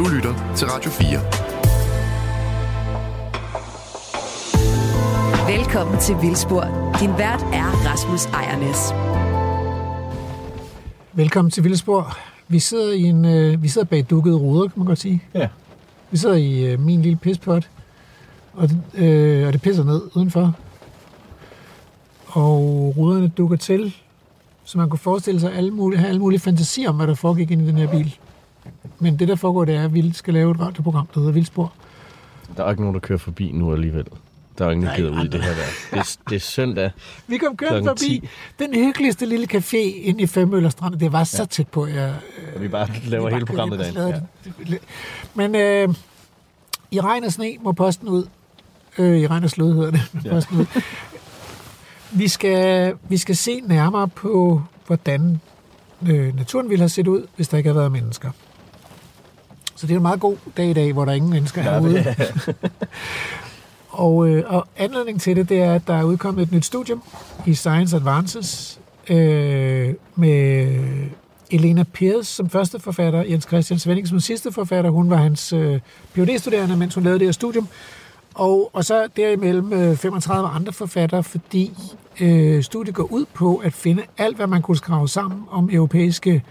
Du lytter til Radio 4. Velkommen til Vildspor. Din vært er Rasmus Ejernes. Velkommen til Vildspor. Vi sidder, i en, øh, vi sidder bag dukkede ruder, kan man godt sige. Ja. Vi sidder i øh, min lille pispot, og, øh, og det pisser ned udenfor. Og ruderne dukker til, så man kunne forestille sig alle mulige, have alle mulige fantasier om, hvad der foregik ind i den her bil. Men det, der foregår, det er, at vi skal lave et radioprogram, der hedder Vildspor. Der er ikke nogen, der kører forbi nu alligevel. Der er ingen, der gider ud i det her der. Det er, det er søndag. Vi kom Klokken forbi 10. den hyggeligste lille café inde i Femøller Strand. Det var så tæt på, jeg... Og vi bare laver vi hele bare programmet slader det. Men øh, i regn og sne må posten ud. Øh, I regn og slud hedder det. Ja. Ja. Posten ud. Vi skal, vi skal se nærmere på, hvordan øh, naturen ville have set ud, hvis der ikke havde været mennesker. Så det er en meget god dag i dag, hvor der ingen mennesker er ude. og, øh, og anledningen til det, det er, at der er udkommet et nyt studium i Science Advances øh, med Elena Piers som første forfatter, Jens Christian Svending som sidste forfatter. Hun var hans øh, PhD-studerende, mens hun lavede det her studium. Og, og så derimellem øh, 35 andre forfattere, fordi øh, studiet går ud på at finde alt, hvad man kunne skrave sammen om europæiske,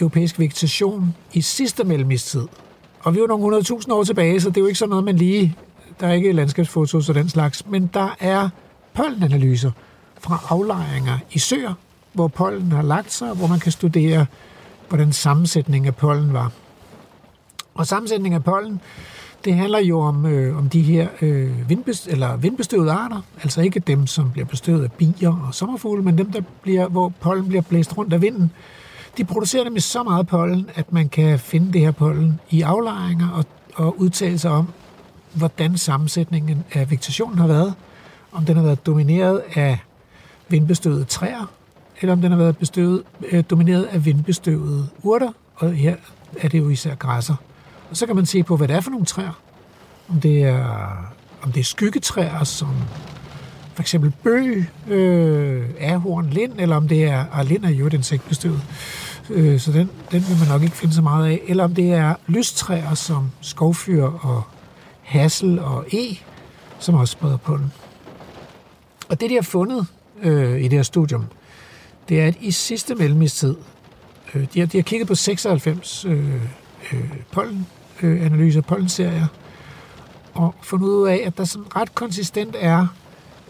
europæisk vegetation i sidste mellemistid. Og vi er jo nogle 100.000 år tilbage, så det er jo ikke sådan noget, man lige... Der er ikke landskabsfotos og den slags, men der er pollenanalyser fra aflejringer i søer, hvor pollen har lagt sig, hvor man kan studere, hvordan sammensætningen af pollen var. Og sammensætningen af pollen, det handler jo om, øh, om de her øh, vindbest, eller vindbestøvede arter, altså ikke dem, som bliver bestøvet af bier og sommerfugle, men dem, der bliver, hvor pollen bliver blæst rundt af vinden. De producerer nemlig så meget pollen, at man kan finde det her pollen i aflejringer og, og udtale sig om, hvordan sammensætningen af vegetationen har været. Om den har været domineret af vindbestøvede træer, eller om den har været bestøvet, øh, domineret af vindbestøvede urter, og her er det jo især græsser. Og så kan man se på, hvad det er for nogle træer. Om det er, om det er skyggetræer, som for eksempel bøg, øh, ahorn, lind, eller om det er, og lind er jo et insektbestøvet, øh, så den, den vil man nok ikke finde så meget af. Eller om det er lystræer som skovfyr og hassel og e, som også spreder på den. Og det, de har fundet øh, i det her studium, det er, at i sidste mellemistid, øh, de, har, de har kigget på 96 øh, øh, pollenanalyser, øh, pollenserier, og fundet ud af, at der sådan ret konsistent er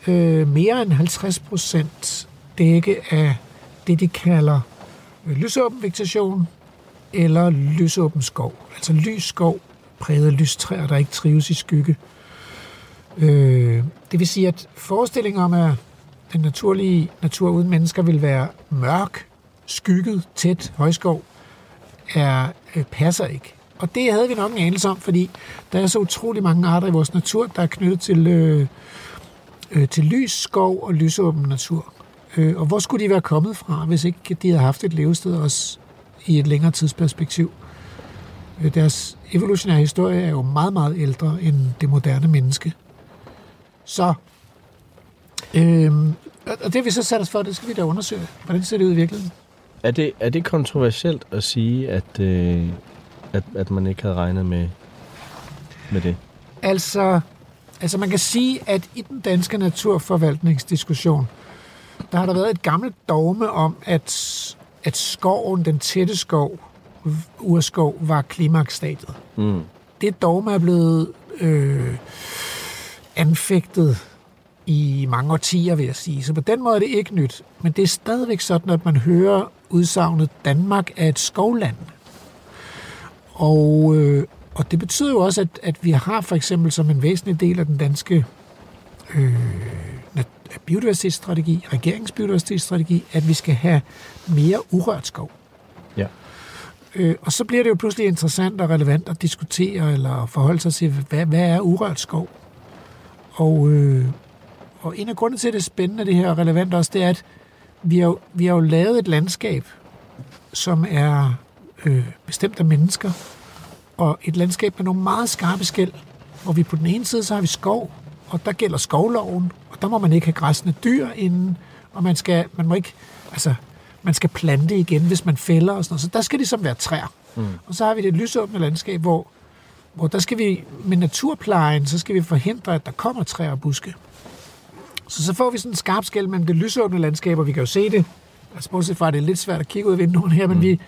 øh, mere end 50 procent dække af det, de kalder lysåben vegetation eller lysåben skov. Altså lys skov præget af lystræer, der ikke trives i skygge. Øh, det vil sige, at forestillingen om, at den naturlige natur uden mennesker vil være mørk, skygget, tæt højskov, er, øh, passer ikke. Og det havde vi nok en anelse om, fordi der er så utrolig mange arter i vores natur, der er knyttet til, øh, øh, til lys, skov og lysåben natur. Øh, og hvor skulle de være kommet fra, hvis ikke de havde haft et levested også i et længere tidsperspektiv? Øh, deres evolutionære historie er jo meget, meget ældre end det moderne menneske. Så, øh, og det vi så sat os for, det skal vi da undersøge. Hvordan ser det ud i virkeligheden? Er det, er det kontroversielt at sige, at, øh, at, at man ikke havde regnet med, med det? Altså, altså man kan sige, at i den danske naturforvaltningsdiskussion, der har der været et gammelt dogme om, at, at skoven, den tætte skov, urskov, var klimaksstadiet. Mm. Det dogme er blevet øh, anfægtet i mange årtier, vil jeg sige. Så på den måde er det ikke nyt. Men det er stadigvæk sådan, at man hører udsagnet, Danmark er et skovland. Og, øh, og det betyder jo også, at, at vi har for eksempel som en væsentlig del af den danske øh, biodiversitetsstrategi, regeringsbiodiversitetsstrategi, at vi skal have mere urørt skov. Ja. Øh, og så bliver det jo pludselig interessant og relevant at diskutere eller forholde sig til, hvad, hvad er urørt skov? Og, øh, og en af grundene til, at det er spændende, det her og relevant også, det er, at vi har, vi har jo lavet et landskab, som er øh, bestemt af mennesker, og et landskab med nogle meget skarpe skæld, hvor vi på den ene side, så har vi skov, og der gælder skovloven, og der må man ikke have græsne dyr inden, og man, skal, man må ikke, altså, man skal plante igen, hvis man fælder og sådan noget. Så der skal det som være træer. Mm. Og så har vi det lysåbne landskab, hvor, hvor der skal vi med naturplejen, så skal vi forhindre, at der kommer træer og buske. Så så får vi sådan en skarp skæld mellem det lysåbne landskab, og vi kan jo se det. Altså bortset fra, at det er lidt svært at kigge ud af vinduerne her, men mm. vi,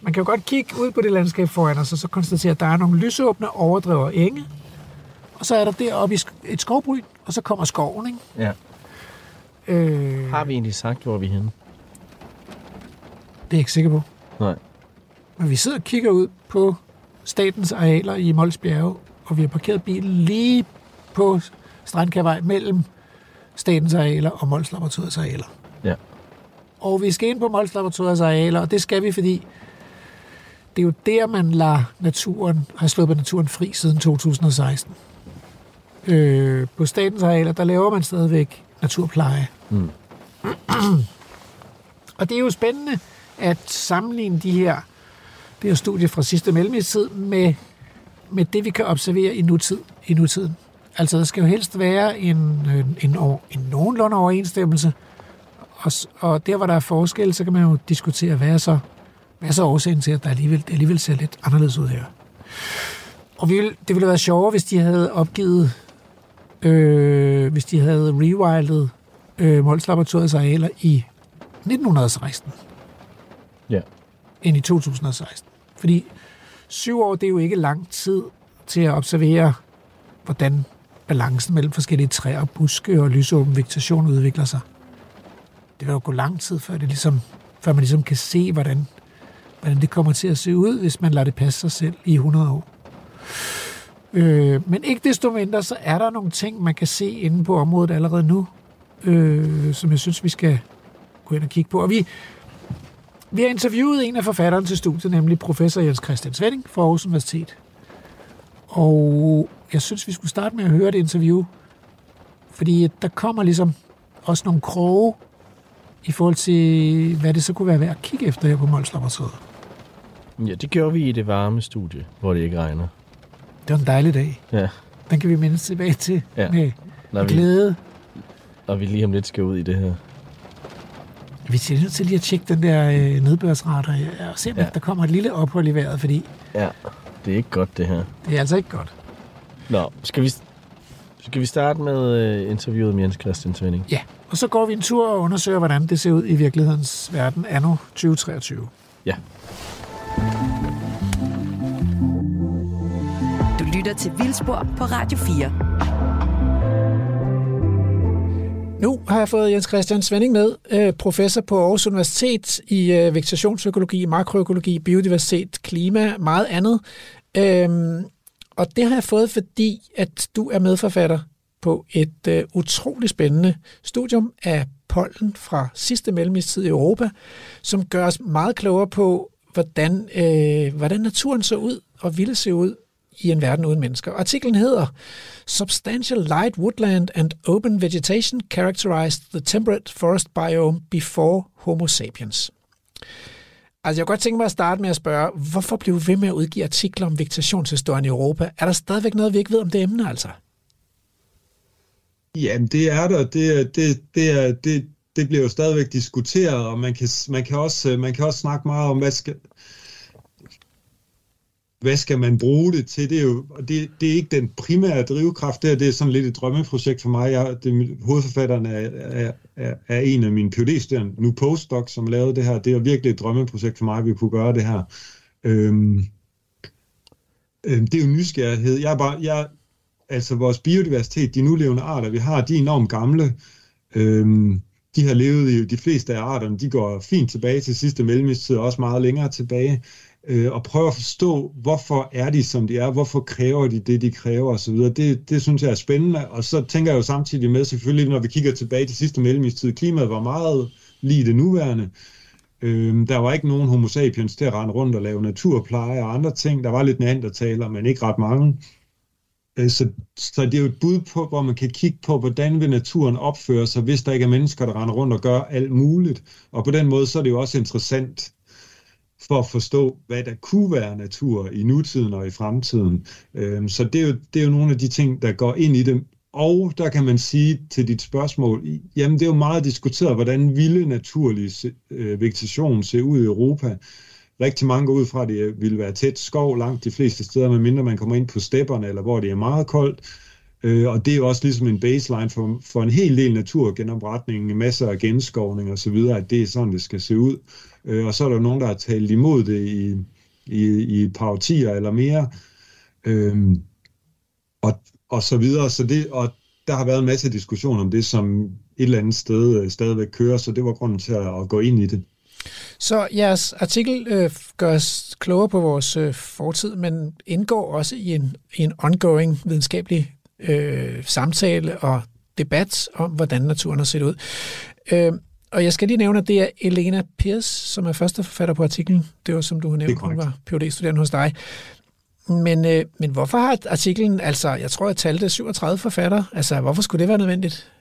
man kan jo godt kigge ud på det landskab foran os, og så konstatere, at der er nogle lysåbne overdrever enge, og så er der deroppe i et skovbryn, og så kommer skoven, ikke? Ja. Øh, Har vi egentlig sagt, hvor vi er henne? det er jeg ikke sikker på. Nej. Men vi sidder og kigger ud på statens arealer i Mols Bjerge, og vi har parkeret bilen lige på Strandkærvej mellem statens arealer og Mols Laboratoriets arealer. Ja. Og vi skal ind på Mols Laboratoriets arealer, og det skal vi, fordi det er jo der, man lader naturen, har sluppet naturen fri siden 2016. Øh, på statens arealer, der laver man stadigvæk naturpleje. Mm. og det er jo spændende at sammenligne de her, det her studie fra sidste mellemtid med, med det, vi kan observere i, nutid, i nutiden. Altså, der skal jo helst være en, en, en, over, en nogenlunde overensstemmelse, og, og der, hvor der er forskel, så kan man jo diskutere, hvad er så, hvad er så årsagen til, at der alligevel, det alligevel ser lidt anderledes ud her. Og vi ville, det ville have været sjovere, hvis de havde opgivet, øh, hvis de havde rewildet øh, Mols Laboratoriets arealer i 1916 Ja. end i 2016. Fordi syv år, det er jo ikke lang tid til at observere, hvordan balancen mellem forskellige træer, buske og lysåben vegetation udvikler sig. Det vil jo gå lang tid, før, det ligesom, før man ligesom kan se, hvordan, hvordan det kommer til at se ud, hvis man lader det passe sig selv i 100 år. Øh, men ikke desto mindre, så er der nogle ting, man kan se inde på området allerede nu, øh, som jeg synes, vi skal gå ind og kigge på. Og vi, vi har interviewet en af forfatterne til studiet, nemlig professor Jens Christian Svending fra Aarhus Universitet. Og jeg synes, vi skulle starte med at høre det interview, fordi der kommer ligesom også nogle kroge i forhold til, hvad det så kunne være værd at kigge efter her på Mols Ja, det gjorde vi i det varme studie, hvor det ikke regner. Det var en dejlig dag. Ja. Den kan vi mindes tilbage til Ja. med Når vi, glæde. og vi lige om lidt skal ud i det her. Vi er nødt til lige at tjekke den der øh, nedbørsrater ja, og se, om Ja. der kommer et lille ophold i vejret, fordi Ja. Det er ikke godt, det her. det er altså ikke godt. Nå, skal vi, skal vi starte med øh, interviewet med Jens Christian Svending? Ja, og så går vi en tur og undersøger, hvordan det ser ud i virkelighedens verden anno 2023. Ja. Lytter til Vildspor på Radio 4. Nu har jeg fået Jens Christian Svending med, øh, professor på Aarhus Universitet i øh, vegetationsøkologi, makroøkologi, biodiversitet, klima, meget andet. Øhm, og det har jeg fået, fordi at du er medforfatter på et øh, utroligt spændende studium af pollen fra sidste mellemistid i Europa, som gør os meget klogere på, hvordan, øh, hvordan naturen så ud og ville se ud i en verden uden mennesker. Artiklen hedder Substantial light woodland and open vegetation characterized the temperate forest biome before Homo sapiens. Altså, jeg kunne godt tænke mig at starte med at spørge, hvorfor blev vi ved med at udgive artikler om vegetationshistorien i Europa? Er der stadigvæk noget, vi ikke ved om det emne, altså? Jamen, det er der. Det, det, det, er, det, det bliver jo stadigvæk diskuteret, og man kan, man kan, også, øh, man kan også snakke meget om, hvad skal, hvad skal man bruge det til? Det er jo og det, det er ikke den primære drivkraft, det, er, det er sådan lidt et drømmeprojekt for mig. Jeg, det, hovedforfatteren er, er, er, er en af mine PhD-studerende, nu postdoc, som lavede det her. Det er virkelig et drømmeprojekt for mig, at vi kunne gøre det her. Øhm, øhm, det er jo nysgerrighed. Jeg er bare, jeg, altså vores biodiversitet, de nulevende arter, vi har, de er enormt gamle. Øhm, de har levet i de fleste af arterne, de går fint tilbage til sidste mellemistid, og også meget længere tilbage, øh, og prøve at forstå, hvorfor er de, som de er, hvorfor kræver de det, de kræver osv. Det, det synes jeg er spændende, og så tænker jeg jo samtidig med, selvfølgelig, når vi kigger tilbage til sidste mellemistid, klimaet var meget lige det nuværende. Øhm, der var ikke nogen homo sapiens til at rende rundt og lave naturpleje og andre ting. Der var lidt neandertaler, men ikke ret mange. Øh, Så, så det er jo et bud på, hvor man kan kigge på, hvordan vil naturen opføre sig, hvis der ikke er mennesker, der render rundt og gør alt muligt. Og på den måde, så er det jo også interessant for at forstå, hvad der kunne være natur i nutiden og i fremtiden. Øhm, Så det er, jo, det er jo nogle af de ting, der går ind i det. og der kan man sige til dit spørgsmål, jamen det er jo meget diskuteret, hvordan ville naturlig øh, vegetation se ud i Europa. Rigtig mange går ud fra, at det ville være tæt skov langt de fleste steder, medmindre man kommer ind på stepperne, eller hvor det er meget koldt. Øh, og det er jo også ligesom en baseline for, for en hel del naturgenopretning, masser af genskovning og så videre, at det er sådan, det skal se ud. Øh, og så er der nogen, der har talt imod det i, i, i et par årtier eller mere. Øh, og, og så videre. Så det, og der har været en masse diskussion om det, som et eller andet sted øh, stadigvæk kører, så det var grunden til at, at gå ind i det. Så jeres artikel øh, gør os klogere på vores øh, fortid, men indgår også i en, i en ongoing videnskabelig øh, samtale og debat om, hvordan naturen har set ud. Øh, og jeg skal lige nævne, at det er Elena Pierce, som er første forfatter på artiklen. Det var, som du har nævnt, hun var phd studerende hos dig. Men, øh, men hvorfor har artiklen, altså jeg tror, jeg talte 37 forfatter, altså hvorfor skulle det være nødvendigt?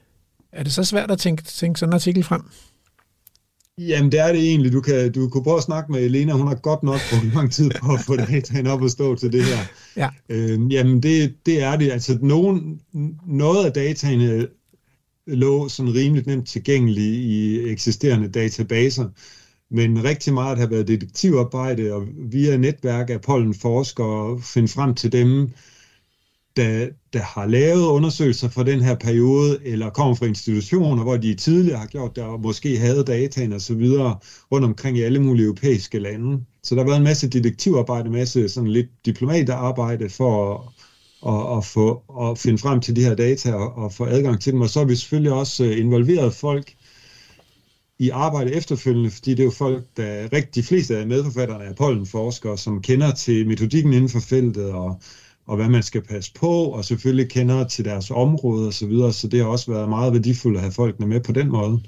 Er det så svært at tænke, tænke sådan en artikel frem? Jamen, det er det egentlig. Du kan, du kunne prøve at snakke med Elena. Hun har godt nok brugt lang tid på at få dataen op og stå til det her. Ja. Øhm, jamen, det, det er det. Altså, nogen, noget af dataene lå sådan rimeligt nemt tilgængelige i eksisterende databaser, men rigtig meget har været detektivarbejde, og via netværk af pollenforskere finde frem til dem, der, der har lavet undersøgelser for den her periode, eller kommer fra institutioner, hvor de tidligere har gjort det, og måske havde dataen og så videre rundt omkring i alle mulige europæiske lande. Så der har været en masse detektivarbejde, en masse sådan lidt diplomatarbejde for og, og, få, og finde frem til de her data og, og få adgang til dem. Og så har vi selvfølgelig også øh, involveret folk i arbejde efterfølgende, fordi det er jo folk, der rigtig de fleste af medforfatterne er pollenforskere, som kender til metodikken inden for feltet og og hvad man skal passe på, og selvfølgelig kender til deres område osv., så, videre, så det har også været meget værdifuldt at have folkene med på den måde.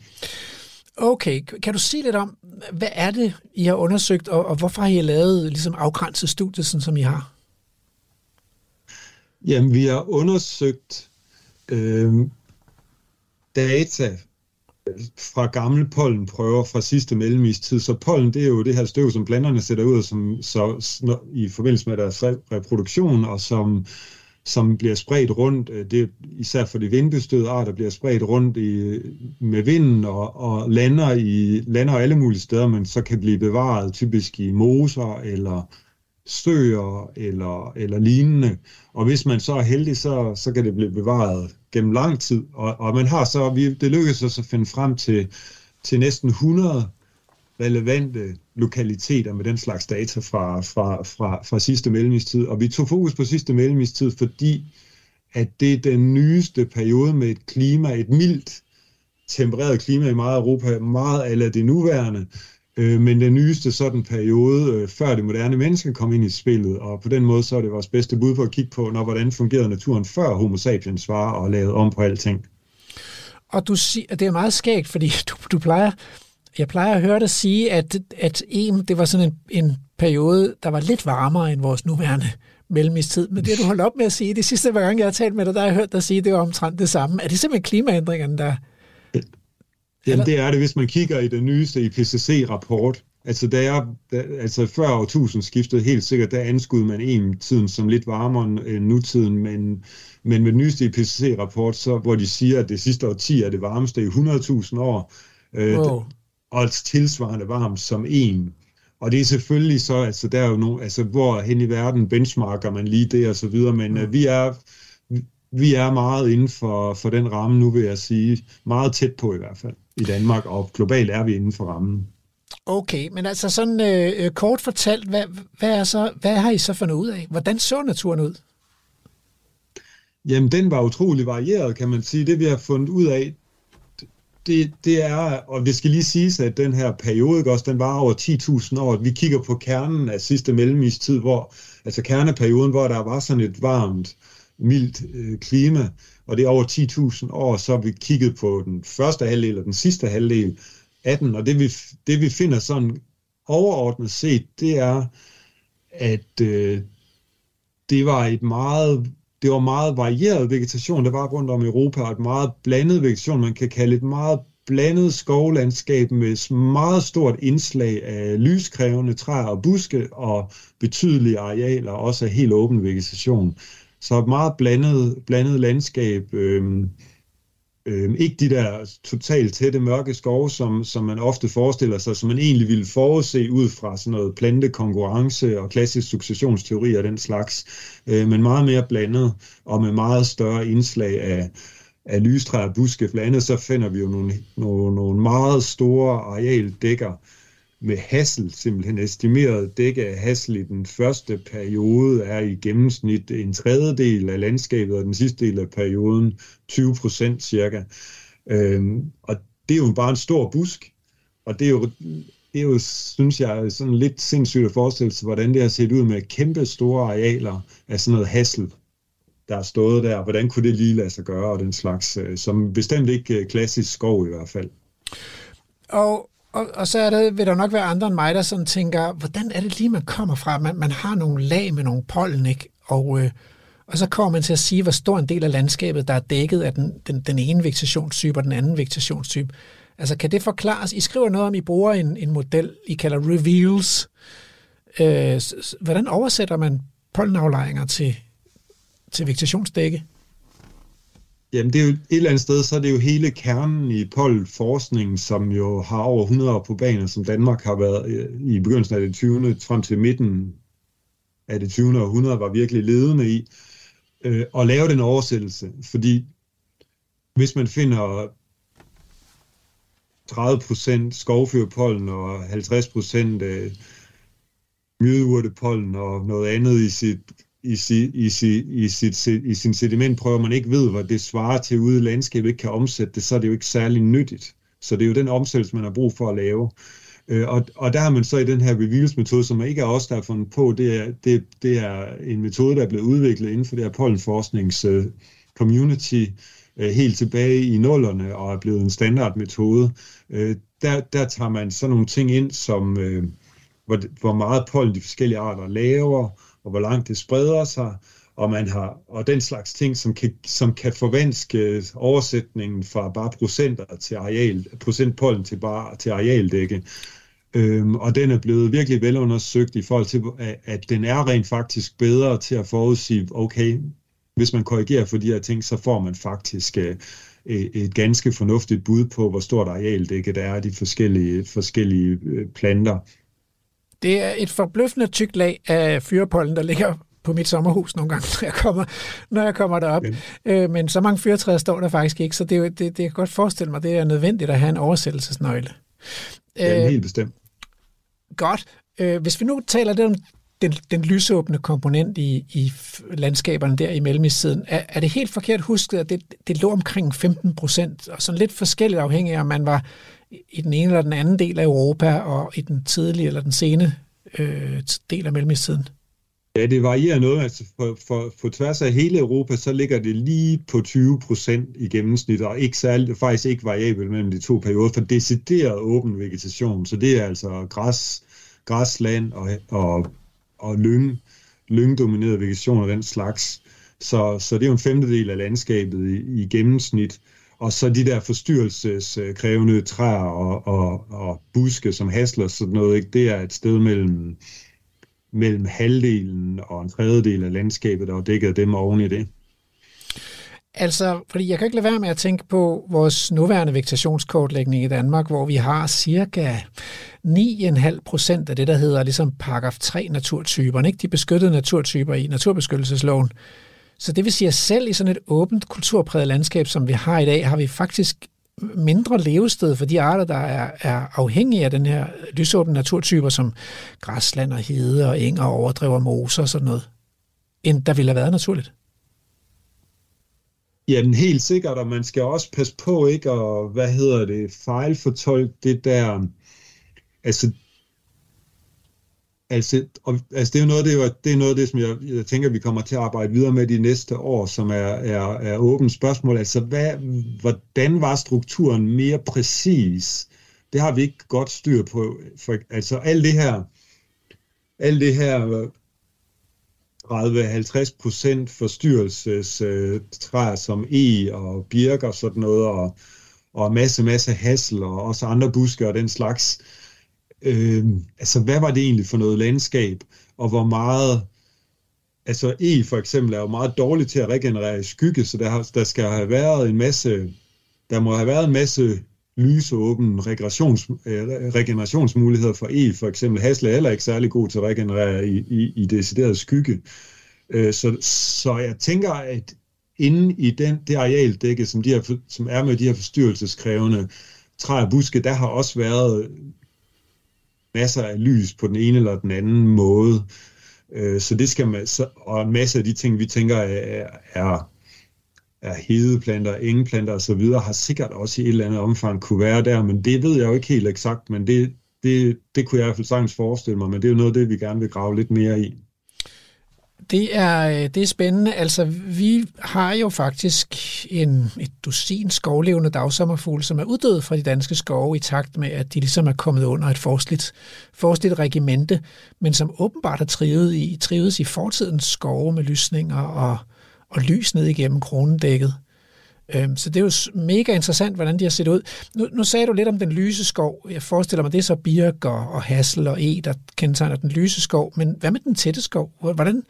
Okay, kan du sige lidt om, hvad er det, I har undersøgt, og, og hvorfor har I lavet ligesom afgrænset studiet, sådan som I har? Jamen, vi har undersøgt øh, data fra gamle pollenprøver fra sidste mellemistid. Så pollen, det er jo det her støv, som planterne sætter ud som, så, i forbindelse med deres reproduktion, og som, som bliver spredt rundt, øh, det er især for de vindbestødte arter, bliver spredt rundt i, med vinden og, og lander, i, lander alle mulige steder, men så kan blive bevaret typisk i moser eller søer eller, eller lignende. Og hvis man så er heldig, så, så kan det blive bevaret gennem lang tid. Og, og man har så, vi, det lykkedes os at finde frem til, til næsten 100 relevante lokaliteter med den slags data fra, fra, fra, fra sidste mellemistid. Og vi tog fokus på sidste mellemistid, fordi at det er den nyeste periode med et klima, et mildt tempereret klima i meget Europa, meget af det nuværende, Øh, men den nyeste sådan periode, øh, før det moderne menneske kom ind i spillet, og på den måde så er det vores bedste bud på at kigge på, når, hvordan fungerede naturen før homo sapiens var og lavet om på alting. Og du siger, det er meget skægt, fordi du, du plejer, jeg plejer at høre dig sige, at, at en, det var sådan en, en periode, der var lidt varmere end vores nuværende mellemistid. Men det du holdt op med at sige, det sidste gang, jeg har talt med dig, der har jeg hørt dig sige, det var omtrent det samme. Er det simpelthen klimaændringerne, der, Jamen det er det, hvis man kigger i den nyeste IPCC-rapport. Altså, der er, der, altså før årtusindskiftet helt sikkert, der anskud man en tiden som lidt varmere end nutiden, men, men med den nyeste IPCC-rapport, så, hvor de siger, at det sidste årti er det varmeste i 100.000 år, øh, wow. og tilsvarende varmt som en. Og det er selvfølgelig så, altså der er jo nogle, altså hvor hen i verden benchmarker man lige det og så videre, men mm. øh, vi er vi er meget inden for, for den ramme nu, vil jeg sige. Meget tæt på i hvert fald i Danmark, og globalt er vi inden for rammen. Okay, men altså sådan øh, øh, kort fortalt, hvad, hvad, er så, hvad har I så fundet ud af? Hvordan så naturen ud? Jamen, den var utrolig varieret, kan man sige. Det, vi har fundet ud af, det, det er, og det skal lige siges, at den her periode, også, den var over 10.000 år. Vi kigger på kernen af sidste mellemistid, hvor, altså kerneperioden, hvor der var sådan et varmt, mildt øh, klima, og det er over 10.000 år, så har vi kigget på den første halvdel og den sidste halvdel af den, og det vi, det vi finder sådan overordnet set, det er, at øh, det var et meget det var meget varieret vegetation, der var rundt om Europa, og et meget blandet vegetation, man kan kalde et meget blandet skovlandskab med meget stort indslag af lyskrævende træer og buske, og betydelige arealer, også af helt åben vegetation. Så et meget blandet, blandet landskab. Øh, øh, ikke de der totalt tætte mørke skove, som, som man ofte forestiller sig, som man egentlig ville forudse ud fra sådan noget plantekonkurrence og klassisk successionsteori og den slags, øh, men meget mere blandet og med meget større indslag af, af lystræer, buske, blandt andet så finder vi jo nogle, nogle, nogle meget store arealdækker, med hassel, simpelthen estimeret dække af hassel i den første periode er i gennemsnit en tredjedel af landskabet, og den sidste del af perioden 20 procent cirka. Øhm, og det er jo bare en stor busk, og det er jo, det er jo, synes jeg, sådan lidt sindssygt at forestille sig, hvordan det har set ud med kæmpe store arealer af sådan noget hassel, der er stået der. Hvordan kunne det lige lade sig gøre, og den slags, øh, som bestemt ikke øh, klassisk skov i hvert fald. Og og, og så er der, vil der nok være andre end mig, der sådan tænker, hvordan er det lige, man kommer fra? Man, man har nogle lag med nogle pollen, ikke? Og, øh, og så kommer man til at sige, hvor stor en del af landskabet, der er dækket af den, den, den ene vegetationstype og den anden vegetationstype. Altså, kan det forklares? I skriver noget om, I bruger en, en model, I kalder reveals. Øh, hvordan oversætter man pollenaflejringer til, til vegetationsdække? Jamen det er jo et eller andet sted, så er det jo hele kernen i pollenforskningen, som jo har over 100 år på banen, som Danmark har været øh, i begyndelsen af det 20. frem til midten af det 20. århundrede, var virkelig ledende i øh, at lave den oversættelse. Fordi hvis man finder 30% skovfyrpollen og 50% øh, mjødeurtepollen og noget andet i sit i, si, i, si, i, sit, i sin sedimentprøve, man ikke ved, hvad det svarer til ude i landskabet, ikke kan omsætte det, så er det jo ikke særlig nyttigt. Så det er jo den omsættelse, man har brug for at lave. Øh, og, og der har man så i den her reveals-metode, som ikke er os, der har fundet på, det er, det, det er en metode, der er blevet udviklet inden for det her pollenforsknings-community øh, øh, helt tilbage i nullerne og er blevet en standardmetode. Øh, der, der tager man sådan nogle ting ind, som øh, hvor, hvor meget pollen de forskellige arter laver, og hvor langt det spreder sig, og man har og den slags ting, som kan, som kan forvanske oversætningen fra bare procenter til areal, procentpollen til bare til arealdække. Øhm, og den er blevet virkelig velundersøgt i forhold til, at, at den er rent faktisk bedre til at forudsige, okay, hvis man korrigerer for de her ting, så får man faktisk øh, et ganske fornuftigt bud på, hvor stort arealdække der er af de forskellige, forskellige øh, planter. Det er et forbløffende tykt lag af fyrepollen, der ligger på mit sommerhus nogle gange, når jeg kommer, når jeg kommer derop. Okay. Øh, men så mange fyretræer står der faktisk ikke, så det, det, det, jeg kan godt forestille mig, det er nødvendigt at have en oversættelsesnøgle. Ja, øh, helt bestemt. Godt. Øh, hvis vi nu taler lidt om den, den lysåbne komponent i, i landskaberne der i mellemistiden, er, er det helt forkert husket, at det, det lå omkring 15 procent, og sådan lidt forskelligt afhængig af, om man var i den ene eller den anden del af Europa, og i den tidlige eller den sene øh, del af mellemistiden? Ja, det varierer noget. Altså for, for, for tværs af hele Europa, så ligger det lige på 20 procent i gennemsnit, og ikke særlig, faktisk ikke variabelt mellem de to perioder, for decideret åben vegetation. Så det er altså græs, græsland og, og, og lyng, lyngdomineret vegetation og den slags. Så, så det er jo en femtedel af landskabet i, i gennemsnit. Og så de der forstyrrelseskrævende træer og, og, og buske som hasler, sådan noget, ikke? det er et sted mellem, mellem halvdelen og en tredjedel af landskabet, der er dækket dem oven i det. Altså, fordi jeg kan ikke lade være med at tænke på vores nuværende vegetationskortlægning i Danmark, hvor vi har cirka 9,5 procent af det, der hedder ligesom paragraf 3 naturtyper, ikke de beskyttede naturtyper i naturbeskyttelsesloven. Så det vil sige, at selv i sådan et åbent kulturpræget landskab, som vi har i dag, har vi faktisk mindre levested for de arter, der er, er afhængige af den her lysåbne naturtyper, som græsland og hede og eng og overdrev og moser og sådan noget, end der ville have været naturligt. Ja, den helt sikkert, og man skal også passe på ikke at, hvad hedder det, fejlfortolke det der, altså Altså, og, altså det er jo noget, det er, det er noget af det, som jeg, jeg tænker, vi kommer til at arbejde videre med de næste år, som er, er, er åbent spørgsmål. Altså, hvad, hvordan var strukturen mere præcis? Det har vi ikke godt styr på. For, altså, alt det her, alt det her 30-50 procent forstyrrelsestræer øh, som e og birker og sådan noget, og, og masse, masse hassel og også andre buske og den slags, øh, øh, altså hvad var det egentlig for noget landskab, og hvor meget altså E for eksempel er jo meget dårligt til at regenerere i skygge, så der, der skal have været en masse, der må have været en masse lysåben regenerations, øh, regenerationsmuligheder for E. For eksempel Hasle er heller ikke særlig god til at regenerere i, i, i decideret skygge. Øh, så, så jeg tænker, at inde i den, det arealdække, som, de her, som er med de her forstyrrelseskrævende træer og buske, der har også været masser af lys på den ene eller den anden måde. Øh, så det skal man, så, og en masse af de ting, vi tænker er, er, er hedeplanter, engeplanter osv., har sikkert også i et eller andet omfang kunne være der, men det ved jeg jo ikke helt eksakt, men det, det, det kunne jeg i hvert fald sagtens forestille mig, men det er jo noget af det, vi gerne vil grave lidt mere i. Det er, øh, det er spændende. Altså, vi har jo faktisk en, et dusin skovlevende dagsommerfugle, som er uddøde fra de danske skove i takt med, at de ligesom er kommet under et forstligt, forstligt regimente, men som åbenbart har trivet i, trives i fortidens skove med lysninger og, og lys ned igennem kronendækket. Øhm, så det er jo mega interessant, hvordan de har set ud. Nu, nu sagde du lidt om den lyse skov. Jeg forestiller mig, det er så birk og, og hassel og e, der kendetegner den lyse skov. Men hvad med den tætte skov? Hvordan,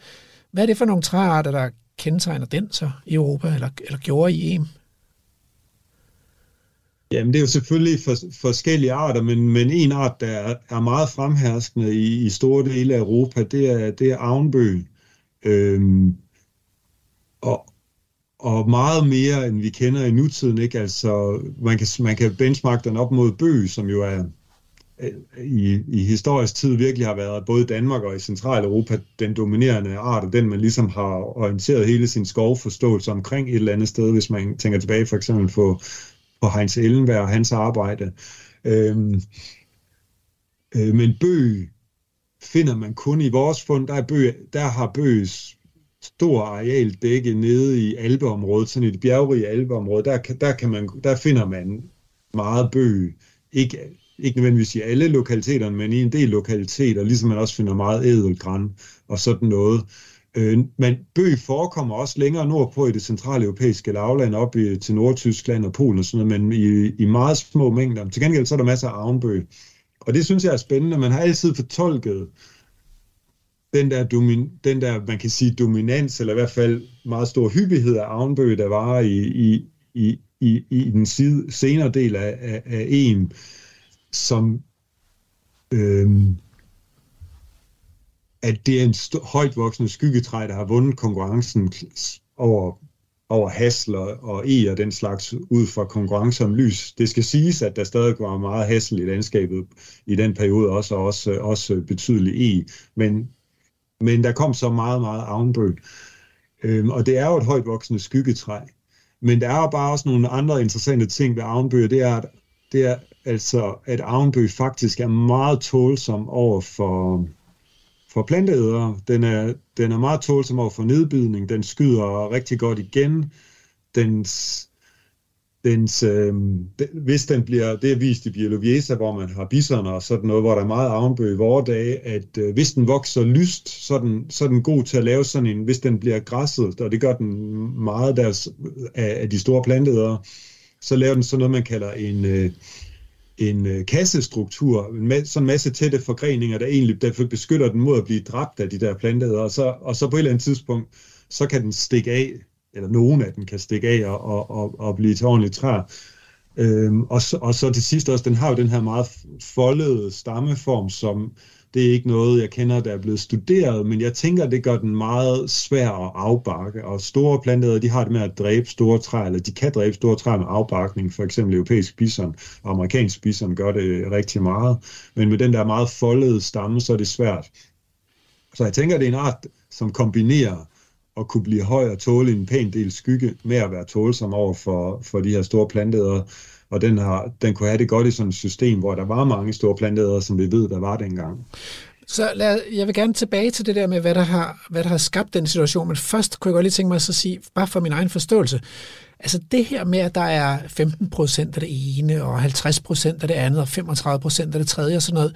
hvad er det for nogle træarter, der kendetegner den så i Europa, eller, eller gjorde i EM? Jamen, det er jo selvfølgelig for, forskellige arter, men, men en art, der er, er meget fremherskende i, i store dele af Europa, det er, det er avnbøgen. Øhm, og, og meget mere, end vi kender i nutiden. Ikke? Altså, man, kan, man kan benchmarke den op mod bøg, som jo er i, i historisk tid virkelig har været både i Danmark og i Centraleuropa den dominerende art, og den man ligesom har orienteret hele sin skovforståelse omkring et eller andet sted, hvis man tænker tilbage for eksempel på, på Heinz Ellenberg og hans arbejde. Øhm, øh, men bøg finder man kun i vores fund, der, er bøg, der har bøs stor areal dækket nede i Alpeområdet, sådan i det bjergrige Alpeområde, der, der, kan man, der finder man meget bøg. Ikke ikke nødvendigvis i alle lokaliteter, men i en del lokaliteter, ligesom man også finder meget ædelgræn og sådan noget. Øh, men bøg forekommer også længere nordpå i det centrale europæiske lavland, op i, til Nordtyskland og Polen og sådan noget, men i, i meget små mængder. Til gengæld så er der masser af avnbøg. Og det synes jeg er spændende. Man har altid fortolket den der, domin, den der, man kan sige, dominans, eller i hvert fald meget stor hyppighed af avnbøg, der var i, i, i, i, i den side, senere del af, af, af EM, som øh, at det er en st- højt voksende skyggetræ, der har vundet konkurrencen over, over hasel og, og e og den slags ud fra konkurrence om lys. Det skal siges, at der stadig var meget Hassel i landskabet i den periode, også, og også, også betydelig e. Men, men der kom så meget, meget Avnbøl. Øhm, og det er jo et højt voksende skyggetræ. Men der er jo bare også nogle andre interessante ting ved avnbøg, det er, det er altså, at Avnby faktisk er meget tålsom over for, for planteædere. Den er, den er meget tålsom over for nedbidning. Den skyder rigtig godt igen. Dens, dens, øh, hvis den bliver, det er vist i Biologiesa, hvor man har bisoner og sådan noget, hvor der er meget avnbøg i vore dage, at øh, hvis den vokser lyst, så er, den, så er den god til at lave sådan en, hvis den bliver græsset, og det gør den meget deres, af, af de store planteædere, så laver den sådan noget, man kalder en, øh, en øh, kassestruktur, en sådan en masse tætte forgreninger, der egentlig derfor beskytter den mod at blive dræbt af de der planteæder, og så, og så på et eller andet tidspunkt, så kan den stikke af, eller nogen af den kan stikke af og, og, og, og blive til ordentligt træer. Øhm, og, så, og så til sidst også, den har jo den her meget foldede stammeform, som det er ikke noget, jeg kender, der er blevet studeret, men jeg tænker, det gør den meget svær at afbakke. Og store planter, de har det med at dræbe store træer, eller de kan dræbe store træer med afbakning. For eksempel europæisk bison og amerikansk bison gør det rigtig meget. Men med den der meget foldede stamme, så er det svært. Så jeg tænker, det er en art, som kombinerer at kunne blive høj og tåle en pæn del skygge med at være tålsom over for, for de her store planteder og den, har, den kunne have det godt i sådan et system, hvor der var mange store planteæder, som vi ved, der var dengang. Så lad, jeg vil gerne tilbage til det der med, hvad der, har, hvad der har skabt den situation, men først kunne jeg godt lige tænke mig at så sige, bare for min egen forståelse, altså det her med, at der er 15 procent af det ene, og 50 procent af det andet, og 35 procent af det tredje og sådan noget,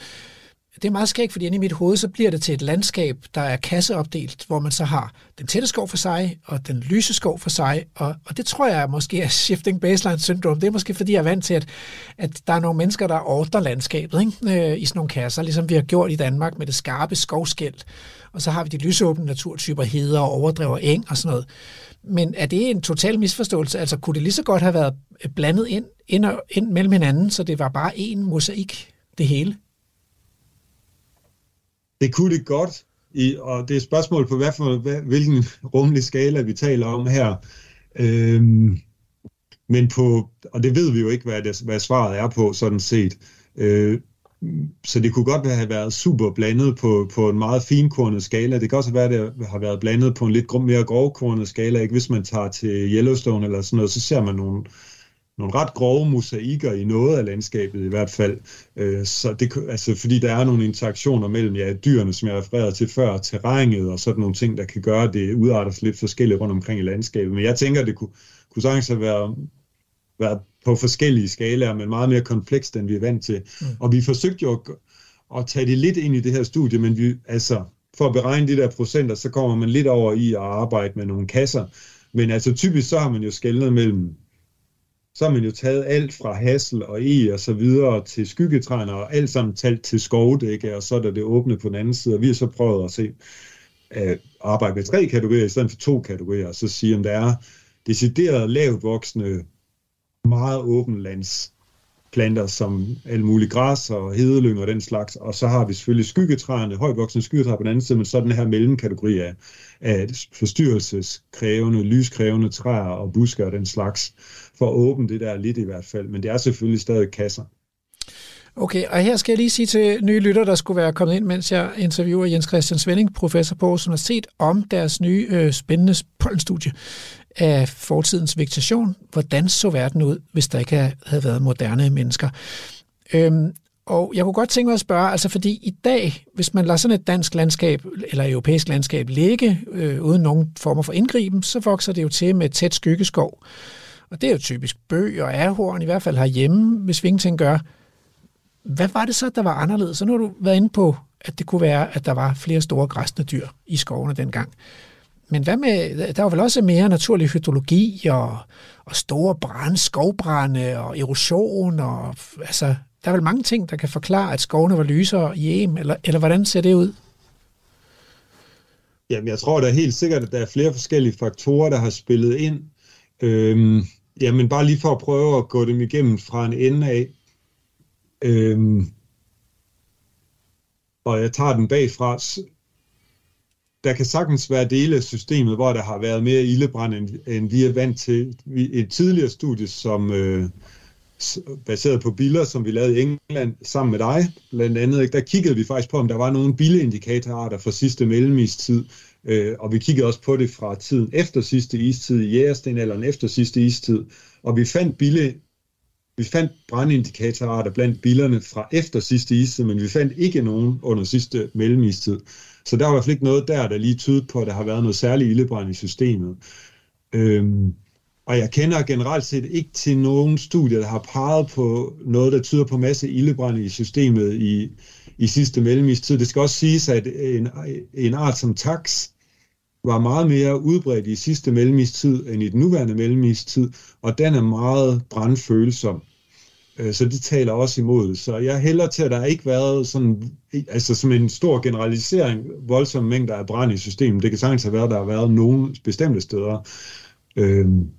det er meget skægt, fordi inde i mit hoved, så bliver det til et landskab, der er kasseopdelt, hvor man så har den tætte skov for sig, og den lyse skov for sig, og, og det tror jeg måske er shifting baseline syndrom. Det er måske fordi, jeg er vant til, at, at der er nogle mennesker, der ordner landskabet ikke? Øh, i sådan nogle kasser, ligesom vi har gjort i Danmark med det skarpe skovskæld, og så har vi de lysåbne naturtyper, heder og overdrev og eng og sådan noget. Men er det en total misforståelse? Altså kunne det lige så godt have været blandet ind, ind, og, ind mellem hinanden, så det var bare en mosaik, det hele? Det kunne det godt, i, og det er et spørgsmål på, hvad for, hvad, hvilken rummelig skala vi taler om her. Øhm, men på, og det ved vi jo ikke, hvad, det, hvad svaret er på, sådan set. Øh, så det kunne godt have været super blandet på, på en meget finkornet skala. Det kan også være, at det har været blandet på en lidt mere grovkornet skala. Ikke? Hvis man tager til Yellowstone eller sådan noget, så ser man nogle, nogle ret grove mosaikker i noget af landskabet i hvert fald. Øh, så det, altså, fordi der er nogle interaktioner mellem ja, dyrene, som jeg refererede til før, terrænet og sådan nogle ting, der kan gøre, at det udarter sig lidt forskelligt rundt omkring i landskabet. Men jeg tænker, det kunne, kunne sagtens have været, været på forskellige skalaer, men meget mere komplekst, end vi er vant til. Mm. Og vi forsøgte jo at, at tage det lidt ind i det her studie, men vi, altså, for at beregne de der procenter, så kommer man lidt over i at arbejde med nogle kasser. Men altså typisk så har man jo skældnet mellem så har man jo taget alt fra hassel og e og så videre til skyggetræner, og alt sammen talt til skovdække, og så er der det åbne på den anden side, og vi har så prøvet at se at arbejde med tre kategorier i stedet for to kategorier, og så sige, om der er decideret lavt voksne, meget åbenlands planter som alle mulige græs og hedelyng og den slags, og så har vi selvfølgelig skyggetræerne, højvoksende skyggetræer på den anden side, men så den her mellemkategori af, af forstyrrelseskrævende, lyskrævende træer og busker og den slags, for at åbne det der lidt i hvert fald, men det er selvfølgelig stadig kasser. Okay, og her skal jeg lige sige til nye lytter, der skulle være kommet ind, mens jeg interviewer Jens Christian Svending, professor på Aarhus Universitet, om deres nye øh, spændende pollenstudie af fortidens vegetation. Hvordan så verden ud, hvis der ikke havde været moderne mennesker? Øhm, og jeg kunne godt tænke mig at spørge, altså fordi i dag, hvis man lader sådan et dansk landskab eller europæisk landskab ligge øh, uden nogen former for indgriben, så vokser det jo til med tæt skyggeskov. Og det er jo typisk bøg og ærhorn, i hvert fald herhjemme, hvis vi ingenting gør. Hvad var det så, der var anderledes? Så nu har du været inde på, at det kunne være, at der var flere store græsne dyr i skovene dengang. Men hvad med, der var vel også mere naturlig hydrologi og, og store brænde, skovbrænde og erosion. Og, altså, der er vel mange ting, der kan forklare, at skovene var lysere i em, eller, eller hvordan ser det ud? Jamen, jeg tror da helt sikkert, at der er flere forskellige faktorer, der har spillet ind. Øhm, jamen, bare lige for at prøve at gå dem igennem fra en ende af. Øhm, og jeg tager den bagfra der kan sagtens være dele af systemet, hvor der har været mere ildebrand, end, end vi er vant til. Et tidligere studie, som øh, baseret på billeder, som vi lavede i England sammen med dig, blandt andet, ikke? der kiggede vi faktisk på, om der var nogle billeindikatorarter fra sidste mellemistid, øh, og vi kiggede også på det fra tiden efter sidste istid, i jægerstenalderen efter sidste istid, og vi fandt bille vi fandt brandindikatorarter blandt billerne fra efter sidste istid, men vi fandt ikke nogen under sidste mellemistid. Så der var i hvert fald ikke noget der, der lige tydede på, at der har været noget særligt ildebrand i systemet. Øhm, og jeg kender generelt set ikke til nogen studier, der har peget på noget, der tyder på masse ildebrand i systemet i, i sidste mellemistid. Det skal også siges, at en, en art som tax var meget mere udbredt i sidste mellemistid end i den nuværende mellemistid, og den er meget brandfølsom. Øh, så de taler også imod. Så jeg hælder til, at der ikke været sådan, altså som en stor generalisering, voldsomme mængder af brand i systemet. Det kan sagtens have været, at der har været nogle bestemte steder. Øhm,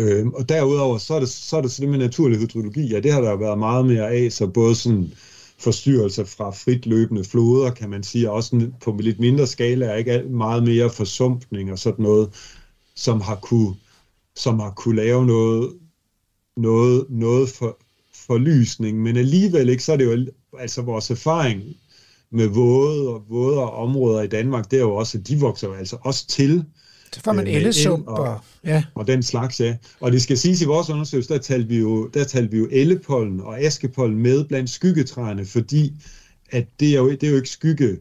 øhm, og derudover, så er, det, så er det så det med naturlig hydrologi. Ja, det har der været meget mere af, så både sådan forstyrrelser fra frit løbende floder, kan man sige, og også på lidt mindre skala, er ikke meget mere forsumpning og sådan noget, som har kunne, som har kunne lave noget, noget, noget for, forlysning, men alligevel ikke, så er det jo altså vores erfaring med våde og vådere områder i Danmark, det er jo også, at de vokser jo altså også til. Så får man øh, ellesump og, og, ja. og den slags, ja. Og det skal siges i vores undersøgelse, der talte vi jo, der talte vi jo ellepollen og askepollen med blandt skyggetræerne, fordi at det er jo, det er jo ikke skygge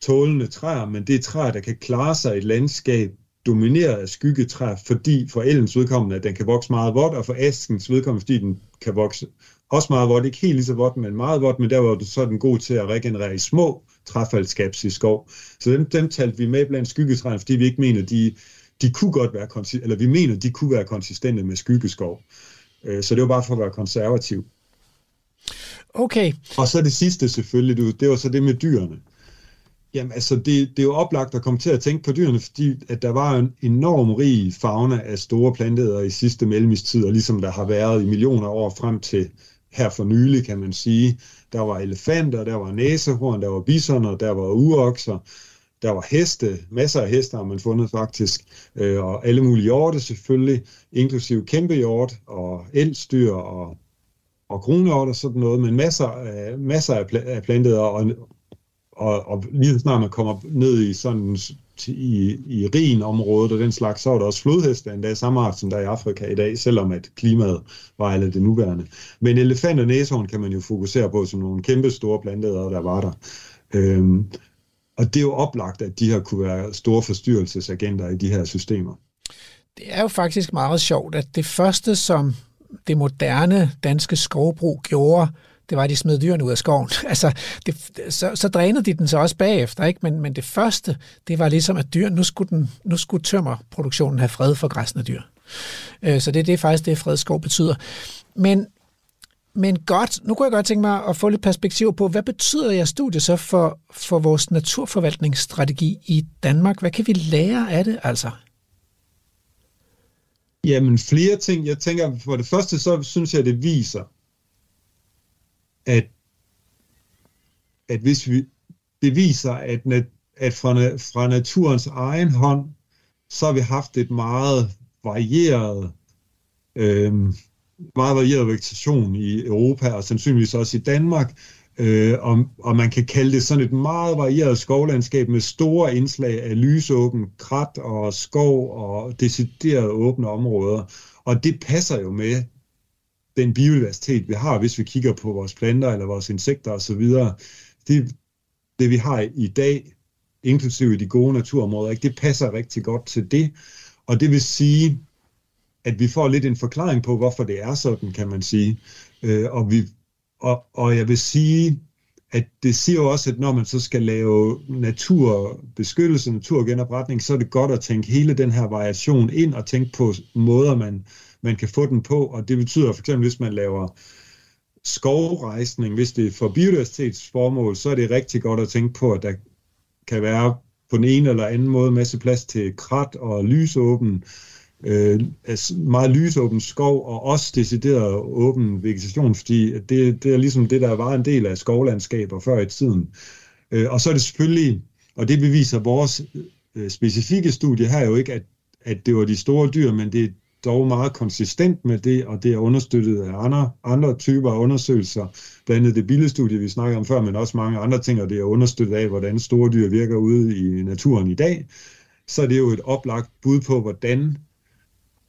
tålende træer, men det er træer, der kan klare sig i et landskab, domineret af skyggetræer, fordi for ellens vedkommende, at den kan vokse meget vådt, og for askens vedkommende, fordi den kan vokse også meget vådt, ikke helt lige så vådt, men meget vådt, men der var så den god til at regenerere i små træfaldskabs i skov. Så dem, dem talte vi med blandt skyggetræerne, fordi vi ikke mener, de, de kunne godt være, eller vi mener, de kunne være konsistente med skyggeskov. Øh, så det var bare for at være konservativ. Okay. Og så det sidste selvfølgelig, det var så det med dyrene. Jamen altså, det, det er jo oplagt at komme til at tænke på dyrene, fordi at der var en enorm rig fauna af store planteæder i sidste mellemistid, og ligesom der har været i millioner af år frem til her for nylig, kan man sige. Der var elefanter, der var næsehorn, der var bisoner, der var uokser, der var heste, masser af heste har man fundet faktisk, øh, og alle mulige hjorte selvfølgelig, inklusive kæmpe hjort og elstyr og, og kronhjort og sådan noget, men masser af, masser af, pl- af planteder, og, og, og lige snart man kommer ned i sådan i, i rin området og den slags, så er der også flodheste endda samme art, som der er i Afrika i dag, selvom at klimaet var alle det nuværende. Men elefant og næsehorn kan man jo fokusere på som nogle kæmpe store planteæder, der var der. Øhm, og det er jo oplagt, at de her kunne være store forstyrrelsesagenter i de her systemer. Det er jo faktisk meget sjovt, at det første, som det moderne danske skovbrug gjorde, det var, at de smed dyrene ud af skoven. Altså, det, så, så drænede de den så også bagefter, ikke? Men, men det første, det var ligesom, at dyr, nu skulle, den, nu skulle tømmerproduktionen have fred for græsne dyr. Øh, så det, det er faktisk det, fredskov betyder. Men, men godt, nu kunne jeg godt tænke mig at få lidt perspektiv på, hvad betyder jeres studie så for, for vores naturforvaltningsstrategi i Danmark? Hvad kan vi lære af det altså? Jamen flere ting. Jeg tænker, for det første, så synes jeg, det viser, at, at hvis vi, beviser, at, at fra, fra naturens egen hånd, så har vi haft et meget varieret, øh, meget varieret vegetation i Europa, og sandsynligvis også i Danmark, øh, og, og man kan kalde det sådan et meget varieret skovlandskab med store indslag af lysåben krat og skov og deciderede åbne områder. Og det passer jo med den biodiversitet, vi har, hvis vi kigger på vores planter eller vores insekter osv., det, det vi har i dag, inklusive de gode naturområder, ikke, det passer rigtig godt til det. Og det vil sige, at vi får lidt en forklaring på, hvorfor det er sådan, kan man sige. Øh, og, vi, og, og jeg vil sige, at det siger jo også, at når man så skal lave naturbeskyttelse, naturgenopretning, så er det godt at tænke hele den her variation ind og tænke på måder, man man kan få den på, og det betyder for eksempel, hvis man laver skovrejsning, hvis det er for biodiversitetsformål, så er det rigtig godt at tænke på, at der kan være på den ene eller anden måde masse plads til krat og lysåben, øh, altså meget lysåben skov og også decideret åben vegetation, fordi det, det er ligesom det, der var en del af skovlandskaber før i tiden. Øh, og så er det selvfølgelig, og det beviser vores øh, specifikke studie her jo ikke, at, at det var de store dyr, men det, dog meget konsistent med det, og det er understøttet af andre, andre typer af undersøgelser, blandt andet det billedstudie, vi snakkede om før, men også mange andre ting, og det er understøttet af, hvordan store dyr virker ude i naturen i dag. Så det er jo et oplagt bud på, hvordan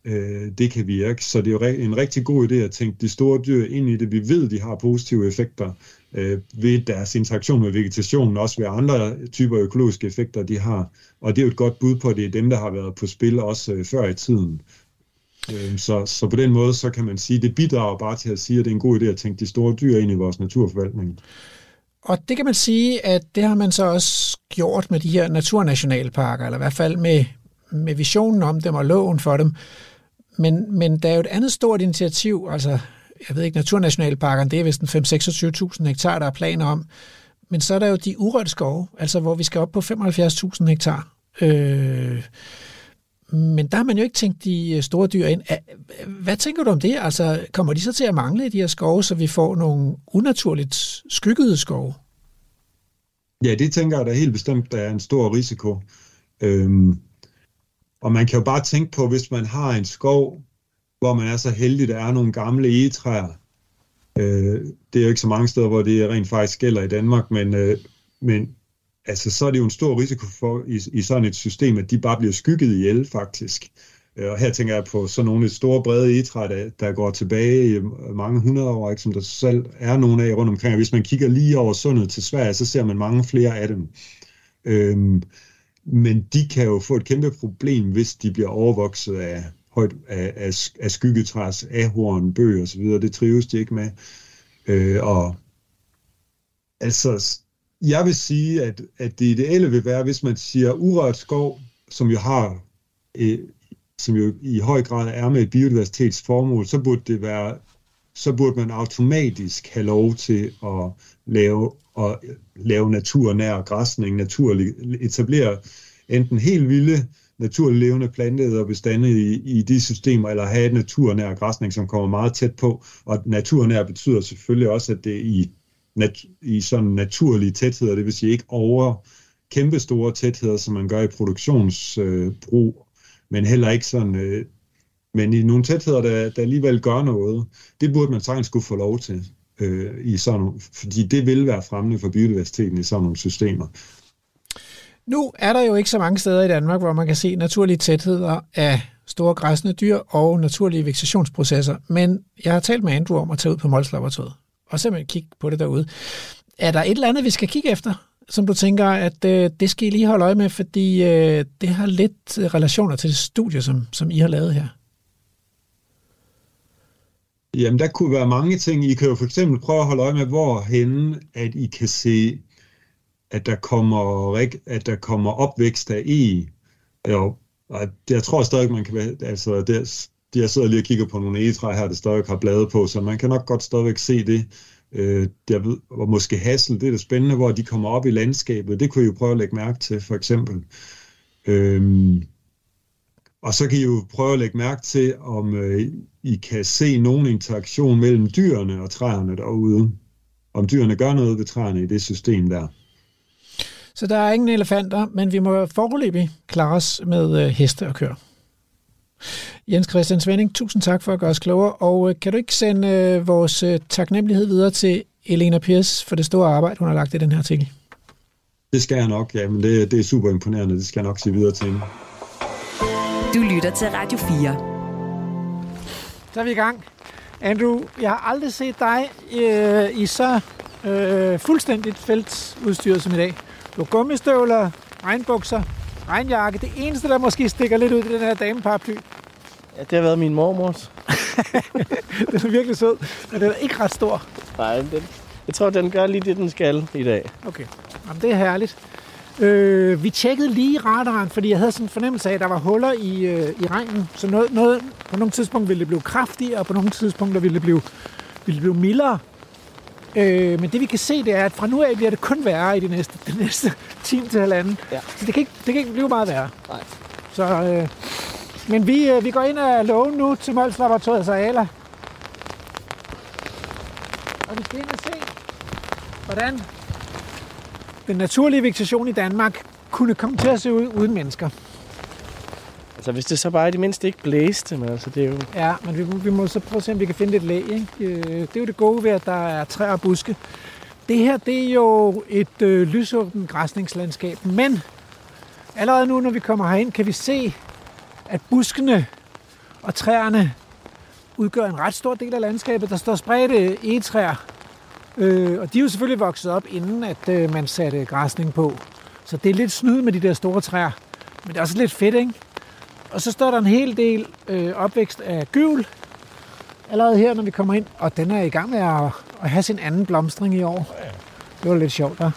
øh, det kan virke. Så det er jo en rigtig god idé at tænke de store dyr ind i det. Vi ved, de har positive effekter øh, ved deres interaktion med vegetationen, også ved andre typer økologiske effekter, de har. Og det er jo et godt bud på, at det er dem, der har været på spil også øh, før i tiden. Øhm, så, så på den måde, så kan man sige, det bidrager bare til at sige, at det er en god idé at tænke de store dyr ind i vores naturforvaltning. Og det kan man sige, at det har man så også gjort med de her naturnationalparker, eller i hvert fald med, med visionen om dem og loven for dem. Men, men der er jo et andet stort initiativ, altså jeg ved ikke, naturnationalparkerne, det er vist 5-26.000 hektar, der er planer om. Men så er der jo de urørte skove, altså hvor vi skal op på 75.000 hektar. Øh, men der har man jo ikke tænkt de øh, store dyr ind. Hvad tænker du om det? Altså, kommer de så til at mangle i de her skove, så vi får nogle unaturligt skyggede skove? Ja, det tænker jeg da helt bestemt, der er en stor risiko. Øhm, og man kan jo bare tænke på, hvis man har en skov, hvor man er så heldig, der er nogle gamle egetræer. Øh, det er jo ikke så mange steder, hvor det rent faktisk gælder i Danmark, men, øh, men altså, så er det jo en stor risiko for i, i sådan et system, at de bare bliver skygget ihjel faktisk. Øh, og her tænker jeg på sådan nogle store brede egetræ, der, der går tilbage i øh, mange hundrede år, ikke, som der selv er nogle af rundt omkring. Og hvis man kigger lige over sundet til Sverige, så ser man mange flere af dem. Øhm, men de kan jo få et kæmpe problem, hvis de bliver overvokset af, højt, af, af, af skyggetræs, ahorn, bøg og så videre. Det trives de ikke med. Øh, og altså, jeg vil sige, at, at det ideelle vil være, hvis man siger urørt skov, som jo har øh, som jo i høj grad er med biodiversitetsformål, så burde det være så burde man automatisk have lov til at lave, at lave naturnær græsning, naturlig, etablere enten helt vilde naturligt levende planteder bestande i, i de systemer, eller have et naturnær græsning, som kommer meget tæt på. Og naturnær betyder selvfølgelig også, at det i, nat, i sådan naturlige tætheder, det vil sige ikke over kæmpe store tætheder, som man gør i produktionsbrug, øh, men heller ikke sådan... Øh, men i nogle tætheder, der, der alligevel gør noget, det burde man sagtens skulle få lov til, øh, i sådan, fordi det vil være fremmende for biodiversiteten i sådan nogle systemer. Nu er der jo ikke så mange steder i Danmark, hvor man kan se naturlige tætheder af store græsne dyr og naturlige vegetationsprocesser, men jeg har talt med Andrew om at tage ud på Mols Laboratoriet og simpelthen kigge på det derude. Er der et eller andet, vi skal kigge efter, som du tænker, at øh, det skal I lige holde øje med, fordi øh, det har lidt øh, relationer til det studie, som, som I har lavet her? Jamen, der kunne være mange ting. I kan jo for eksempel prøve at holde øje med, hvor at I kan se, at der kommer, at der kommer opvækst af e. Jo, og jeg tror stadig, man kan være, altså, der, jeg sidder lige og kigger på nogle egetræer her, der stadig har blade på, så man kan nok godt stadigvæk se det. Øh, der ved, og måske hassel, det er det spændende, hvor de kommer op i landskabet. Det kunne I jo prøve at lægge mærke til, for eksempel. Øhm, og så kan I jo prøve at lægge mærke til, om øh, I kan se nogen interaktion mellem dyrene og træerne derude. Om dyrene gør noget ved træerne i det system der. Så der er ingen elefanter, men vi må foreløbig klare os med øh, heste og køer. Jens Christian Svending, tusind tak for at gøre os klogere, og øh, kan du ikke sende øh, vores øh, taknemmelighed videre til Elena Piers for det store arbejde, hun har lagt i den her artikel? Det skal jeg nok, ja, men det, det er super imponerende, det skal jeg nok sige videre til hende. Du lytter til Radio 4. Så er vi i gang. Andrew, jeg har aldrig set dig øh, i så øh, fuldstændigt feltudstyr som i dag. Du har gummistøvler, regnbukser, regnjakke. Det eneste, der måske stikker lidt ud i den her dameparaply. Ja, det har været min mormors. den er virkelig sød, men den er ikke ret stor. Nej, den, jeg tror, den gør lige det, den skal i dag. Okay, Jamen, det er herligt. Øh, vi tjekkede lige radaren, fordi jeg havde sådan en fornemmelse af, at der var huller i, øh, i regnen. Så noget, noget, på nogle tidspunkter ville det blive kraftigere, og på nogle tidspunkter ville det blive, ville det blive mildere. Øh, men det vi kan se, det er, at fra nu af bliver det kun værre i de næste, de næste time til halvanden. Ja. Så det kan, ikke, det kan ikke blive meget værre. Nej. Så, øh, men vi, øh, vi går ind af lågen nu til Mols Laboratoriet Aala. Og vi skal ind og se, hvordan den naturlige vegetation i Danmark kunne komme til at se ud uden mennesker. Altså hvis det så bare i det mindste ikke blæste, men altså det er jo... Ja, men vi, vi må så prøve at se, om vi kan finde lidt læ. Ikke? Øh, det er jo det gode ved, at der er træer og buske. Det her, det er jo et øh, lysåbent græsningslandskab, men allerede nu, når vi kommer herind, kan vi se, at buskene og træerne udgør en ret stor del af landskabet. Der står spredte egetræer, øh, og de er jo selvfølgelig vokset op, inden at øh, man satte græsning på. Så det er lidt snyd med de der store træer, men det er også lidt fedt, ikke? Og så står der en hel del øh, opvækst af gyvel, allerede her, når vi kommer ind, og den er i gang med at, at have sin anden blomstring i år. Det var lidt sjovt der.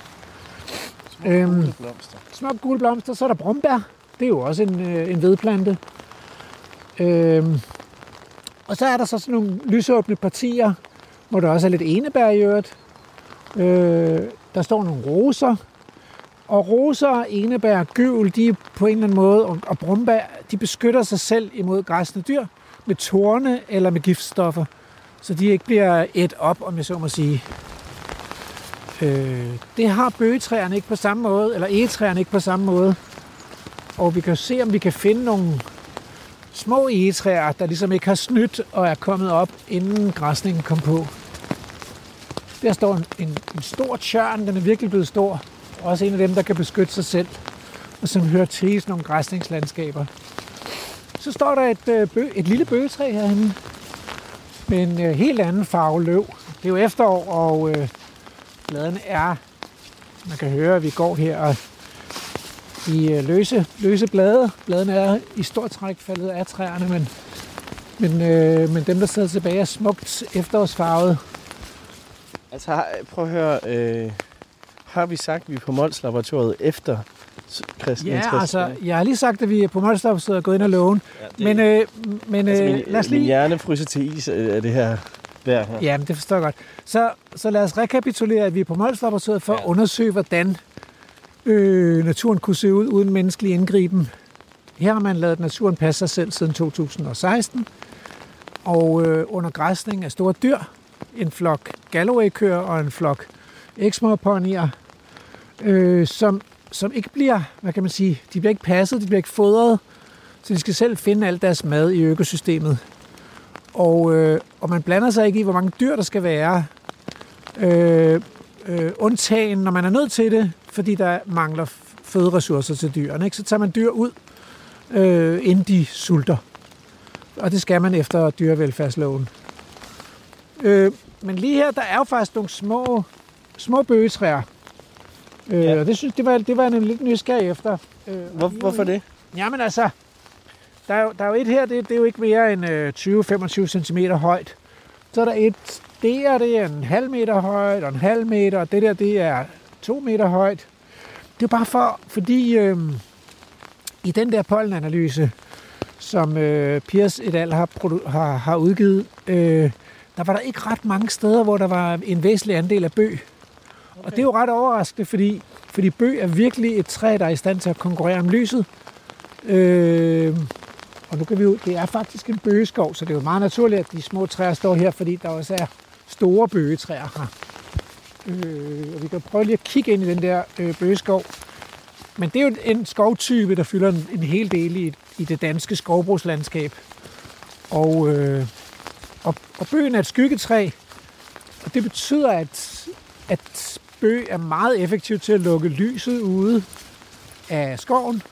Små øhm, gule blomster. Små gule blomster. Så er der brumbær. Det er jo også en, øh, en vedplante. Øhm, og så er der så sådan nogle lysåbne partier, hvor der også er lidt enebær i øvrigt. Øh, der står nogle roser. Og roser, enebær, gyvel, de er på en eller anden måde, og, og brumbær, de beskytter sig selv imod græsne dyr med torne eller med giftstoffer, så de ikke bliver et op, om jeg så må sige. Øh, det har bøgetræerne ikke på samme måde, eller egetræerne ikke på samme måde. Og vi kan se, om vi kan finde nogle små egetræer, der ligesom ikke har snydt og er kommet op, inden græsningen kom på. Der står en, en, en stor tjørn, den er virkelig blevet stor. Også en af dem, der kan beskytte sig selv, og som hører til i sådan nogle græsningslandskaber. Så står der et, øh, bø, et lille bøgetræ herinde med en øh, helt anden farve løv. Det er jo efterår, og øh, bladene er, man kan høre, at vi går her og i øh, løse, løse blade. Bladene er i stort træk faldet af træerne, men, men, øh, men dem, der sidder tilbage, er smukt efterårsfarvet. Altså, prøv at høre. Øh, har vi sagt, at vi er på Mols Laboratoriet efter Christian Ja, Christian? altså, jeg har lige sagt, at vi er på Molstop, og gået ind og låne. Ja, Men, øh, men altså, øh, min, lad os min lige... hjerne fryser til is øh, af det her vejr her. Ja, men det forstår jeg godt. Så, så lad os rekapitulere, at vi er på Mols Laboratoriet for ja. at undersøge, hvordan øh, naturen kunne se ud uden menneskelig indgriben. Her har man lavet naturen passe sig selv siden 2016. Og øh, under græsning af store dyr, en flok Galloway-køer og en flok Exmoor-ponyer, øh, som, som ikke bliver, hvad kan man sige, de bliver ikke passet, de bliver ikke fodret, så de skal selv finde alt deres mad i økosystemet. Og, øh, og man blander sig ikke i, hvor mange dyr der skal være. Øh, øh, undtagen, når man er nødt til det, fordi der mangler føderessourcer til dyrene. Ikke? Så tager man dyr ud, øh, inden de sulter. Og det skal man efter dyrevelfærdsloven. Øh, men lige her, der er jo faktisk nogle små, små bøgetræer. Øh, Ja. Og det synes det var, det var nemlig lidt nysgerrig efter. Øh, Hvor, hvorfor det? Jamen altså, der er jo, der er jo et her, det, det er jo ikke mere end øh, 20-25 cm højt. Så er der et der, det er en halv meter højt, og en halv meter, og det der, det er to meter højt. Det er bare for, fordi øh, i den der pollenanalyse, som øh, Piers et al. har, har, har udgivet, øh, der var der ikke ret mange steder, hvor der var en væsentlig andel af bøg. Okay. Og det er jo ret overraskende, fordi, fordi bøg er virkelig et træ, der er i stand til at konkurrere om lyset. Øh, og nu kan vi jo, det er faktisk en bøgeskov, så det er jo meget naturligt, at de små træer står her, fordi der også er store bøgetræer her. Øh, og vi kan prøve lige at kigge ind i den der øh, bøgeskov. Men det er jo en skovtype, der fylder en, en hel del i, i det danske skovbrugslandskab. Og, øh, og, og bøgen er et skyggetræ, og det betyder, at, at spøg er meget effektiv til at lukke lyset ude af skoven.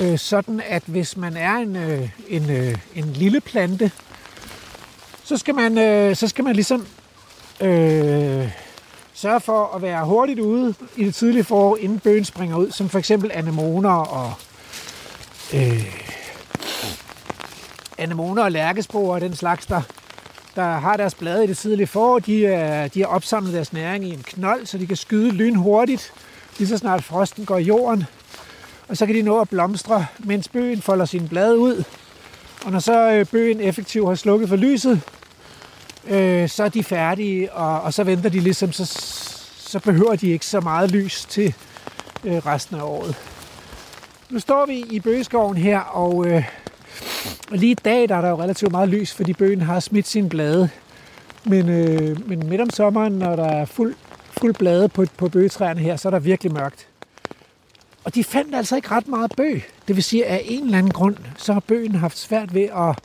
Øh, sådan at hvis man er en, øh, en, øh, en lille plante, så skal man, øh, så skal man ligesom øh, sørge for at være hurtigt ude i det tidlige forår, inden bøgen springer ud, som for eksempel anemoner og øh, anemoner og lærkesporer og den slags, der, der har deres blade i det tidlige forår. De, er, de har opsamlet deres næring i en knold, så de kan skyde lynhurtigt, lige så snart frosten går i jorden. Og så kan de nå at blomstre, mens bøgen folder sine blade ud. Og når så øh, bøgen effektivt har slukket for lyset, øh, så er de færdige, og, og så venter de ligesom, så, så behøver de ikke så meget lys til øh, resten af året. Nu står vi i bøgeskoven her, og, øh, og lige i dag der er der jo relativt meget lys, fordi bøgen har smidt sine blade. Men, øh, men midt om sommeren, når der er fuld, fuld blade på, på bøgetræerne her, så er der virkelig mørkt. Og de fandt altså ikke ret meget bøg. Det vil sige, at af en eller anden grund, så har bøgen haft svært ved at,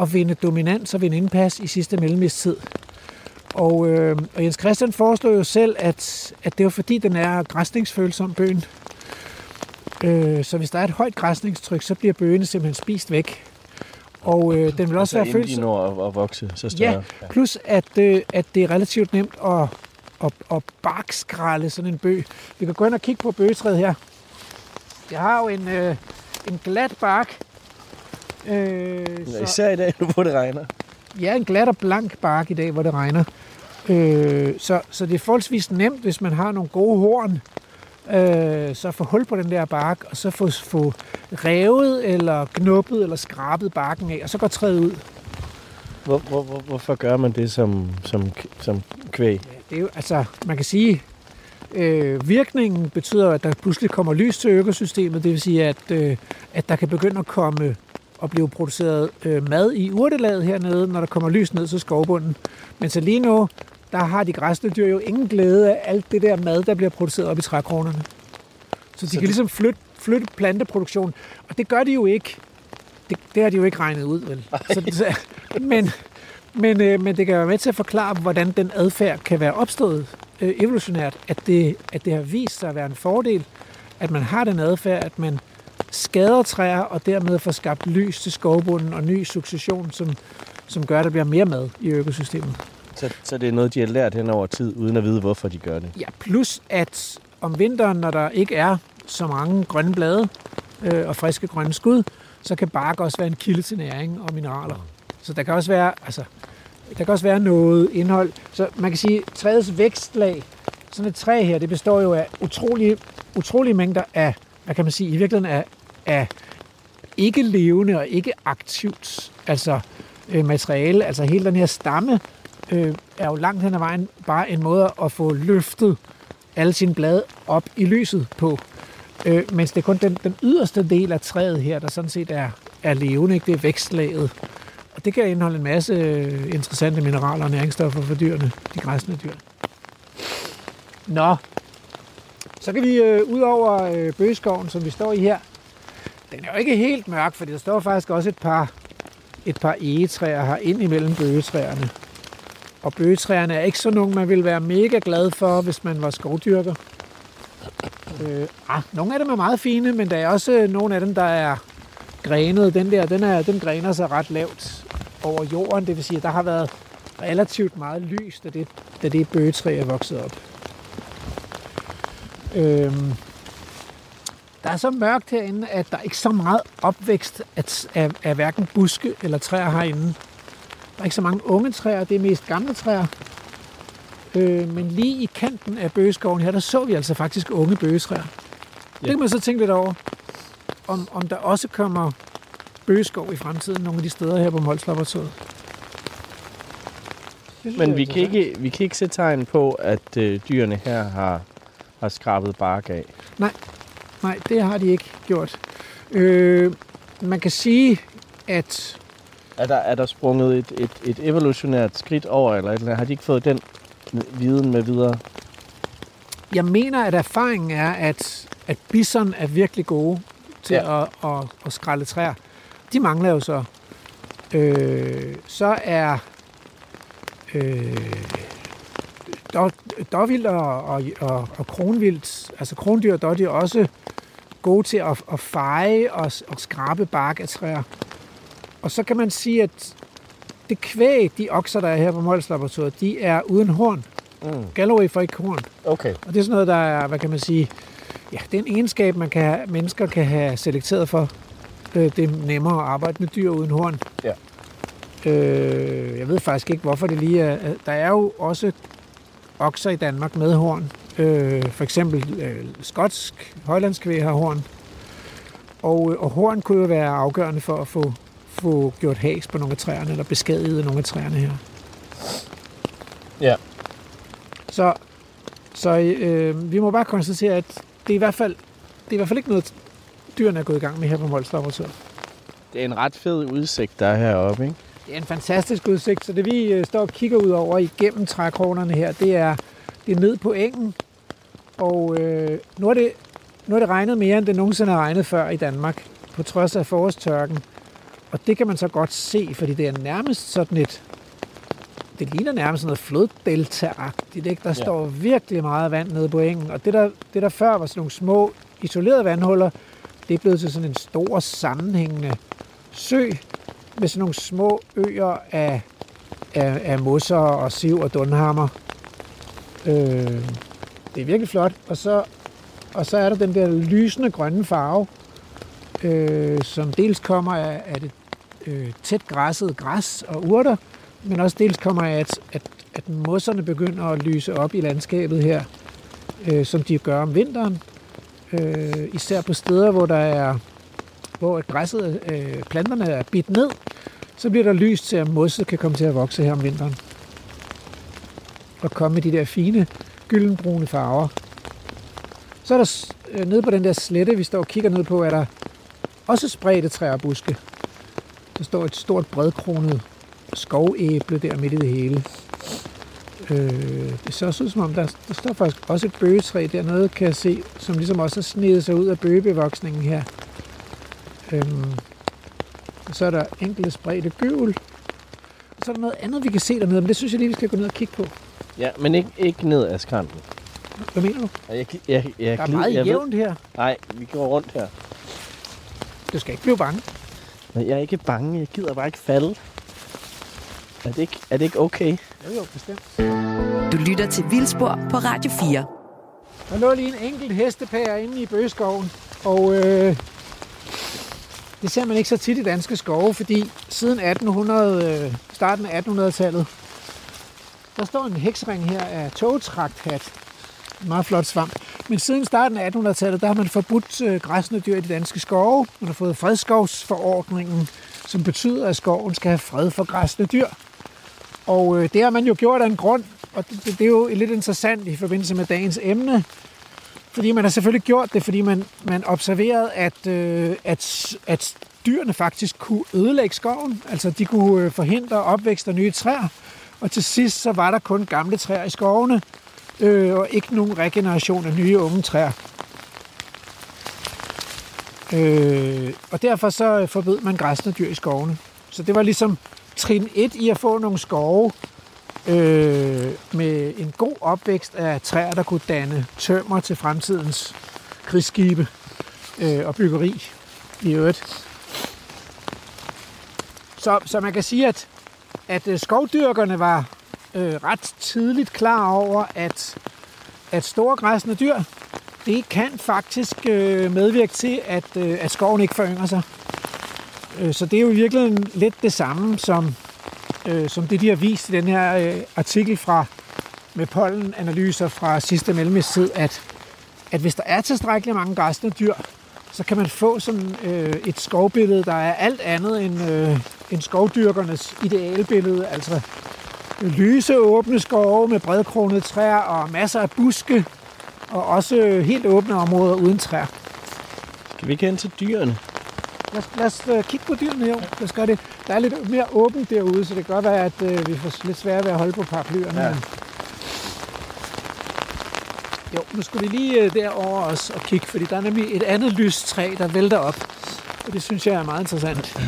at vinde dominans og vinde indpas i sidste mellemistid. Og, øh, og Jens Christian foreslår jo selv, at, at det er fordi, den er græsningsfølsom, bøgen. Øh, så hvis der er et højt græsningstryk, så bliver bøgene simpelthen spist væk. Og øh, den vil også altså, være inden de følsom. når at, at vokse så større. Ja, plus at, øh, at det er relativt nemt at, at, at barkskralde sådan en bøg. Vi kan gå ind og kigge på bøgetræet her. Jeg har jo en, øh, en glat bark. Øh, Ja. Især i dag, nu hvor det regner. Ja, en glat og blank bark i dag, hvor det regner. Øh, så, så det er forholdsvis nemt, hvis man har nogle gode horn, øh, så få hul på den der bark, og så få, få revet, eller knuppet, eller skrabet barken af, og så går træet ud. Hvor, hvor, hvor, hvorfor gør man det som, som, som kvæg? Det er jo, altså, man kan sige, øh, virkningen betyder, at der pludselig kommer lys til økosystemet, det vil sige, at, øh, at der kan begynde at komme og blive produceret øh, mad i urtelaget hernede, når der kommer lys ned til skovbunden. Men så lige nu, der har de græsne dyr jo ingen glæde af alt det der mad, der bliver produceret op i trækronerne. Så de så kan det- ligesom flytte, flytte planteproduktion, og det gør de jo ikke. Det, det har de jo ikke regnet ud, vel? Så, så, men, men, øh, men det kan være med til at forklare, hvordan den adfærd kan være opstået øh, evolutionært, at det, at det har vist sig at være en fordel, at man har den adfærd, at man skader træer og dermed får skabt lys til skovbunden og ny succession, som, som gør, at der bliver mere mad i økosystemet. Så, så det er noget, de har lært hen over tid, uden at vide, hvorfor de gør det. Ja, plus at om vinteren, når der ikke er så mange grønne blade øh, og friske grønne skud, så kan bark også være en kilde til næring og mineraler. Så der kan også være, altså, der kan også være noget indhold. Så man kan sige, at træets vækstlag, sådan et træ her, det består jo af utrolige, utrolige mængder af, hvad kan man sige, i virkeligheden af, af ikke levende og ikke aktivt altså øh, materiale. Altså hele den her stamme øh, er jo langt hen ad vejen bare en måde at få løftet alle sine blade op i lyset på. Øh, mens det er kun den, den yderste del af træet her, der sådan set er, er levende, ikke? det er vækstlaget. Og det kan indeholde en masse øh, interessante mineraler og næringsstoffer for dyrene, de græsne dyr. Nå, så kan vi øh, ud over øh, bøgeskoven, som vi står i her. Den er jo ikke helt mørk, for der står faktisk også et par, et par egetræer her ind imellem bøgetræerne. Og bøgetræerne er ikke sådan nogle, man ville være mega glad for, hvis man var skovdyrker. Øh, ah, nogle af dem er meget fine, men der er også øh, nogle af dem, der er grenet. Den der, den, er, den grener sig ret lavt over jorden. Det vil sige, at der har været relativt meget lys, da det, da det bøgetræ er vokset op. Øhm, der er så mørkt herinde, at der er ikke så meget opvækst af, af, af hverken buske eller træer herinde. Der er ikke så mange unge træer, det er mest gamle træer. Øh, men lige i kanten af bøgeskoven her, der så vi altså faktisk unge bøgetræer. Det kan man så tænke lidt over, om, om der også kommer bøgeskov i fremtiden, nogle af de steder her på Mols Laboratoriet. Det synes jeg er Men vi kan, ikke, vi kan ikke se tegn på, at øh, dyrene her har, har skrabet bark af. Nej, det har de ikke gjort. Øh, man kan sige, at Er der, er der sprunget et, et, et evolutionært skridt over, eller, eller har de ikke fået den viden med videre? jeg mener, at erfaringen er, at, at bison er virkelig gode til Ja. at, at, at skralde træer. De mangler jo så. Øh, så er øh, dog, dårvild og, og, og, og kronvildt, altså krondyr og dårdyr, også gode til at, at feje og, og skrabe bark af træer. Og så kan man sige, at det kvæg, de okser, der er her på Mols Laboratoriet, de er uden horn. Mm. Galloway får ikke horn. Okay. Og det er sådan noget, der er, hvad kan man sige, ja, det er en egenskab, man kan have, mennesker kan have selekteret for. Øh, det er nemmere at arbejde med dyr uden horn. Ja. Øh, jeg ved faktisk ikke, hvorfor det lige er. Der er jo også okser i Danmark med horn. Øh, for eksempel øh, skotsk højlandskvæg har horn. Og, øh, og horn kunne jo være afgørende for at få, få gjort has på nogle af træerne, eller beskadiget nogle af træerne her. Ja. Så, så øh, vi må bare konstatere, at det er i hvert fald, det er i hvert fald ikke noget, dyrene er gået i gang med her på Mols Laboratoriet. Det er en ret fed udsigt, der er heroppe, ikke? Det er en fantastisk udsigt, så det vi øh, står og kigger ud over igennem trækronerne her, det er, det er ned på engen, og øh, nu, er det, nu er det regnet mere, end det nogensinde har regnet før i Danmark, på trods af forårstørken. Og det kan man så godt se, fordi det er nærmest sådan et, det ligner nærmest sådan noget floddelta-agtigt. Ikke? Der ja. står virkelig meget vand nede på engen, og det der, det der før var sådan nogle små isolerede vandhuller, det er blevet til sådan en stor sammenhængende sø, med sådan nogle små øer af, af, af mosser og siv og dunhammer. Øh, det er virkelig flot. Og så, og så er der den der lysende grønne farve, øh, som dels kommer af, af det øh, tæt græsset græs og urter, men også dels kommer af, at, at, at mosserne begynder at lyse op i landskabet her, øh, som de gør om vinteren. Øh, især på steder, hvor der er hvor græsset, øh, planterne er bidt ned, så bliver der lys til, at mosset kan komme til at vokse her om vinteren. Og komme med de der fine gyldenbrune farver. Så er der øh, nede på den der slette, vi står og kigger ned på, er der også spredte træer og buske. Der står et stort bredkronet skovæble der midt i det hele. Øh, det ser også ud som om, der, der står faktisk også et bøgetræ dernede, kan jeg se, som ligesom også har snedet sig ud af bøgebevoksningen her. Øhm, og så er der enkelte spredte gøvel. Og så er der noget andet, vi kan se dernede, men det synes jeg lige, vi skal gå ned og kigge på. Ja, men ikke, ikke ned ad skrænten. Hvad mener du? Jeg, jeg, jeg, Der er meget jeg ved- jævnt her. Nej, vi går rundt her. Du skal ikke blive bange. Men jeg er ikke bange. Jeg gider bare ikke falde. Er det ikke, er det ikke okay? Jo, jo, bestemt. Du lytter til Vildspor på Radio 4. Der lå lige en enkelt hestepære inde i bøgeskoven, og øh, det ser man ikke så tit i danske skove, fordi siden 1800, øh, starten af 1800-tallet, der står en heksring her af togtrakthat. En meget flot svamp. Men siden starten af 1800-tallet, der har man forbudt øh, græsne dyr i de danske skove. Man har fået fredskovsforordningen, som betyder, at skoven skal have fred for græsne dyr. Og øh, det har man jo gjort af en grund, og det, det, er jo lidt interessant i forbindelse med dagens emne, fordi man har selvfølgelig gjort det, fordi man, man observerede, at, øh, at, at dyrene faktisk kunne ødelægge skoven. Altså de kunne øh, forhindre opvækst af nye træer. Og til sidst så var der kun gamle træer i skovene, øh, og ikke nogen regeneration af nye unge træer. Øh, og derfor så øh, forbød man græsne dyr i skovene. Så det var ligesom trin 1 i at få nogle skove øh, med en god opvækst af træer, der kunne danne tømmer til fremtidens krigsskibe øh, og byggeri i øvrigt. Så, så man kan sige, at, at øh, skovdyrkerne var øh, ret tidligt klar over, at, at store græsne dyr, det kan faktisk øh, medvirke til, at, øh, at skoven ikke forynger sig. Øh, så det er jo i virkeligheden lidt det samme, som, øh, som det, de har vist i den her øh, artikel fra med pollenanalyser fra sidste mellemistid, at, at hvis der er tilstrækkeligt mange græsne dyr, så kan man få sådan øh, et skovbillede, der er alt andet end, øh, end skovdyrkernes idealbillede. Altså lyse, åbne skove med bredkronede træer og masser af buske, og også helt åbne områder uden træer. Skal vi ikke hen til dyrene? Lad os, lad os uh, kigge på dyrene jo. Lad os gøre det. Der er lidt mere åbent derude, så det kan godt være, at uh, vi får lidt svært ved at holde på paraplyerne. Ja. Jo, nu skulle vi lige uh, derover os og kigge, fordi der er nemlig et andet lystræ, der vælter op. Og det synes jeg er meget interessant.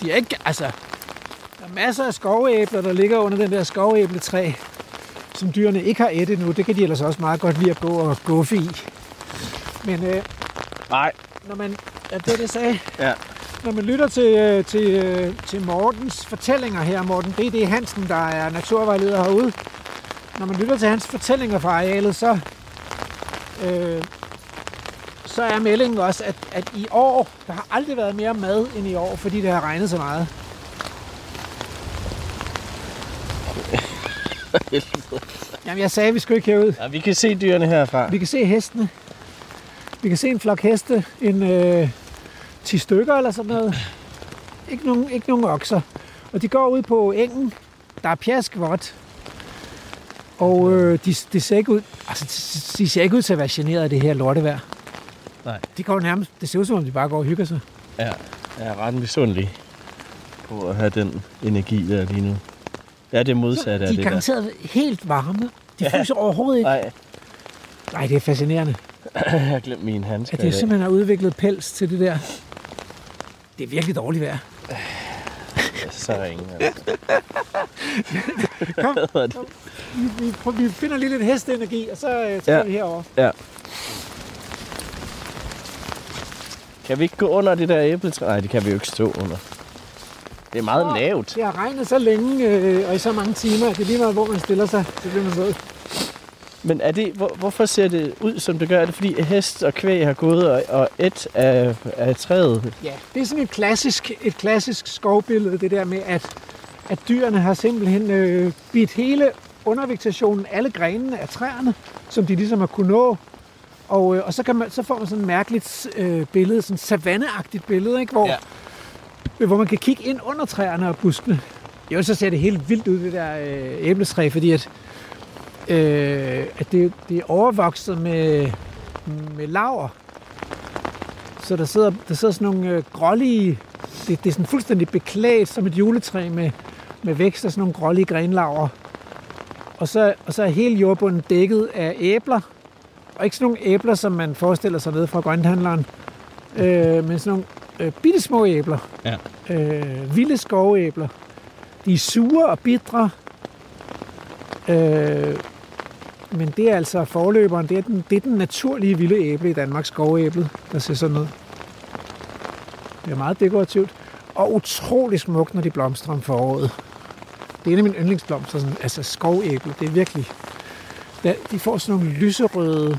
De er ikke, altså, masser af skovæbler, der ligger under den der skovæbletræ, som dyrene ikke har ædt endnu. Det kan de ellers også meget godt lide at gå og guffe i. Men øh, Nej. når man, ja, det er det, jeg sagde. Ja. Når man lytter til, øh, til, øh, til Mortens fortællinger her, Morten D.D. Hansen, der er naturvejleder herude, når man lytter til hans fortællinger fra arealet, så, øh, så er meldingen også, at, at i år, der har aldrig været mere mad end i år, fordi det har regnet så meget. Jamen, jeg sagde, at vi skulle ikke herud. ja, vi kan se dyrene herfra. Vi kan se hestene. Vi kan se en flok heste, en øh, 10 stykker eller sådan noget. Ikke nogen, ikke nogen okser. Og de går ud på engen. Der er pjaskvådt. Og øh, de, de, ser ikke ud, altså, de, de ser ikke ud til at være generet af det her lortevejr. Nej. De går nærmest, det ser ud som om, de bare går og hygger sig. Ja, jeg er ret misundelig på at have den energi der lige nu. Ja, det er modsatte af de er det der. garanteret helt varme. De Ja. fryser overhovedet ikke. Nej, Nej, det er fascinerende. jeg har glemt mine handsker At det dag. simpelthen har udviklet pels til det der. Det er virkelig dårligt vejr. Så ringe. Altså. Kom. Det? Vi, vi, vi finder lige lidt hesteenergi, og så øh, tager Ja. ja. vi herover. Ja. Kan vi ikke gå under det der æbletræ? Nej, det kan vi jo ikke stå under. Det er meget Åh. lavt. Det har regnet så længe øh, og i så mange timer, at det er lige meget, hvor man stiller sig, så bliver man. Men er det, hvor, hvorfor ser det ud, som det gør? Er det fordi hest og kvæg har gået og, og et af, af træet? Ja, det er sådan et klassisk, et klassisk skovbillede, det der med, at, at dyrene har simpelthen øh, bidt hele undervegetationen, alle grenene af træerne, som de ligesom har kunne nå. Og, øh, og så, kan man, så får man sådan et mærkeligt øh, billede, sådan et savanneagtigt billede, ikke? Hvor, Ja. Øh, hvor man kan kigge ind under træerne og buskene. Jo, så ser det helt vildt ud, det der øh, æbletræ, fordi at, øh, at det, det er overvokset med, med laver. Så der sidder, der sidder sådan nogle øh, grålige, det, det er sådan fuldstændig beklædt som et juletræ med, med vækst af sådan nogle grålige grenlaver. Og så, og så er hele jordbunden dækket af æbler. Og ikke sådan nogle æbler, som man forestiller sig nede fra grønthandleren. Øh, men sådan nogle øh, bitte små æbler. Ja. Øh, vilde skoveæbler. De er sure og bitre. Øh, men det er altså forløberen. Det er den, det er den naturlige vilde æble i Danmark, skoveæblet, der ser sådan ud. Det er meget dekorativt. Og utrolig smukt, når de blomstrer om foråret. Det er en af mine yndlingsblomster, sådan, altså skovæble. Det er virkelig... De får sådan nogle lyserøde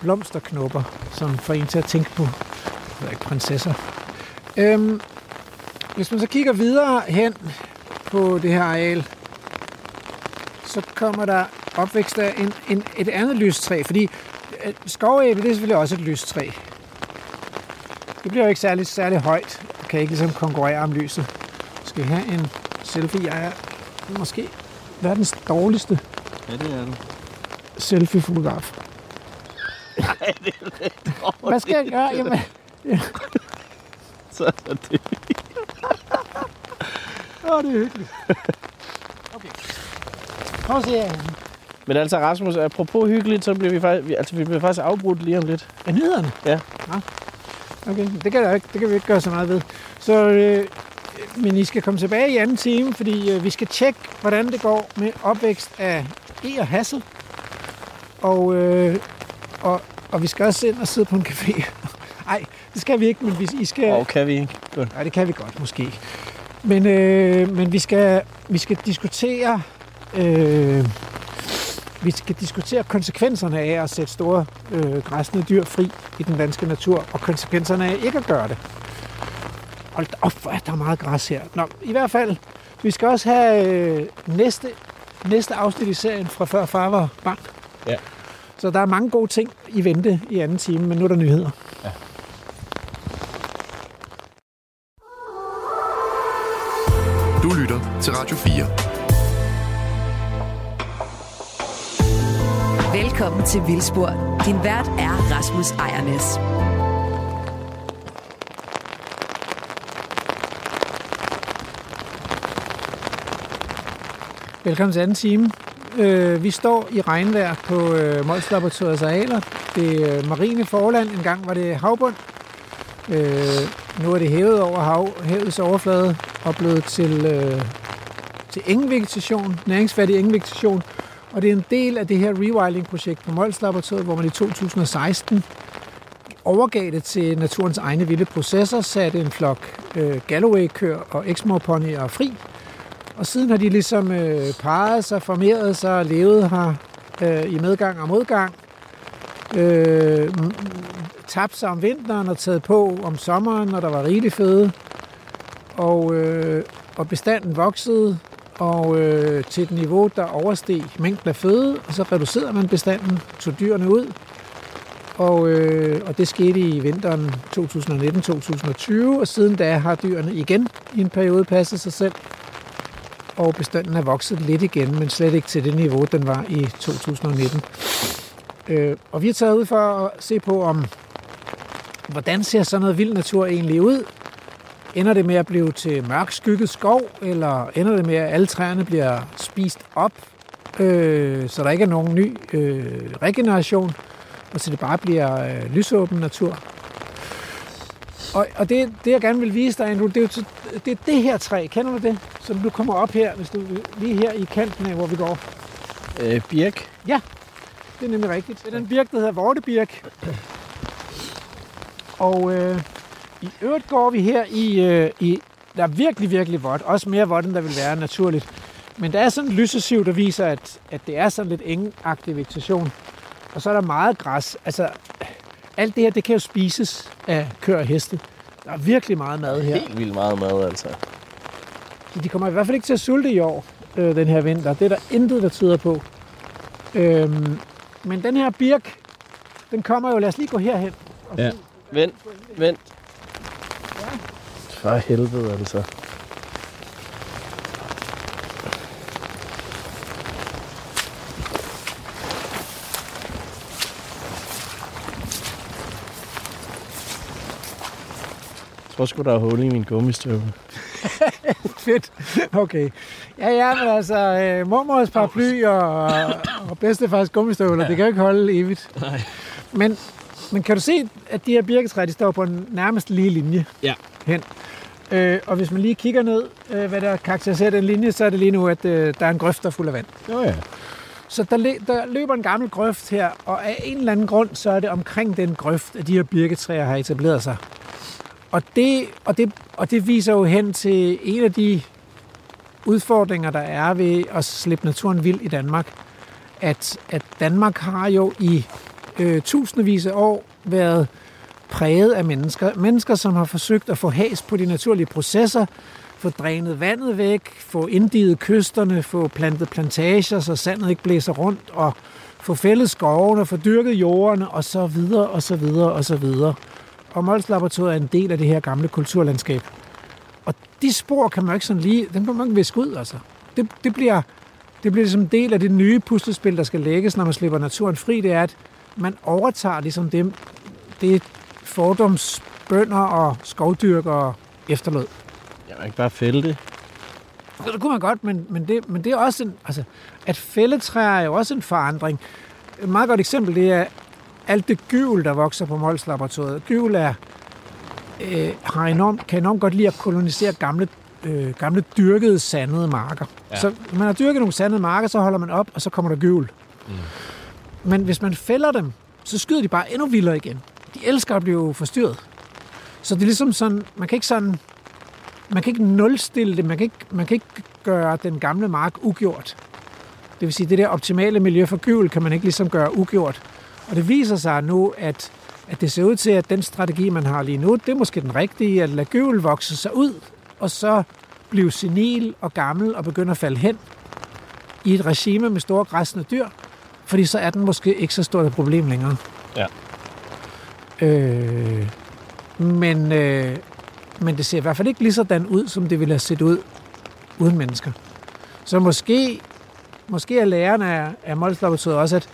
blomsterknopper, som får en til at tænke på ved ikke, prinsesser. Øhm, hvis man så kigger videre hen på det her areal, så kommer der opvækst af en, en, et andet lystræ, fordi øh, skovæble, det er selvfølgelig også et lystræ. Det bliver jo ikke særlig, særlig højt, og kan ikke ligesom konkurrere om lyset. Skal vi have en selfie? Jeg er måske verdens dårligste Ja, det er du. selfie-fotograf. Nej, det er Hvad skal jeg gøre? Jamen, Så er det. åh, det er hyggeligt. Okay. Prøv at se her. Men altså, Rasmus, apropos hyggeligt, så bliver vi faktisk, altså, vi bliver faktisk afbrudt lige om lidt. Er nyhederne? Ja. Nå. Okay, det kan, der ikke, det kan vi ikke gøre så meget ved. Så, øh, men I skal komme tilbage i anden time, fordi øh, vi skal tjekke, hvordan det går med opvækst af E og Hassel. Og, øh, og, og vi skal også ind og sidde på en café. Nej, det skal vi ikke, men vi, I skal... Og kan vi ikke? Godt. Nej, det kan vi godt måske. Men, øh, men vi, skal, vi skal diskutere... Øh, vi skal diskutere konsekvenserne af at sætte store øh, græsne dyr fri i den danske natur, og konsekvenserne af ikke at gøre det. Hold da op, hvor er der meget græs her. Nå, i hvert fald, vi skal også have øh, næste, næste afsnit i serien fra før far var barn. Ja. Så der er mange gode ting i vente i anden time, men nu er der nyheder. Du lytter til Radio 4. Velkommen til Vildspor. Din vært er Rasmus Ejernes. Velkommen til anden time. Øh, vi står i regnvejr på øh, Mols Laboratoriets arealer. Det er øh, marine forland. En gang var det havbund. Øh, nu er det hævet over hav, havets overflade og blevet til, øh, til engvegetation, næringsfattig engvegetation. Og det er en del af det her rewilding-projekt på Mols Laboratoriet, hvor man i 2016 overgav det til naturens egne vilde processer, satte en flok øh, Galloway-køer og Exmoor-ponyer fri, og siden har de ligesom øh, parret sig, formeret sig og levet her øh, i medgang og modgang. Øh, tabt sig om vinteren og taget på om sommeren, når der var rigelig føde. Og, øh, og bestanden voksede og øh, til et niveau, der oversteg mængden af føde, og så reducerede man bestanden, tog dyrene ud, og, øh, og det skete i vinteren 2019-2020, og siden da har dyrene igen i en periode passet sig selv, og bestanden er vokset lidt igen, men slet ikke til det niveau, den var i 2019. Øh, og vi er taget ud for at se på, om hvordan ser sådan noget vild natur egentlig ud? Ender det med at blive til mørk skygget skov, eller ender det med, at alle træerne bliver spist op, øh, så der ikke er nogen ny øh, regeneration, og så det bare bliver øh, lysåben natur? Og, og det, det, jeg gerne vil vise dig, Andrew, det er, jo, det er det her træ. Kender du det? Som du kommer op her, hvis du lige her i kanten af, hvor vi går. Øh, Birk. Det er nemlig rigtigt. Det er den birk, der hedder vortebirk. Og øh, i øvrigt går vi her i, øh, i... Der er virkelig, virkelig vådt. Også mere vådt, end der vil være naturligt. Men der er sådan en lysesiv, der viser, at, at det er sådan lidt engeagtig vegetation. Og så er der meget græs. Altså, alt det her, det kan jo spises af køer og heste. Der er virkelig meget mad her. Helt vildt meget mad, altså. Så de kommer i hvert fald ikke til at sulte i år, øh, den her vinter. Det er der intet, der tyder på. Øhm, men den her birk, den kommer jo, lad os lige gå herhen. Og Ja. se. Vent, vent. For helvede, altså. Jeg tror sgu, der er hul i min gummistøvle. Fedt. Okay. Ja, ja, men altså, øh, mormors paraply og, og bedstefars gummistøvler, ja. det kan jo ikke holde evigt. Nej. Men, men kan du se, at de her birketræer, de står på en nærmest lige linje Ja. hen. Øh, og hvis man lige kigger ned, øh, hvad der karakteriserer den linje, så er det lige nu, at øh, der er en grøft, der er fuld af vand. Nå ja. Så der, lø- der løber en gammel grøft her, og af en eller anden grund, så er det omkring den grøft, at de her birketræer har etableret sig. Og det, og, det, og det viser jo hen til en af de udfordringer, der er ved at slippe naturen vild i Danmark. At, at Danmark har jo i øh, tusindvis af år været præget af mennesker. Mennesker, som har forsøgt at få has på de naturlige processer, få drænet vandet væk, få inddiget kysterne, få plantet plantager, så sandet ikke blæser rundt, og få fældet skovene, få dyrket jorden, og så videre, og så videre, og så videre. Og Mols Laboratoriet er en del af det her gamle kulturlandskab. Og de spor kan man ikke sådan lige, dem kan man ikke viske ud, altså. Det, det bliver, det bliver ligesom en del af det nye puslespil, der skal lægges, når man slipper naturen fri, det er, at man overtager ligesom det, det fordomsbønder og skovdyrkere efterlod. Jeg kan ikke bare fælde det. Så det kunne man godt, men, men, det, men det er også en, altså, at fældetræer er jo også en forandring. Et meget godt eksempel, det er alt det gyvel, der vokser på Mols Laboratoriet. Gyvel er, øh, har enormt, kan enormt godt lide at kolonisere gamle, øh, gamle dyrkede, sandede marker. Ja. Så man har dyrket nogle sandede marker, så holder man op, og så kommer der gyvel. Mm. Men hvis man fælder dem, så skyder de bare endnu vildere igen. De elsker at blive forstyrret. Så det er ligesom sådan, man kan ikke sådan, man kan ikke nulstille det, man kan ikke, man kan ikke gøre den gamle mark ugjort. Det vil sige, det der optimale miljø for gyvel kan man ikke ligesom gøre ugjort. Og det viser sig nu, at, at det ser ud til, at den strategi, man har lige nu, det er måske den rigtige, at lade gyvel vokse sig ud, og så blive senil og gammel og begynde at falde hen i et regime med store græsne dyr, fordi så er den måske ikke så stort et problem længere. Ja. Øh, men, øh, men det ser i hvert fald ikke lige sådan ud, som det ville have set ud uden mennesker. Så måske, måske er lærerne af, af Molslaboratoriet også, at,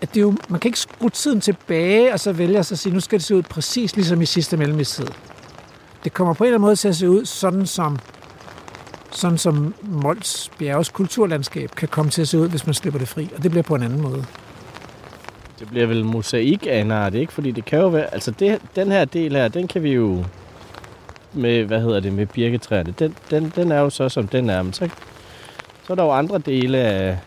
at det jo, man kan ikke skrue tiden tilbage, og så vælge at sige, nu skal det se ud præcis ligesom i sidste mellemistid. Det kommer på en eller anden måde til at se ud sådan, som, sådan som Mols bjerges kulturlandskab kan komme til at se ud, hvis man slipper det fri. Og det bliver på en anden måde. Det bliver vel mosaik af en art, ikke? Fordi det kan jo være... Altså, det, den her del her, den kan vi jo... Med, hvad hedder det, med birketræerne. Den, den, den er jo så, som den er. Men så, så er der jo andre dele af,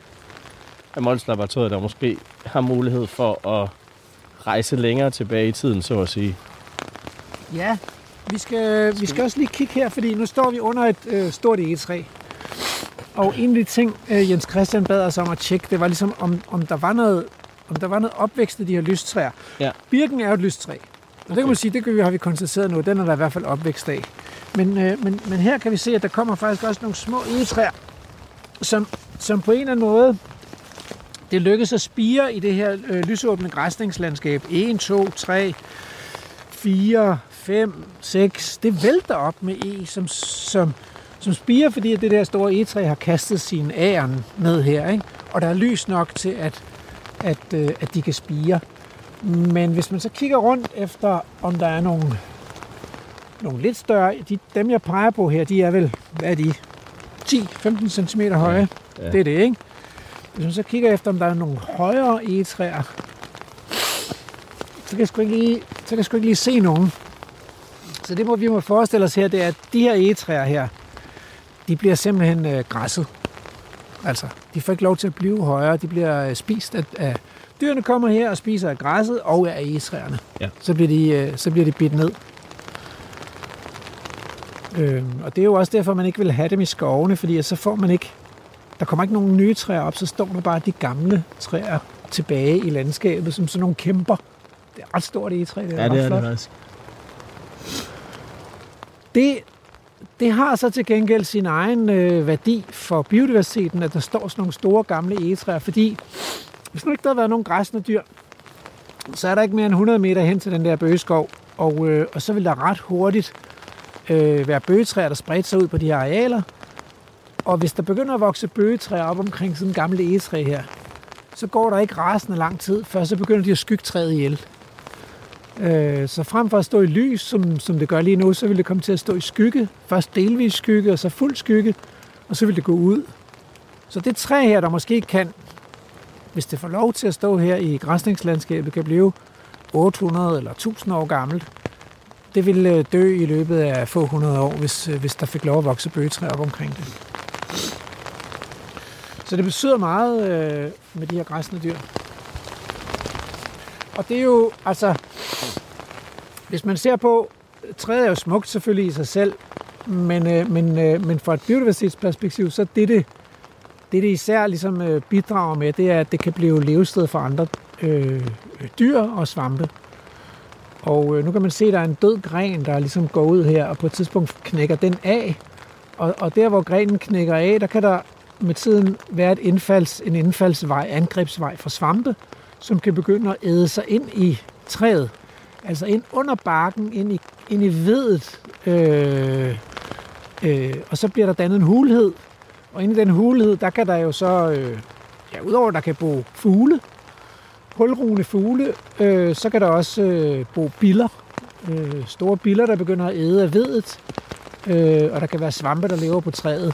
af Mols Laboratoriet, der måske har mulighed for at rejse længere tilbage i tiden, så at sige. Ja, vi skal, vi skal også lige kigge her, fordi nu står vi under et øh, stort egetræ. Og en af de ting, øh, Jens Christian bad os om at tjekke, det var ligesom, om, om der var noget om der var noget opvækst i de her lystræer. Ja. Birken er jo et lystræ. Og det kan man sige, det kan vi, har vi konstateret nu, den er der i hvert fald opvækst af. Men, øh, men, men her kan vi se, at der kommer faktisk også nogle små egetræer, som, som på en eller anden måde, det lykkes at spire i det her øh, lysåbne græsningslandskab. 1, 2, 3, 4, 5, 6. Det vælter op med e, som, som, som spiger, fordi at det der store egetræ har kastet sin æren ned her. Ikke? Og der er lys nok til, at, at, øh, at de kan spire. Men hvis man så kigger rundt efter, om der er nogle, nogle lidt større, de, dem jeg peger på her, de er vel, hvad er de? 10-15 cm høje. Ja. Ja. Det er det, ikke? Hvis man så kigger efter, om der er nogle højere egetræer, så kan jeg sgu ikke lige, så kan jeg sgu ikke lige se nogen. Så det må vi må forestille os her, det er, at de her egetræer her, de bliver simpelthen øh, græsset. Altså, de får ikke lov til at blive højere. De bliver øh, spist af, af dyrene kommer her og spiser af græsset og af egetræerne. Ja. Så bliver de, øh, så bliver de bidt ned. Øhm, og det er jo også derfor, man ikke vil have dem i skovene, fordi så får man ikke, der kommer ikke nogen nye træer op, så står der bare de gamle træer tilbage i landskabet, som sådan nogle kæmper. Det er ret stort egetræ, det er, Ja, ret det er flot. det faktisk. Det, det har så til gengæld sin egen øh, værdi for biodiversiteten, at der står sådan nogle store gamle egetræer, fordi hvis nu ikke der havde været nogen græsne dyr, så er der ikke mere end 100 meter hen til den der bøgeskov, og, øh, og så vil der ret hurtigt øh, være bøgetræer, der spredte sig ud på de her arealer. Og hvis der begynder at vokse bøgetræer op omkring sådan en gammel egetræ her, så går der ikke rasende lang tid, før så begynder de at skygge træet ihjel. Øh, så frem for at stå i lys, som, som det gør lige nu, så vil det komme til at stå i skygge. Først delvis skygge, og så fuld skygge, og så vil det gå ud. Så det træ her, der måske kan, hvis det får lov til at stå her i græsningslandskabet, kan blive 800 eller 1000 år gammelt. Det vil øh, dø i løbet af få hundrede år, hvis, øh, hvis der fik lov at vokse bøgetræer op omkring det. Så det betyder meget øh, med de her græsne dyr. Og det er jo, altså, hvis man ser på, træet er jo smukt selvfølgelig i sig selv, men, øh, men, øh, men fra et biodiversitetsperspektiv, så det, det, det, det især ligesom øh, bidrager med, det er, at det kan blive levested for andre øh, dyr og svampe. Og øh, nu kan man se, at der er en død gren, der ligesom går ud her, og på et tidspunkt knækker den af. Og, og der, hvor grenen knækker af, der kan der med tiden være et indfalds, en indfaldsvej, angrebsvej for svampe, som kan begynde at æde sig ind i træet. Altså ind under barken, ind i, ind i vedet. Øh, øh, og så bliver der dannet en hulhed. Og inde i den hulhed, der kan der jo så, øh, ja, udover at der kan bo fugle, hulrugende fugle, øh, så kan der også øh, bo biller. Øh, store biller, der begynder at æde af vedet. Øh, og der kan være svampe, der lever på træet.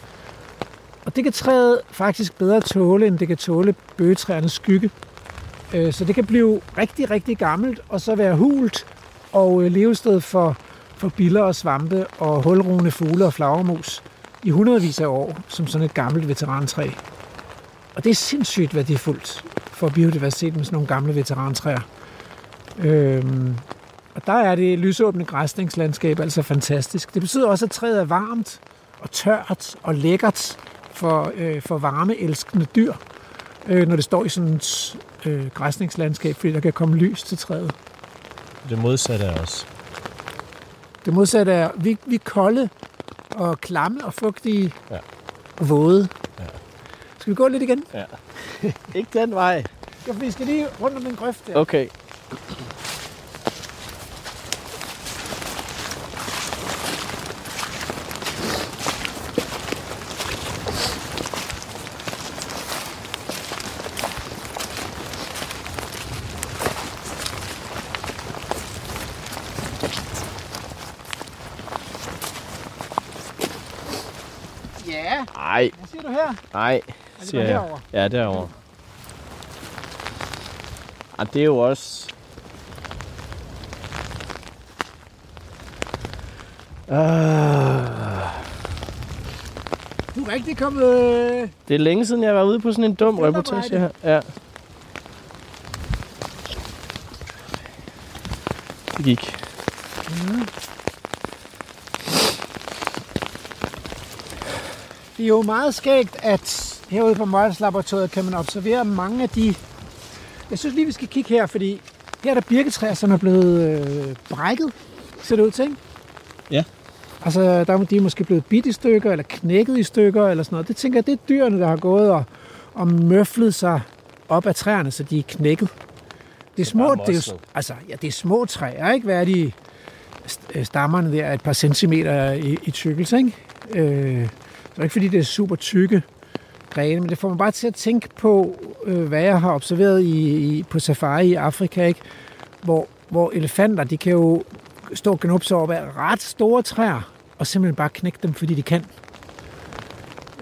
Og det kan træet faktisk bedre tåle, end det kan tåle bøgetræernes skygge. Øh, så det kan blive rigtig, rigtig gammelt, og så være hult og øh, levested for, for biller og svampe og hulrugende fugle og flagermus i hundredvis af år, som sådan et gammelt veterantræ. Og det er sindssygt værdifuldt for biodiversiteten med sådan nogle gamle veterantræer. Øhm, og der er det lysåbne græsningslandskab altså fantastisk. Det betyder også, at træet er varmt og tørt og lækkert for, øh, for varmeelskende dyr, øh, når det står i sådan øh, græsningslandskab, fordi der kan komme lys til træet. Det modsatte er også. Det modsatte er, vi, vi er kolde og klamme og fugtige Ja. og våde. Ja. Skal vi gå lidt igen? Ja. Ikke den vej. For vi skal lige rundt om den grøft der. Okay. Nej, hvad siger du her? nej, siger jeg. herover? Ja, derovre. Ah, det er jo også... Ah, Du er rigtig kommet... det er længe siden, jeg var ude på sådan en dum reportage her. Ja. Det gik. Det er jo meget skægt, at herude på Møjles Laboratoriet kan man observere mange af de... Jeg synes lige, vi skal kigge her, fordi her er der birketræer, som er blevet øh, brækket, ser det ud til, ikke? Ja. Altså, der er de er måske blevet bidt i stykker, eller knækket i stykker, eller sådan noget. Det tænker jeg, det er dyrene, der har gået og, og møflet sig op af træerne, så de er knækket. Det er små, det er, jo- altså, ja, det er små træer, ikke? Hvad er de? øh, Stammerne der er et par centimeter i, i tykkelse, ikke? Øh, det er ikke fordi, det er super tykke grene, men det får mig bare til at tænke på, øh, hvad jeg har observeret i, i, på safari i Afrika, ikke? Hvor, hvor elefanter, de kan jo stå og gnubbe sig op af ret store træer, og simpelthen bare knække dem, fordi de kan.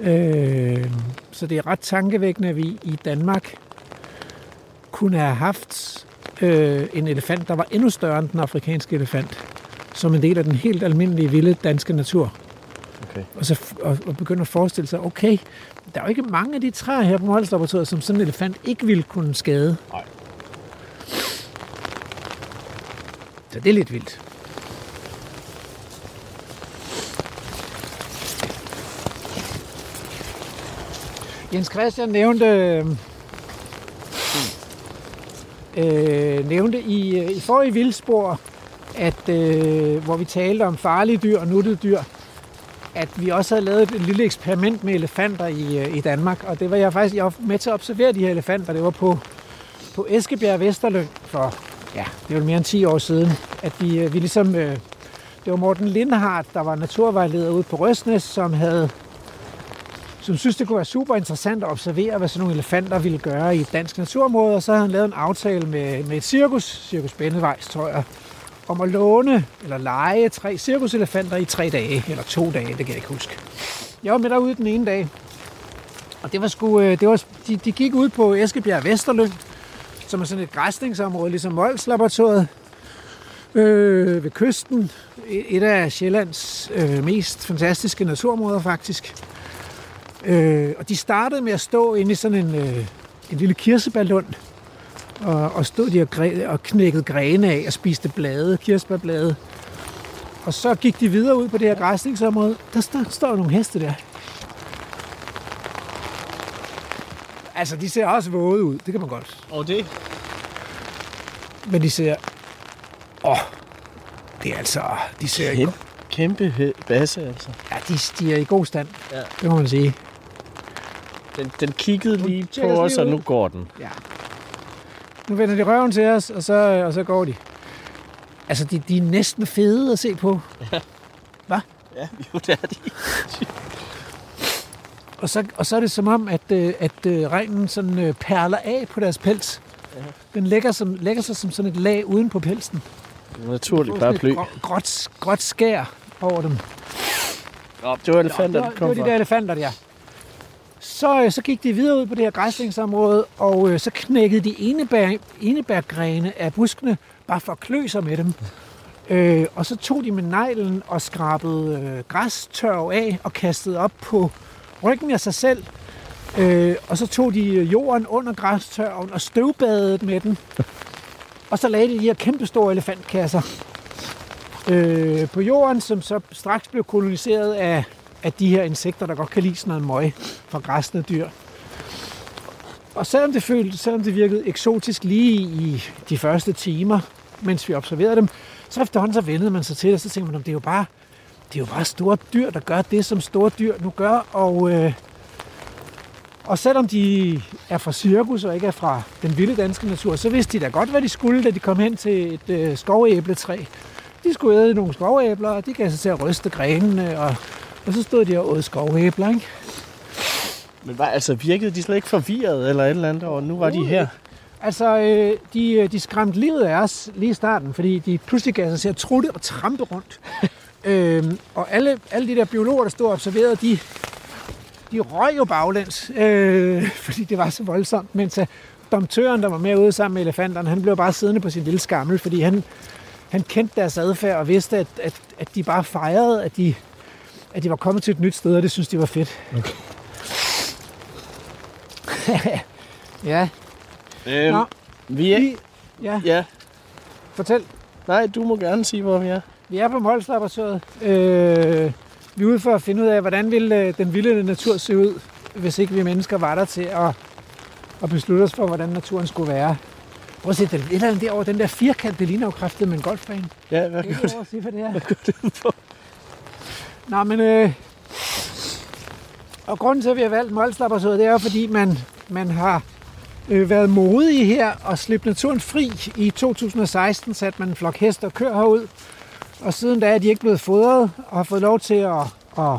Øh, så det er ret tankevækkende, at vi i Danmark kunne have haft øh, en elefant, der var endnu større end den afrikanske elefant, som en del af den helt almindelige vilde danske natur. Okay. Og så og, og begynde at forestille sig, okay, der er jo ikke mange af de træer her på Molslaboratoriet, som sådan en elefant ikke ville kunne skade. Nej. Så det er lidt vildt. Jens Christian nævnte, øh, nævnte i, øh, i forrige vildspor, at, øh, hvor vi talte om farlige dyr og nuttede dyr, at vi også havde lavet et lille eksperiment med elefanter i, øh, i Danmark. Og det var jeg faktisk jeg var med til at observere de her elefanter. Det var på, på Eskebjerg Vesterløn for, ja, det var mere end 10 år siden, at vi, øh, vi ligesom, øh, det var Morten Lindhardt, der var naturvejleder ude på Røsnes, som havde som synes, det kunne være super interessant at observere, hvad sådan nogle elefanter ville gøre i et dansk naturområde. Og så havde han lavet en aftale med, med et cirkus, Cirkus Bennevejs, tror jeg, om at låne eller lege tre cirkuselefanter i tre dage, eller to dage, det kan jeg ikke huske. Jeg var med derude den ene dag, og det var sgu, øh, det var, de, de gik ud på Eskebjerg Vesterlyng, som er sådan et græsningsområde, ligesom Mols Laboratoriet, øh, ved kysten. E, et af Sjællands øh, mest fantastiske naturområder, faktisk. Øh, og de startede med at stå inde i sådan en, øh, en lille kirsebærlund, og, og stod de og, gre- og knækkede grene af og spiste blade, kirsebærblade. Og så gik de videre ud på det her græsningsområde. Der står, står nogle heste der. Altså, de ser også våde ud, det kan man godt. Og det? Men de ser Åh, det er altså... De ser Kæmpe, kæmpe basse, altså. ja, de, de er i god stand, Ja. det må man sige. Den, den kiggede lige på os og nu går den. Ja. Nu vender de røven til os, og så, og så går de. Altså, de, de er næsten fede at se på. Ja, jo, det er de. Og så, og så er det som om, at, øh, at øh, regnen sådan øh, perler af på deres pels. Den lægger, som, lægger sig som sådan et lag uden på pelsen. Naturligt bare grå- gråt, gråt skær over dem. Nå, det var elefanter, det, var, det kom var de der elefanter, der. Så, øh, så gik de videre ud på det her græslingsområde, og øh, så knækkede de enebær, enebærgrene af buskene, bare for at klø sig med dem. Øh, og så tog de med neglen og skrabede øh, græstørv af og kastede op på ryggen af sig selv. Øh, og så tog de øh, jorden under græstørven og støvbadede med den. Og så lagde de de her kæmpestore elefantkasser øh, på jorden, som så straks blev koloniseret af, af de her insekter, der godt kan lide sådan noget møg fra græsne dyr. Og selvom det, følte, selvom det virkede eksotisk lige i de første timer, mens vi observerede dem, så efterhånden så vendede man sig til det, og så tænkte man, at det er jo bare, det er jo bare store dyr, der gør det, som store dyr nu gør. Og, øh, og selvom de er fra cirkus og ikke er fra den vilde danske natur, så vidste de da godt, hvad de skulle, da de kom hen til et øh, skovæbletræ. De skulle æde nogle skovæbler, og de gav sig til at ryste grenene, og, og så stod de og åd skovæbler, ikke? Men var, altså, virkede de slet ikke forvirret eller et eller andet, og nu var de her? Altså, øh, de, øh, de skræmte livet af os lige i starten, fordi de pludselig gav sig til at trutte og trampe rundt. øhm, og alle, alle de der biologer, der stod og observerede, de, de røg jo baglæns, øh, fordi det var så voldsomt. Mens øh, domtøren, der var med ude sammen med elefanterne, han blev bare siddende på sin lille skammel, fordi han, han kendte deres adfærd og vidste, at, at, at de bare fejrede, at de, at de var kommet til et nyt sted, og det synes de var fedt. Okay. ja, Øhm, Nå. vi er... vi, ja, Ja, fortæl. nej, du må gerne sige, hvor vi er. Vi er på Molslaboratoriet. Øh, vi er ude for at finde ud af, hvordan vil øh, den vilde natur se ud, hvis ikke vi mennesker var der til at, at beslutte os for, hvordan naturen skulle være. Prøv at se, den, et eller andet derovre, den der firkant, det ligner jo kraftet med en golfbane. Ja, hvad Kan gør over se, hvad det er? Nå, men... Øh, og grunden til, at vi har valgt Molslaboratoriet, det er jo, fordi man, man har øh, været modig her og slippe naturen fri. I 2016 satte man en flok heste og køer herud, og siden da er de ikke blevet fodret og har fået lov til at, at,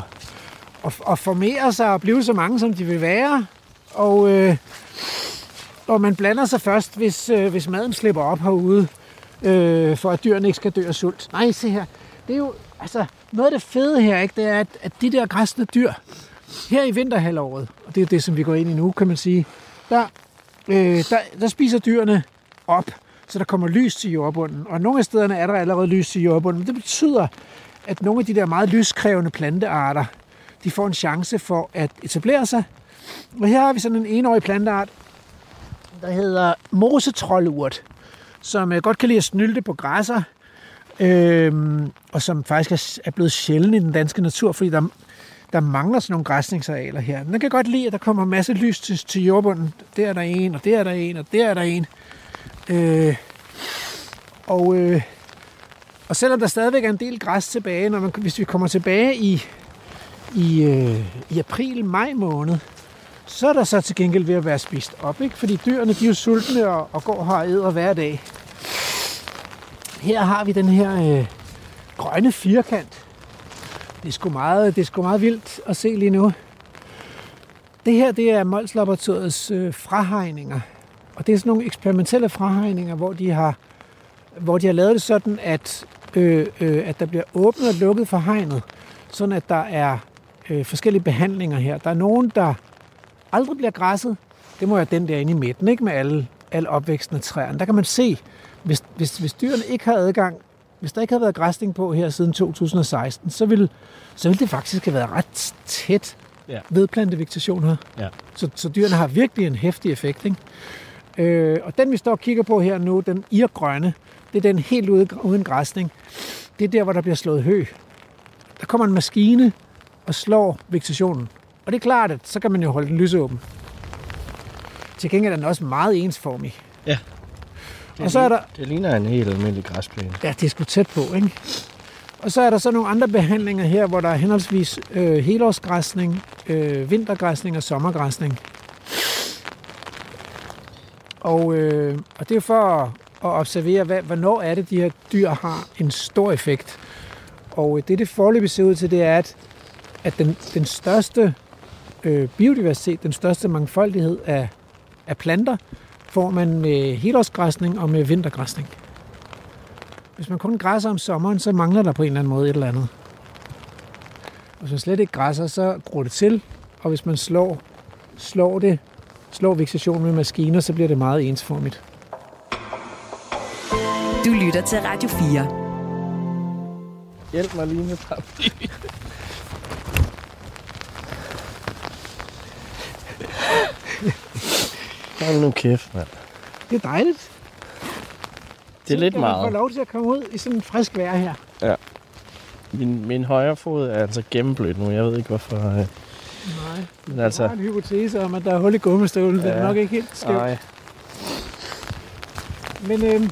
at, at formere sig og blive så mange, som de vil være. Og, øh, og man blander sig først, hvis, øh, hvis maden slipper op herude, øh, for at dyrene ikke skal dø af sult. Nej, se her. Det er jo, altså, noget af det fede her, ikke, det er, at, at de der græsne dyr, her i vinterhalvåret, og det er det, som vi går ind i nu, kan man sige, der, øh, der, der spiser dyrene op, så der kommer lys til jordbunden. Og nogle af stederne er der allerede lys til jordbunden. Men det betyder, at nogle af de der meget lyskrævende plantearter, de får en chance for at etablere sig. Og her har vi sådan en enårig planteart, der hedder mosetrollurt, som øh, godt kan lide at snylte på græsser, øh, og som faktisk er, blevet sjældent i den danske natur, fordi der, der mangler sådan nogle græsningsarealer her. Man kan godt lide, at der kommer masse lys til, til jordbunden. Der er der en, og der er der en, og der er der en. Øh, og, øh, og selvom der stadigvæk er en del græs tilbage, når man, hvis vi kommer tilbage i, i, øh, i april-maj måned, så er der så til gengæld ved at være spist op, ikke? fordi dyrene de er jo sultne og, og går her og æder hver dag. Her har vi den her øh, grønne firkant. Det er, sgu meget, det er sgu meget vildt at se lige nu. Det her det er Mols Laboratoriets øh, frahegninger. Og det er sådan nogle eksperimentelle frahegninger, hvor de har, hvor de har lavet det sådan, at, øh, øh, at der bliver åbnet og lukket for hegnet. Sådan at der er øh, forskellige behandlinger her. Der er nogen, der aldrig bliver græsset. Det må være den der inde i midten, ikke med alle, alle opvækstende træerne. Der kan man se, hvis, hvis, hvis dyrene ikke har adgang, hvis der ikke har været græsning på her siden 2016, så vil, så vil det faktisk have været ret tæt Ja. vedplantevegetation her. Ja. Så, så dyrene har virkelig en hæftig effekt. Ikke? Øh, og den vi står og kigger på her nu, den irgrønne, det er den helt ude, uden græsning. Det er der, hvor der bliver slået hø. Der kommer en maskine og slår vegetationen. Og det er klart, at så kan man jo holde den lysåben. Til gengæld er den også meget ensformig. Ja. Og så er der, Det ligner en helt almindelig græsplæne. ja, det er sgu tæt på, ikke? Og så er der så nogle andre behandlinger her, hvor der er henholdsvis øh, helårsgræsning, øh, vintergræsning og sommergræsning. Og, øh, og det er for at, at observere, hvad, hvornår er det, de her dyr har en stor effekt. Og øh, det, det forløbig ser ud til, det er, at, at den, den største øh, biodiversitet, den største mangfoldighed af, af planter, får man med helårsgræsning og med vintergræsning. Hvis man kun græsser om sommeren, så mangler der på en eller anden måde et eller andet. Hvis man slet ikke græsser, så gror det til, og hvis man slår, slår det, slår vegetationen med maskiner, så bliver det meget ensformigt. Du lytter til Radio 4. Hjælp mig lige med paraply. Hold nu kæft, mand. Det er dejligt. Det er lidt Så kan man få meget. lov til at komme ud i sådan en frisk vejr her. Min, min højre fod er altså gennemblødt nu. Jeg ved ikke, hvorfor. øh, Nej. Men Jeg altså, har en hypotese om, at der er hul i gummistøvlen. Ja. Det er Ja. nok ikke helt skævt. nej. Men øhm,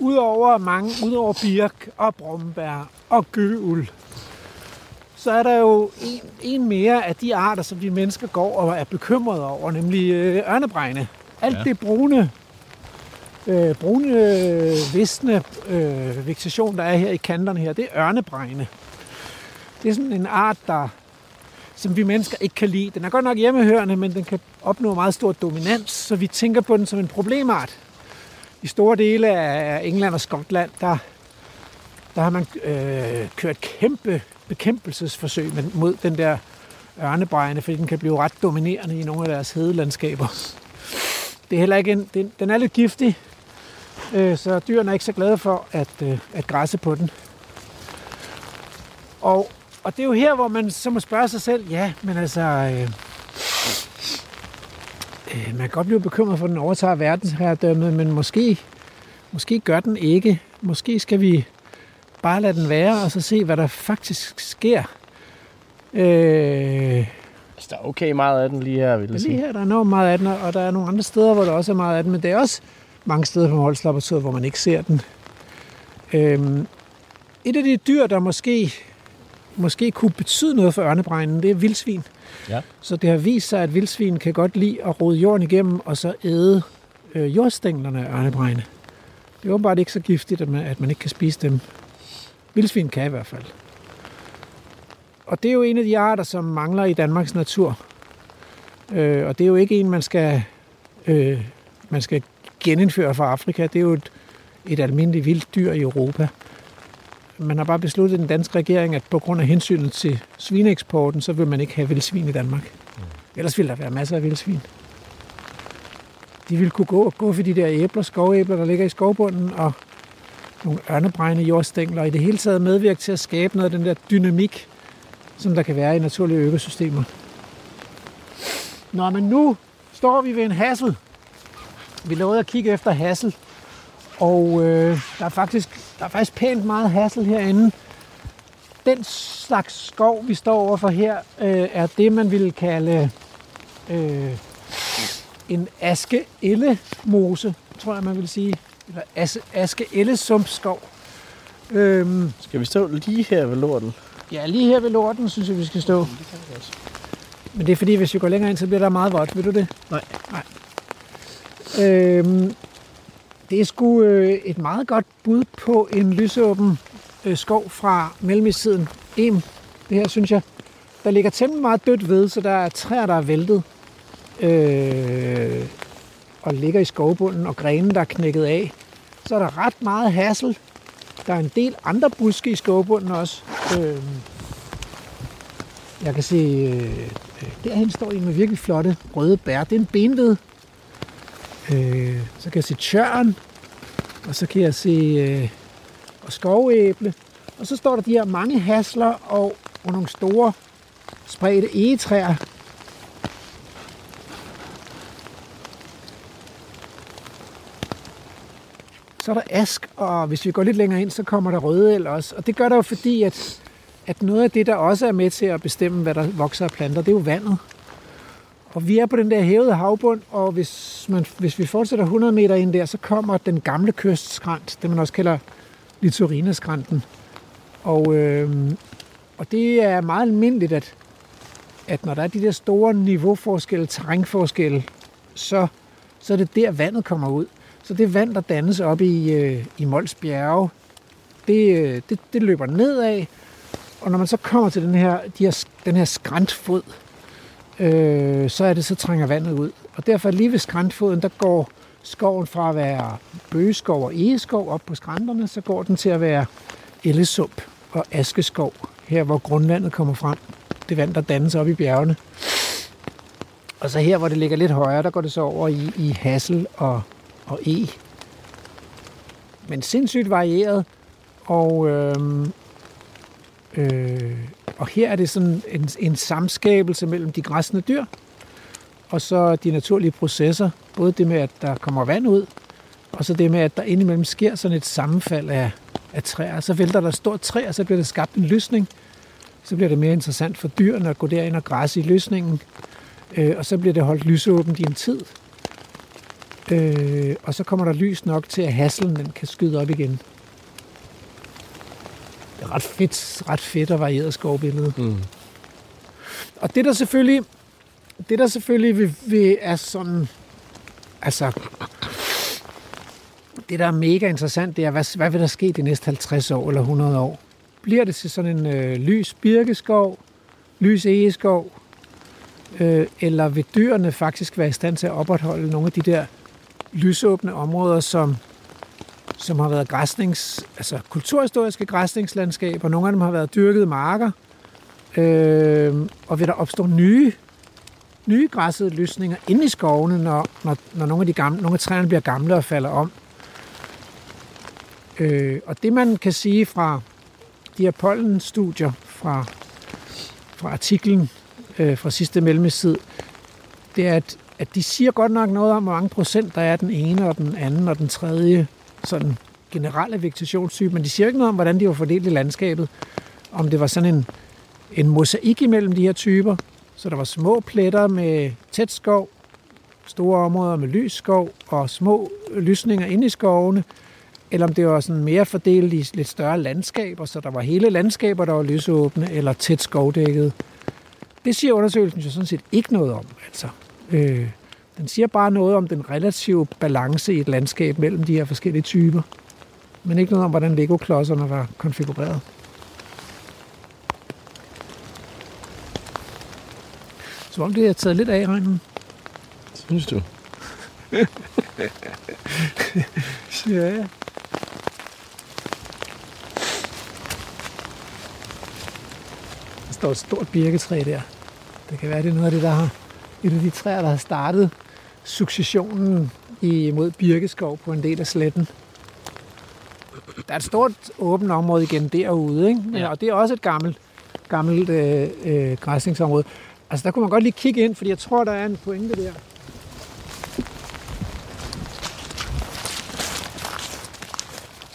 udover mange, udover birk og brombær og gøul, så er der jo en, en mere af de arter, som vi mennesker går og er bekymrede over, nemlig øh, ørnebregne. Alt ja. Det brune, øh, brune, visne øh, vegetation, der er her i kanterne her, det er ørnebregne. Det er sådan en art, der som vi mennesker ikke kan lide. Den er godt nok hjemmehørende, men den kan opnå meget stor dominans, så vi tænker på den som en problemart. I store dele af England og Skotland, der, der har man øh, kørt kæmpe bekæmpelsesforsøg med, mod den der ørnebregne, fordi den kan blive ret dominerende i nogle af deres hedelandskaber. Det er heller ikke en, den, den er lidt giftig, øh, så dyrene er ikke så glade for at, øh, at græsse på den. Og, og det er jo her, hvor man så må spørge sig selv, ja, men altså, øh, øh, man kan godt blive bekymret for, at den overtager verdensherredømmet, men måske, måske gør den ikke. Måske skal vi bare lade den være, og så se, hvad der faktisk sker. Øh, Altså, der er okay meget af den lige her, vil jeg Lige sige. her der er enormt meget af den, og der er nogle andre steder, hvor der også er meget af den, men det er også mange steder på Holslaboratoriet, hvor man ikke ser den. Øhm, et af de dyr, der måske, måske kunne betyde noget for ørnebregnen, det er vildsvin. Ja. Så det har vist sig, at vildsvin kan godt lide at rode jorden igennem, og så æde øh, jordstænglerne af ørnebregne. Det er åbenbart ikke så giftigt, at man, at man ikke kan spise dem. Vildsvin kan i hvert fald. Og det er jo en af de arter, som mangler i Danmarks natur. Øh, og det er jo ikke en, man skal, øh, man skal genindføre fra Afrika. Det er jo et, et almindeligt vildt dyr i Europa. Man har bare besluttet den danske regering, at på grund af hensynet til svineeksporten, så vil man ikke have vildsvin i Danmark. Ellers ville der være masser af vildsvin. De ville kunne gå, gå for de der æbler, skovæbler, der ligger i skovbunden, og nogle ørnebregne jordstængler, og i det hele taget medvirke til at skabe noget af den der dynamik, som der kan være i naturlige økosystemer. Nå, men nu står vi ved en hassel. Vi lovede at kigge efter hassel, og øh, der, er faktisk, der er faktisk pænt meget hassel herinde. Den slags skov, vi står overfor her, øh, er det, man ville kalde øh, en aske-ille-mose, tror jeg, man vil sige. Eller aske- aske-elle-sumpskov. Øhm, Skal vi stå lige her ved lorten? Ja, lige her ved lorten, synes jeg, vi skal stå. Men det er fordi, hvis vi går længere ind, så bliver der meget vådt. Vil du det? Nej. Nej. Øhm, det er sgu øh, et meget godt bud på en lysåben øh, skov fra mellemistiden. Em, det her, synes jeg. Der ligger temmelig meget dødt ved, så der er træer, der er væltet. Øh, og ligger i skovbunden, og grenen, der er knækket af. Så er der ret meget hassel. Der er en del andre buske i skovbunden også. Øh, jeg kan se, øh, derhen står en med virkelig flotte røde bær. Det er en benved. Øh, så kan jeg se tjørn, og så kan jeg se øh, og skovæble. Og så står der de her mange hasler og, og nogle store spredte egetræer. Så er der ask, og hvis vi går lidt længere ind, så kommer der røde også. Og det gør der jo fordi, at, at noget af det, der også er med til at bestemme, hvad der vokser af planter, det er jo vandet. Og vi er på den der hævede havbund, og hvis, man, hvis vi fortsætter 100 meter ind der, så kommer den gamle kystskrant, det man også kalder litorineskranten. Og, øh, og det er meget almindeligt, at, at når der er de der store niveauforskelle, terrænforskelle, så, så er det der, vandet kommer ud. Så det vand, der dannes op i, øh, i Mols Bjerge, det, øh, det, det løber nedad, og når man så kommer til den her, de her, den her skrantfod, øh, så er det, så trænger vandet ud. Og derfor lige ved skrantfoden, der går skoven fra at være bøgeskov og egeskov op på skrænterne, så går den til at være ellesump og askeskov, her hvor grundvandet kommer frem. Det vand, der dannes op i bjergene. Og så her, hvor det ligger lidt højere, der går det så over i, i hassel og, og e. Men sindssygt varieret, og, øh, øh, og her er det sådan en, en samskabelse mellem de græsne dyr, og så de naturlige processer. Både det med, at der kommer vand ud, og så det med, at der indimellem sker sådan et sammenfald af, af træer. Så vælter der et stort træ, og så bliver der skabt en lysning. Så bliver det mere interessant for dyrene at gå derind og græsse i lysningen. Øh, og så bliver det holdt lysåbent i en tid. Øh, og så kommer der lys nok til, at haslen den kan skyde op igen. Det er ret fedt, ret fedt og varieret skovbillede. Mm. Og det der selvfølgelig, det der selvfølgelig vil, vil er sådan, altså, det der er mega interessant, det er, hvad, hvad vil der ske de næste 50 år eller 100 år? Bliver det til sådan en øh, lys birkeskov, lys egeskov, øh, eller vil dyrene faktisk være i stand til at opretholde nogle af de der lysåbne områder, som, som har været græsnings, altså kulturhistoriske græsningslandskaber. Nogle af dem har været dyrkede marker. Øh, og vil der opstå nye, nye græssede lysninger inde i skovene, når, når, når nogle, af de gamle, nogle af træerne bliver gamle og falder om. Øh, og det man kan sige fra de her pollenstudier fra, fra artiklen øh, fra sidste mellemtid, det er, at, at de siger godt nok noget om, hvor mange procent der er den ene og den anden og den tredje sådan generelle vegetationstype, men de siger ikke noget om, hvordan de var fordelt i landskabet. Om det var sådan en, en mosaik imellem de her typer, så der var små pletter med tæt skov, store områder med lys skov og små lysninger inde i skovene, eller om det var sådan mere fordelt i lidt større landskaber, så der var hele landskaber, der var lysåbne eller tæt skovdækket. Det siger undersøgelsen jo sådan set ikke noget om. Altså, øh, den siger bare noget om den relative balance i et landskab mellem de her forskellige typer, men ikke noget om, hvordan Lego-klodserne var konfigureret. Som om det er taget lidt af i regnen. Synes du? Ja. Der står et stort birketræ der. Det kan være, det er noget af det, der har et af de træer, der har startet successionen imod birkeskov på en del af sletten. Der er et stort åbent område igen derude, ikke? Ja. og det er også et gammelt, gammelt øh, øh, græsningsområde. Altså, der kunne man godt lige kigge ind, fordi jeg tror, der er en pointe der.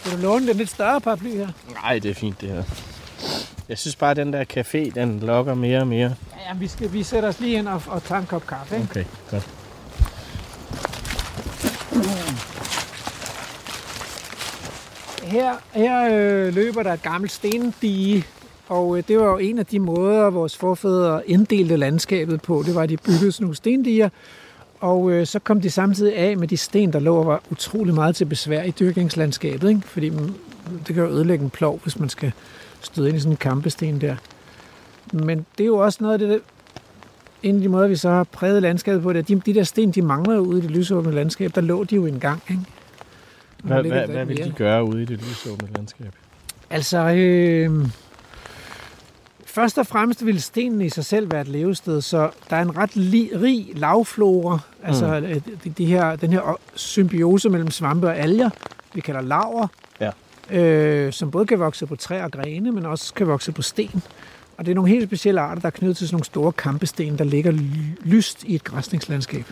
Vil du låne den lidt større paraply her? Nej, det er fint det her. Jeg synes bare, at den der café, den lokker mere og mere. Ja, jamen, vi, skal, vi sætter os lige ind og, og tager en kop kaffe. Ikke? Okay, godt. Her, her øh, løber der et gammelt stendige, og øh, det var jo en af de måder, vores forfædre inddelte landskabet på. Det var, at de byggede sådan nogle stendiger, og øh, så kom de samtidig af med de sten, der lå og var utrolig meget til besvær i dyrkningslandskabet, ikke? fordi det kan jo ødelægge en plov, hvis man skal støde ind i sådan en kampesten der. Men det er jo også noget af det, der- en af de måder, vi så har præget landskabet på, det er, de, de der sten, de mangler jo ude i det lysåbne landskab. Der lå de jo engang, ikke? Og Hvad, hvad, hvad vil de gøre ude i det lysåbne landskab? Altså, øh, først og fremmest vil stenen i sig selv være et levested, så der er en ret li, rig lavflora, altså mm. de, de her, den her symbiose mellem svampe og alger, vi kalder laver øh, som både kan vokse på træer og grene, men også kan vokse på sten. Og det er nogle helt specielle arter, der er knyttet til sådan nogle store kampesten, der ligger lyst i et græsningslandskab.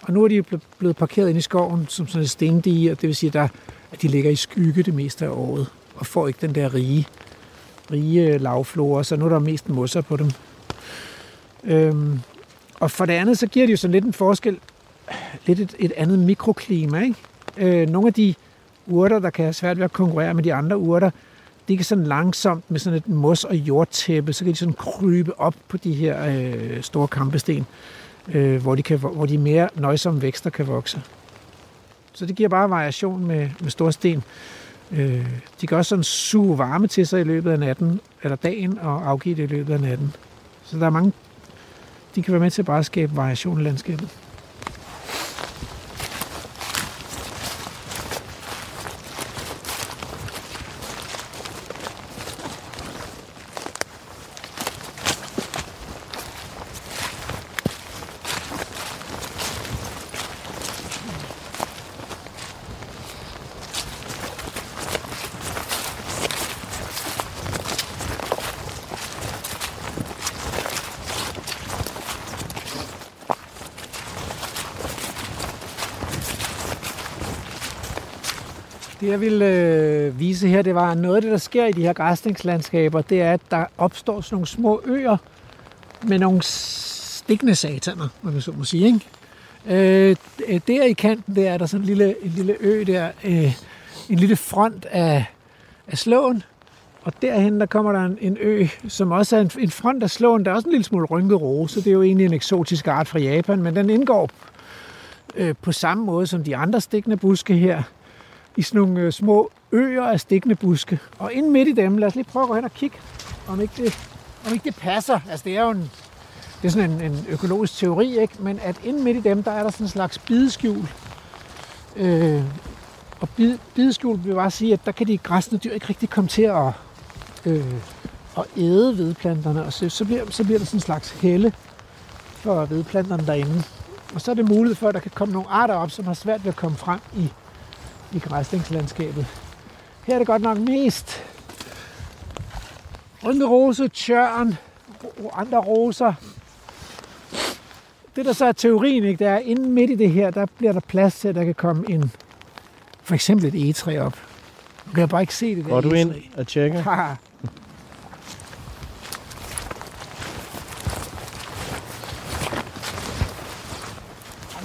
Og nu er de blevet parkeret ind i skoven som sådan et stendige, og det vil sige, at, der, at de ligger i skygge det meste af året, og får ikke den der rige, rige lavflora, så nu er der mest mosser på dem. Øhm, og for det andet, så giver det jo sådan lidt en forskel, lidt et, et andet mikroklima. Ikke? Øh, nogle af de urter, der kan have svært ved at konkurrere med de andre urter, de kan sådan langsomt med sådan et mos- og jordtæppe, så kan de sådan krybe op på de her øh, store kampesten, øh, hvor, de kan, hvor de mere nøjsomme vækster kan vokse. Så det giver bare variation med, med store sten. Øh, de kan også sådan suge varme til sig i løbet af natten, eller dagen, og afgive det i løbet af natten. Så der er mange, de kan være med til bare at skabe variation i landskabet. Jeg vil øh, vise her, det var noget af det, der sker i de her græsningslandskaber, det er, at der opstår sådan nogle små øer med nogle stikkende sataner, man kan så må sige. Ikke? Øh, der i kanten, der er der sådan en lille, en lille ø der, øh, en lille front af, af slåen, og derhen der kommer der en, en ø, som også er en, en front af slåen. Der er også en lille smule rynket rose. Det er jo egentlig en eksotisk art fra Japan, men den indgår øh, på samme måde som de andre stikkende buske her i sådan nogle øh, små øer af stikkende buske. Og ind midt i dem, lad os lige prøve at gå hen og kigge, om ikke det, om ikke det passer. Altså det er jo en, det er sådan en, en økologisk teori, ikke? men at ind midt i dem, der er der sådan en slags bideskjul. Øh, og bid, bideskjul vil bare sige, at der kan de græsne dyr ikke rigtig komme til at, øh, at æde vedplanterne, og så, så, bliver, så bliver der sådan en slags helle for vedplanterne derinde. Og så er det muligt for, at der kan komme nogle arter op, som har svært ved at komme frem i i græsningslandskabet. Her er det godt nok mest rose, tjørn, andre roser. Det der så er teorien, ikke, det er, inden midt i det her, der bliver der plads til, at der kan komme en, for eksempel et egetræ op. Du kan bare ikke se det der Går du ind og tjekker? Haha.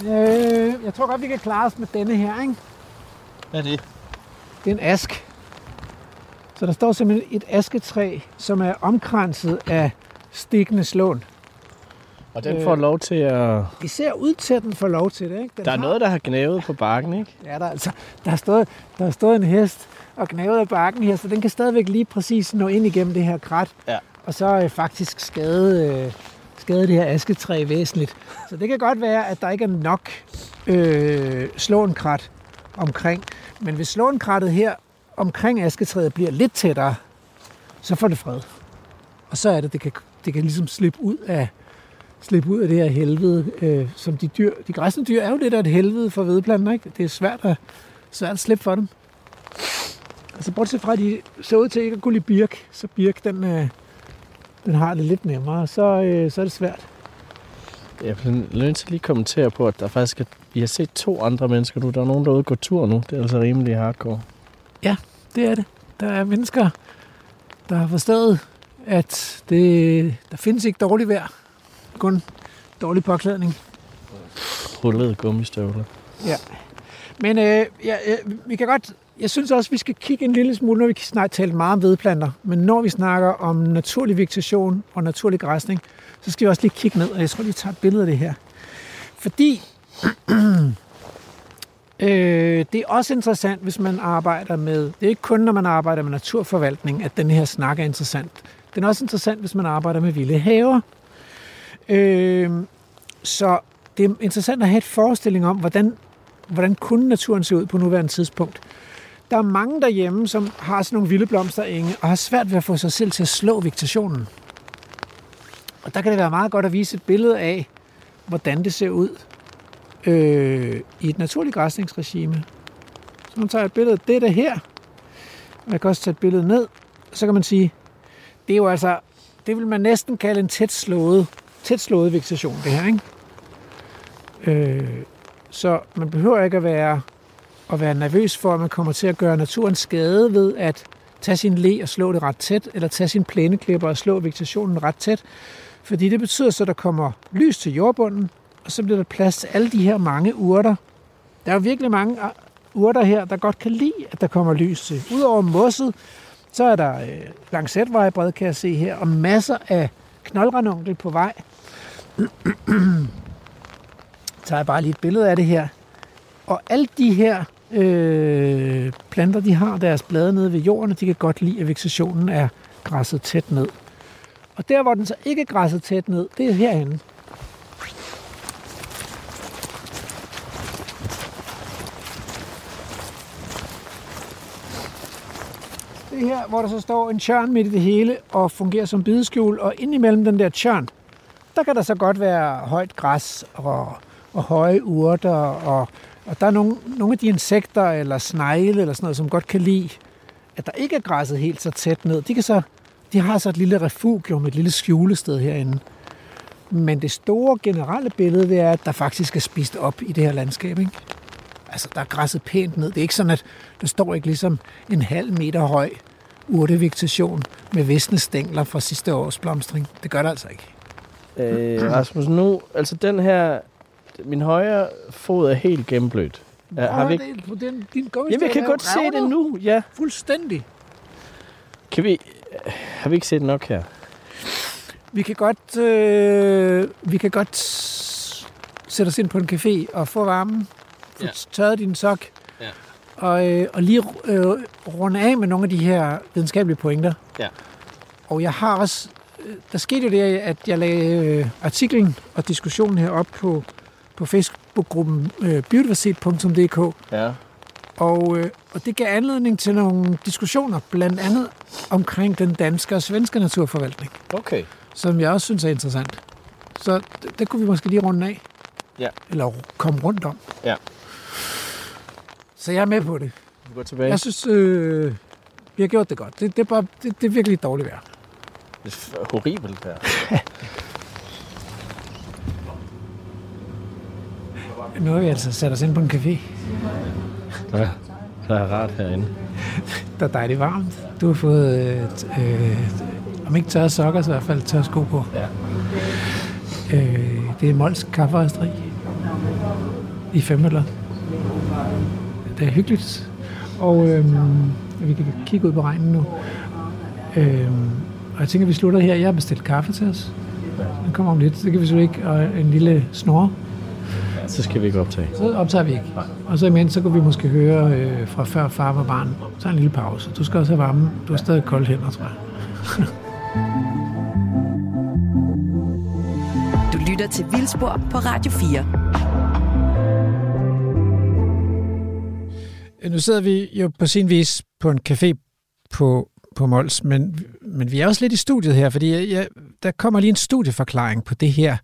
Øh, jeg tror godt, vi kan klare os med denne her, ikke? Hvad er det? Det er en ask. Så der står simpelthen et asketræ, som er omkranset af stikkende slåen. Og den får lov til at... Det ser ud til, at den får lov til det. Ikke? Den Der er har- noget, der har gnavet på bakken, ikke? Ja, der, er altså, der, har stået, der har stået en hest og gnavet af bakken her, så den kan stadigvæk lige præcis nå ind igennem det her krat. Ja. Og så øh, faktisk skade, øh, skade det her asketræ væsentligt. Så det kan godt være, at der ikke er nok øh, slåenkrat omkring. Men hvis lånkrattet her omkring asketræet bliver lidt tættere, så får det fred. Og så er det, det kan, det kan ligesom slippe ud af, slippe ud af det her helvede, øh, som de dyr, de græsne dyr er jo lidt af et helvede for vedplanter, ikke? Det er svært at, svært at slippe for dem. Altså bortset fra, at de så ud til ikke at kunne lide birk, så birk, den, øh, den har det lidt nemmere, så, øh, så er det svært. Jeg bliver nødt til lige at kommentere på, at der faktisk er, vi har set to andre mennesker nu. Der er nogen, der er ude og gå tur nu. Det er altså rimelig hardcore. Det er det. Der er mennesker, der har forstået, at det, der findes ikke dårligt vejr, kun dårlig påklædning. Hullede gummistøvler. Men øh, ja, øh, vi kan godt, jeg synes også, vi skal kigge en lille smule, når vi snart talt meget om vedplanter, men når vi snakker om naturlig vegetation og naturlig græsning, så skal vi også lige kigge ned, og jeg tror lige, tager et billede af det her. Fordi øh, det er også interessant, hvis man arbejder med, det er ikke kun, når man arbejder med naturforvaltning, at den her snak er interessant. Den er også interessant, hvis man arbejder med vilde haver. Øh, så det er interessant at have et forestilling om, hvordan hvordan kunne naturen se ud på nuværende tidspunkt. Der er mange derhjemme, som har sådan nogle vilde blomsterenge, og har svært ved at få sig selv til at slå vegetationen. Og der kan det være meget godt at vise et billede af, hvordan det ser ud øh, i et naturligt græsningsregime. Så man tager et billede af det der her. Man kan også tage et billede ned. Så kan man sige, det er jo altså, det vil man næsten kalde en tæt slået, tæt slået vegetation, det her, ikke? Øh, så man behøver ikke at være, at være nervøs for, at man kommer til at gøre naturen skade ved at tage sin le og slå det ret tæt, eller tage sin plæneklipper og slå vegetationen ret tæt. Fordi det betyder så, at der kommer lys til jordbunden, og så bliver der plads til alle de her mange urter. Der er jo virkelig mange ah, urter her, der godt kan lide, at der kommer lys til. Udover mosset, så er der øh, langsætvejbred, kan jeg se her, og masser af knoldranonkel på vej. Så tager jeg bare lige et billede af det her. Og alle de her øh, planter, de har deres blade nede ved jorden, og de kan godt lide, at vegetationen er græsset tæt ned. Og der, hvor den så ikke er græsset tæt ned, det er herinde. Det er her, hvor der så står en tjørn midt i det hele og fungerer som bideskjul, og indimellem den der tjørn, der kan der så godt være højt græs og, og høje urter, og, og der er nogle, nogle af de insekter eller snegle eller sådan noget, som godt kan lide, at der ikke er græsset helt så tæt ned. De, kan så, de har så et lille refugium, et lille skjulested herinde. Men det store generelle billede, det er, at der faktisk er spist op i det her landskab. Ikke? Altså, der er græsset pænt ned. Det er ikke sådan, at der står ikke ligesom en halv meter høj urtevegetation med visne stængler fra sidste års blomstring. Det gør det altså ikke. Øh, Rasmus, nu, altså den her, min højre fod er helt gennemblødt. Ja, har vi ikke... det, på den, din Jamen, jeg kan godt se det nu, ja. Fuldstændig. Kan vi... Har vi ikke set nok her? Vi kan godt, øh, vi kan godt sætte os ind på en café og få varmen, få Ja. tørret din sok, Ja. og, øh, og lige øh, runde af med nogle af de her videnskabelige pointer. Ja. Og jeg har også, øh, der skete jo det, at jeg lagde øh, artiklen og diskussionen her op på, på Facebook-gruppen øh, biodiversitet.dk, Ja. og, øh, og det gav anledning til nogle diskussioner, blandt andet omkring den danske og svenske naturforvaltning Okay. som jeg også synes er interessant. Så det, det kunne vi måske lige runde af. Ja. Eller komme rundt om. Ja. Så jeg er med på det. Vi går tilbage. Jeg synes, øh, vi har gjort det godt. Det, det, er, bare, det, det er virkelig dårligt vejr. Det er horribelt her. Nu har vi altså sat os ind på en café. Ja, der er rart herinde. Der er dejligt varmt. Du har fået, øh, øh, om ikke tørre sokker, så i hvert fald tørre sko på. Ja. Øh, det er Mols Kaffeøsteri i Femøller. Det er hyggeligt. Og øh, vi kan kigge ud på regnen nu. Øh, og jeg tænker, vi slutter her. Jeg har bestilt kaffe til os. Den kommer om lidt. Det kan vi så ikke. Og en lille snor. Så skal vi ikke optage. Så optager vi ikke. Og så imens, så kunne vi måske høre øh, fra før far var barn. Så en lille pause. Du skal også have varme. Du har stadig kolde hænder, tror jeg. Du lytter til Vildspor på Radio 4. Nu sidder vi jo på sin vis på en café på, på Mols, men, men vi er også lidt i studiet her, fordi jeg, jeg, der kommer lige en studieforklaring på det her,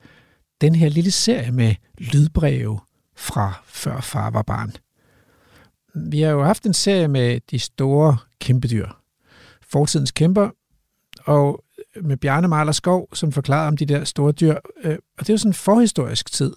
den her lille serie med lydbreve fra før far var barn. Vi har jo haft en serie med de store kæmpedyr, fortidens kæmper, og med Bjarne Marler Skov, som forklarer om de der store dyr, øh, og det er jo sådan en forhistorisk tid.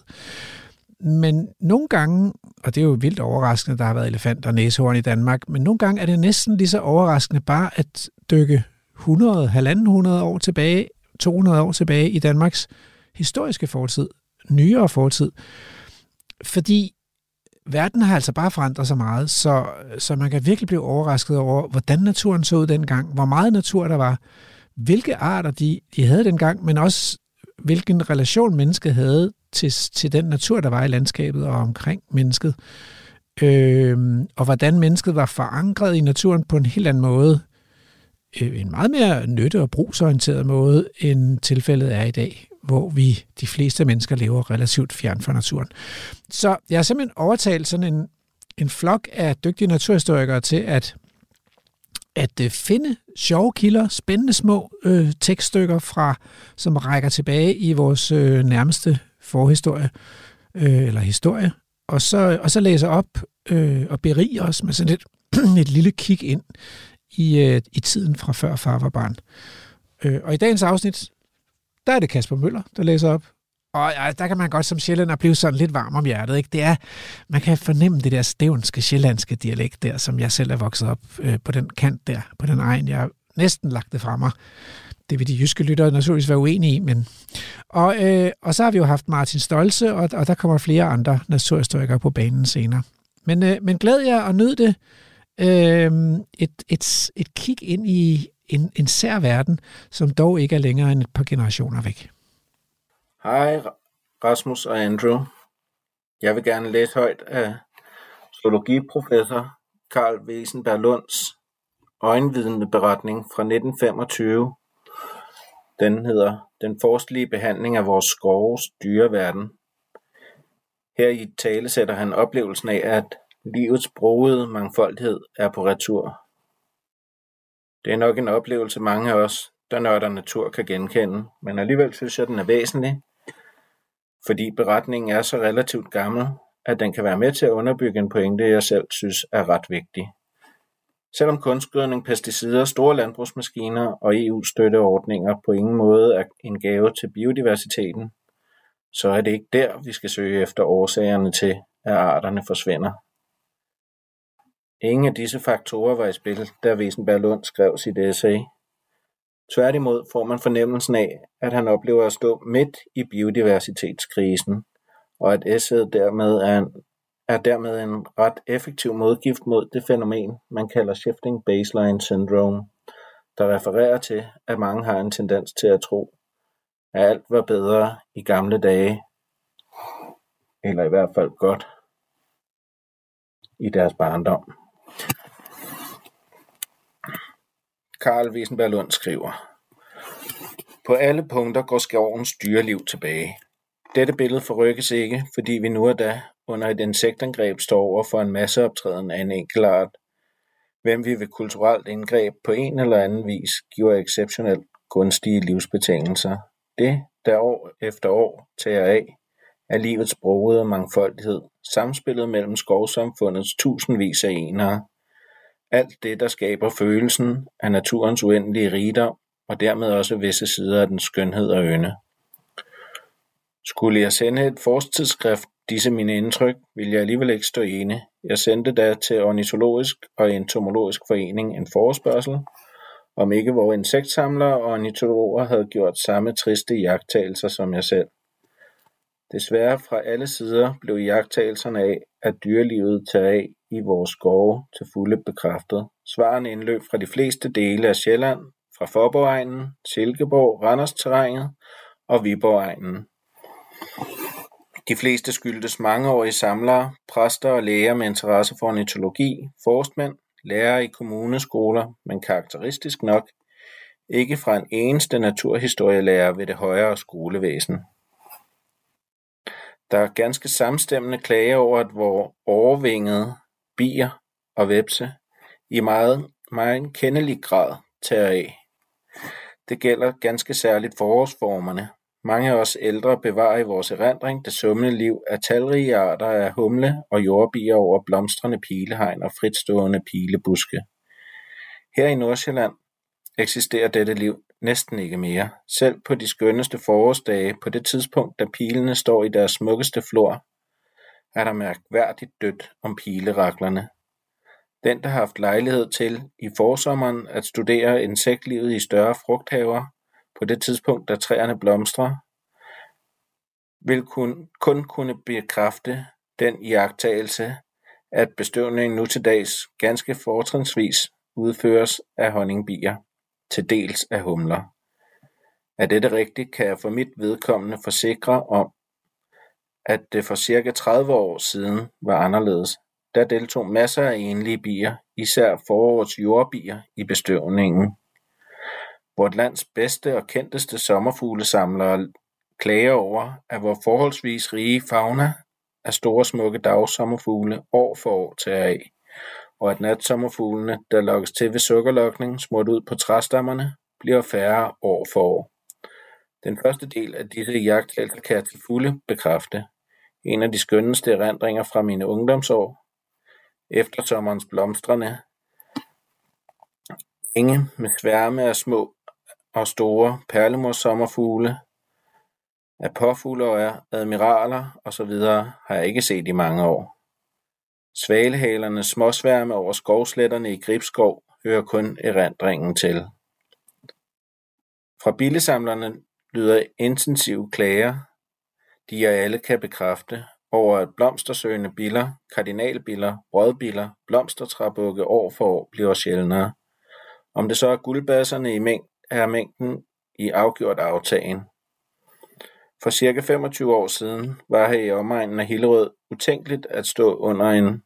Men nogle gange, og det er jo vildt overraskende, der har været elefanter og næsehorn i Danmark, men nogle gange er det næsten lige så overraskende bare at dykke 100, 1.500 år tilbage, 200 år tilbage i Danmarks historiske fortid, nyere fortid. Fordi verden har altså bare forandret sig meget, så, så man kan virkelig blive overrasket over, hvordan naturen så ud dengang, hvor meget natur der var, hvilke arter de, de havde dengang, men også hvilken relation mennesket havde til, til den natur, der var i landskabet og omkring mennesket. Øh, og hvordan mennesket var forankret i naturen på en helt anden måde. Øh, en meget mere nytte- og brugsorienteret måde, end tilfældet er i dag, hvor vi, de fleste mennesker, lever relativt fjern fra naturen. Så jeg har simpelthen overtalt sådan en, en flok af dygtige naturhistorikere til at at øh, finde sjove kilder, spændende små øh, tekststykker, fra, som rækker tilbage i vores øh, nærmeste forhistorie, øh, eller historie, og så, og så læser op øh, og beriger os med sådan et, et lille kig ind i, øh, i tiden fra før far var barn. Øh, og i dagens afsnit, der er det Kasper Møller, der læser op. Og ja, der kan man godt som sjællænder blive sådan lidt varm om hjertet. Ikke? Det er, man kan fornemme det der stævnske sjællandske dialekt der, som jeg selv er vokset op øh, på den kant der, på den egen. Jeg har næsten lagt det fra mig. Det vil de jyske lyttere naturligvis være uenige i. Men... Og, øh, og så har vi jo haft Martin Stolse, og, og der kommer flere andre naturhistorikere på banen senere. Men, øh, men glæd jer og nyd det. Øh, et, et, et kig ind i en, en sær verden, som dog ikke er længere end et par generationer væk. Hej Rasmus og Andrew. Jeg vil gerne læse højt af zoologiprofessor Karl Wesenberg Lunds øjenvidende beretning fra 1925. Den hedder Den forstlige behandling af vores skoves dyreverden. Her i tale sætter han oplevelsen af, at livets broede mangfoldighed er på retur. Det er nok en oplevelse mange af os, der nørder natur, kan genkende, men alligevel synes jeg, den er væsentlig, fordi beretningen er så relativt gammel, at den kan være med til at underbygge en pointe, jeg selv synes er ret vigtig. Selvom kunstgødning, pesticider, store landbrugsmaskiner og EU-støtteordninger på ingen måde er en gave til biodiversiteten, så er det ikke der, vi skal søge efter årsagerne til, at arterne forsvinder. Ingen af disse faktorer var i spil, da Wiesenberg Lund skrev sit essay. Tværtimod får man fornemmelsen af, at han oplever at stå midt i biodiversitetskrisen, og at essayet dermed er, en, er dermed en ret effektiv modgift mod det fænomen, man kalder Shifting Baseline Syndrome, der refererer til, at mange har en tendens til at tro, at alt var bedre i gamle dage, eller i hvert fald godt i deres barndom. Karl Wiesenberg Lund skriver På alle punkter går skovens dyreliv tilbage. Dette billede forrykkes ikke, fordi vi nu og da under et insektangreb står over for en masseoptræden af en enkelt art, hvem vi ved kulturelt indgreb på en eller anden vis giver exceptionelt gunstige livsbetingelser. Det, der år efter år tager af, er livets brogede mangfoldighed, samspillet mellem skovsamfundets tusindvis af enere, alt det, der skaber følelsen af naturens uendelige rigdom og dermed også visse sider af dens skønhed og ynde. Skulle jeg sende et forstidsskrift disse mine indtryk, ville jeg alligevel ikke stå ene. Jeg sendte da til Ornitologisk og Entomologisk Forening en forespørgsel, om ikke hvor insektsamlere og ornitologer havde gjort samme triste jagttagelser som jeg selv. Desværre fra alle sider blev jagttagelserne af, at dyrelivet tager af i vores skove til fulde bekræftet. Svarene indløb fra de fleste dele af Sjælland, fra Forborgegnen, Silkeborg, Randers-terrænet og Viborgegnen. De fleste skyldtes mangeårige samlere, præster og læger med interesse for ornitologi, forstmænd, lærere i kommuneskoler, men karakteristisk nok ikke fra en eneste naturhistorielærer ved det højere skolevæsen. Der er ganske samstemmende klager over, at hvor overvingede bier og vepse i meget, meget kendelig grad tager af. Det gælder ganske særligt forårsformerne. Mange af os ældre bevarer i vores erindring det summende liv af talrige arter af humle og jordbier over blomstrende pilehegn og fritstående pilebuske. Her i Nordsjælland eksisterer dette liv næsten ikke mere, selv på de skønneste forårsdage på det tidspunkt da pilene står i deres smukkeste flor, er der mærkværdigt dødt om pileraklerne. Den, der har haft lejlighed til i forsommeren at studere insektlivet i større frugthaver, på det tidspunkt da træerne blomstrer, vil kun, kun kunne bekræfte den iagttagelse, at bestøvningen nu til dags ganske fortrinsvis udføres af honningbier til dels af humler. Er dette rigtigt, kan jeg for mit vedkommende forsikre om, at det for cirka 30 år siden var anderledes. Der deltog masser af enlige bier, især forårets jordbier, i bestøvningen. Vort lands bedste og kendteste sommerfuglesamlere klager over, at vor forholdsvis rige fauna af store smukke dagsommerfugle år for år tager af og at natsommerfuglene, der lokkes til ved sukkerlokning smurt ud på træstammerne, bliver færre år for år. Den første del af disse jagttagelser kan jeg til fulde bekræfte. En af de skønneste erindringer fra mine ungdomsår. Efter sommerens blomstrende enge med sværme af små og store perlemorsommerfugle, af påfugleøjer, admiraler osv. har jeg ikke set i mange år. Svalehalernes småsværme over skovsletterne i Gribskov hører kun erindringen til. Fra billesamlerne lyder intensive klager, de jeg alle kan bekræfte, over at blomstersøgende biller, kardinalbiller, brødbiller, blomstertræbukke år for år bliver sjældnere. Om det så er guldbasserne i mængd, er mængden i afgjort aftagen. For cirka 25 år siden var her i omegnen af Hillerød utænkeligt at stå under en